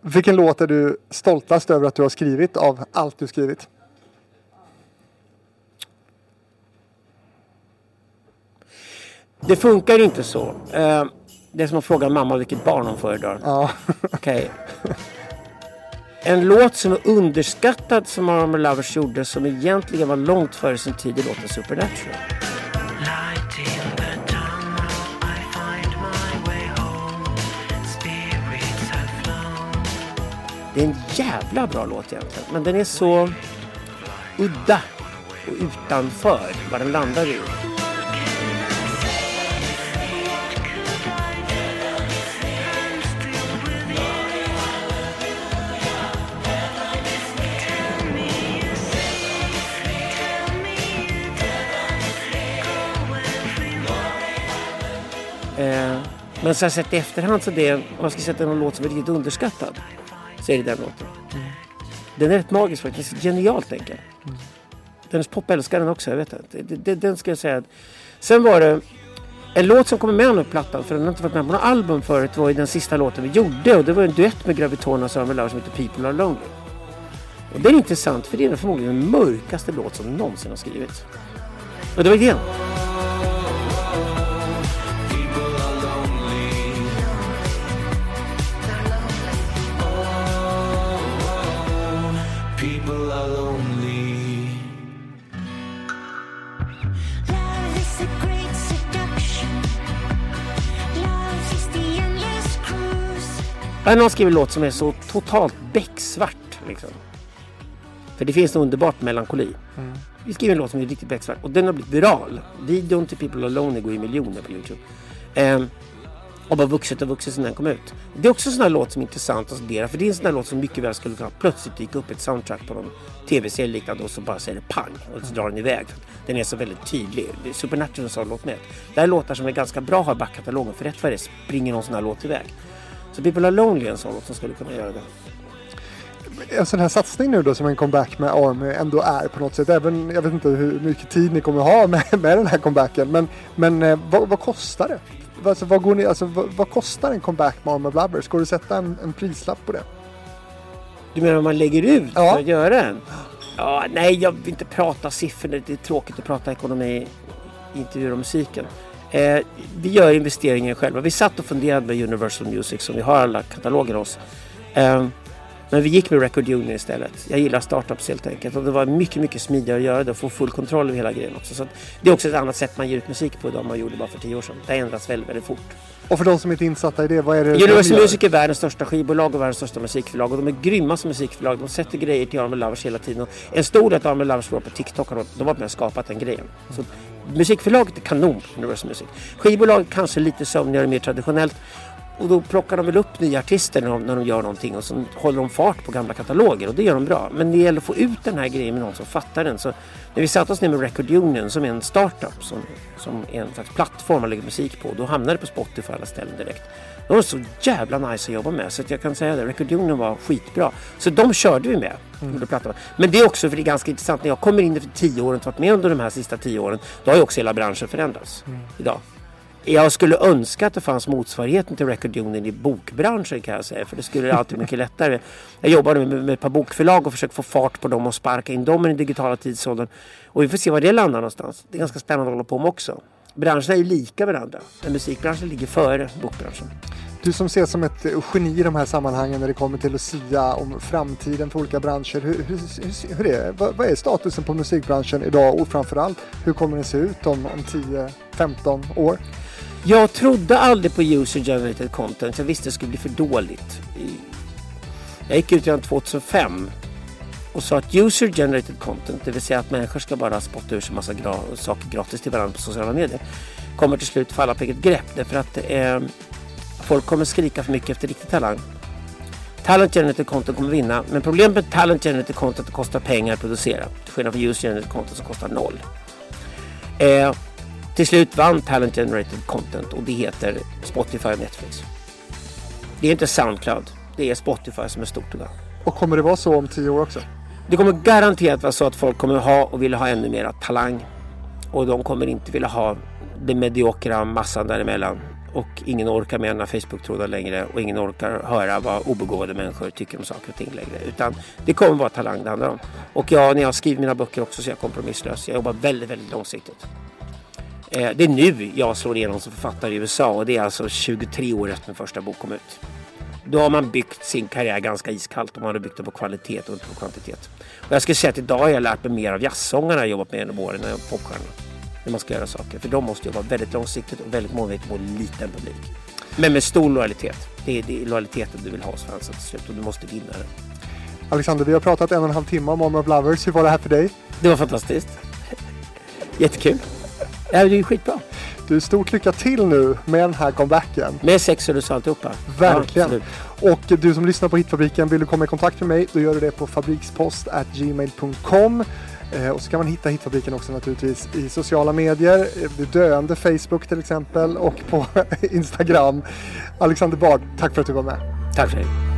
[SPEAKER 2] Vilken låt är du stoltast över att du har skrivit av allt du skrivit?
[SPEAKER 1] Det funkar inte så. Eh, det är som att fråga mamma vilket barn hon föredrar.
[SPEAKER 2] Ja.
[SPEAKER 1] Okej. En låt som är underskattad som Armor Lovers gjorde som egentligen var långt före sin tid är låten Supernatural. Det är en jävla bra låt egentligen. Men den är så udda och utanför vad den landar i. Eh, men så sett i efterhand så det, om man ska sätta någon låt som är riktigt underskattad så är det den låten. Den är rätt magisk faktiskt. Genialt enkel. Dennis Pop älskar den också. Jag vet inte. Det, det, den ska jag säga. Sen var det en låt som kommer med på plattan. För den har inte varit med på några album förut. var ju den sista låten vi gjorde. Och det var en duett med Gravitona och Samuel Larsson som heter People Are Lonely. Och den är intressant för det är förmodligen den mörkaste låt som någonsin har skrivits. Och det var idén. Har någon skrivit en låt som är så totalt becksvart. Liksom. För det finns något underbart melankoli. Vi skriver en låt som är riktigt becksvart och den har blivit viral. Videon till People Alone går i miljoner på Youtube. Ehm, och bara vuxit och vuxit sedan den kom ut. Det är också en sån här låt som är intressant att studera. För det är en sån här låt som mycket väl skulle kunna plötsligt dyka upp ett soundtrack på någon tv-serie liknande och så bara säger det pang och så drar den iväg. Den är så väldigt tydlig. Supernatural en sån låt med. Det här är låtar som är ganska bra att ha i backkatalogen för rätt vad det springer någon sån här låt iväg. Så People Are Lonely är en sån som skulle kunna göra det.
[SPEAKER 2] En sån här satsning nu då som en comeback med Army ändå är på något sätt. Även, jag vet inte hur mycket tid ni kommer ha med, med den här comebacken. Men, men eh, vad, vad kostar det? Alltså, vad, går ni, alltså, vad, vad kostar en comeback med Army Lovers? Går det att sätta en, en prislapp på det?
[SPEAKER 1] Du menar om man lägger ut
[SPEAKER 2] Ja.
[SPEAKER 1] för att göra en? Ja, nej, jag vill inte prata siffror. Det är tråkigt att prata ekonomi i intervjuer om musiken. Eh, vi gör investeringen själva. Vi satt och funderade med Universal Music som vi har alla kataloger hos. Eh, men vi gick med Record Union istället. Jag gillar startups helt enkelt. Och det var mycket, mycket smidigare att göra det och få full kontroll över hela grejen också. Så det är också ett annat sätt man ger ut musik på idag än man gjorde bara för tio år sedan. Det har ändrats väldigt, väldigt fort.
[SPEAKER 2] Och för de som inte är insatta i det, vad är det de
[SPEAKER 1] Universal? Music är världens största skivbolag och världens största musikförlag och de är grymma som musikförlag. De sätter grejer till Army Lovers hela tiden. Och en stor del av Army Lovers var på TikTok de var med och skapat den grejen. Så musikförlaget är kanon på Universal Music. Skivbolaget kanske lite sömnigare, mer traditionellt. Och då plockar de väl upp nya artister när de, när de gör någonting och så håller de fart på gamla kataloger och det gör de bra. Men det gäller att få ut den här grejen med någon som fattar den. Så när vi satte oss ner med Record Union som är en startup som, som är en slags plattform man lägger musik på. Då hamnar det på Spotify alla ställen direkt. Det var så jävla nice att jobba med så att jag kan säga det. Record Union var skitbra. Så de körde vi med. plattan. Men det är också för det är ganska intressant. När jag kommer in efter tio år och varit med under de här sista tio åren. Då har ju också hela branschen förändrats idag. Jag skulle önska att det fanns motsvarigheten till Record Union i bokbranschen kan jag säga. För det skulle alltid mycket lättare. Jag jobbade med, med ett par bokförlag och försökte få fart på dem och sparka in dem i den digitala tidsåldern. Och vi får se var det landar någonstans. Det är ganska spännande att hålla på med också. Branscherna är ju lika varandra. Men musikbranschen ligger före bokbranschen.
[SPEAKER 2] Du som ses som ett geni i de här sammanhangen när det kommer till att sia om framtiden för olika branscher. Hur, hur, hur, är, vad, vad är statusen på musikbranschen idag och framförallt hur kommer den se ut om, om 10-15 år?
[SPEAKER 1] Jag trodde aldrig på user generated content. Jag visste det skulle bli för dåligt. Jag gick ut redan 2005 och sa att user generated content, det vill säga att människor ska bara spotta ur sig massa gra- saker gratis till varandra på sociala medier, kommer till slut falla på eget grepp därför att eh, folk kommer skrika för mycket efter riktig talang. Talent generated content kommer vinna, men problemet med talent generated content kostar pengar att producera. Till skillnad från user generated content som kostar noll. Eh, till slut vann Talent Generated Content och det heter Spotify och Netflix. Det är inte Soundcloud. Det är Spotify som är stort idag.
[SPEAKER 2] Och kommer det vara så om tio år också?
[SPEAKER 1] Det kommer garanterat vara så att folk kommer ha och vill ha ännu mera talang. Och de kommer inte vilja ha den mediokra massan däremellan. Och ingen orkar med några Facebook-trådar längre och ingen orkar höra vad obegåvade människor tycker om saker och ting längre. Utan det kommer vara talang det handlar om. Och jag, när jag skriver mina böcker också så är jag kompromisslös. Jag jobbar väldigt, väldigt långsiktigt. Eh, det är nu jag slår igenom som författare i USA och det är alltså 23 år efter min första bok kom ut. Då har man byggt sin karriär ganska iskallt och man har byggt den på kvalitet och inte på kvantitet. Och jag skulle säga att idag har jag lärt mig mer av jazzsångarna jag jobbat med genom åren än popstjärnorna. När man ska göra saker. För de måste jobba väldigt långsiktigt och väldigt målmedvetet på en liten publik. Men med stor lojalitet. Det är, det är lojaliteten du vill ha hos fansen till slut och du måste vinna den.
[SPEAKER 2] Alexander, vi har pratat en och en halv timme om Army of Lovers. Hur var det här för dig?
[SPEAKER 1] Det var fantastiskt. Jättekul. Det är skitbra.
[SPEAKER 2] Du, stort lycka till nu med den här comebacken.
[SPEAKER 1] Med sex och alltihopa.
[SPEAKER 2] Verkligen.
[SPEAKER 1] Ja,
[SPEAKER 2] och du som lyssnar på Hitfabriken, vill du komma i kontakt med mig, då gör du det på fabrikspost.gmail.com. Eh, och så kan man hitta Hitfabriken också naturligtvis i sociala medier, eh, vid döende Facebook till exempel och på Instagram. Alexander Bard, tack för att du var med.
[SPEAKER 1] Tack så mycket.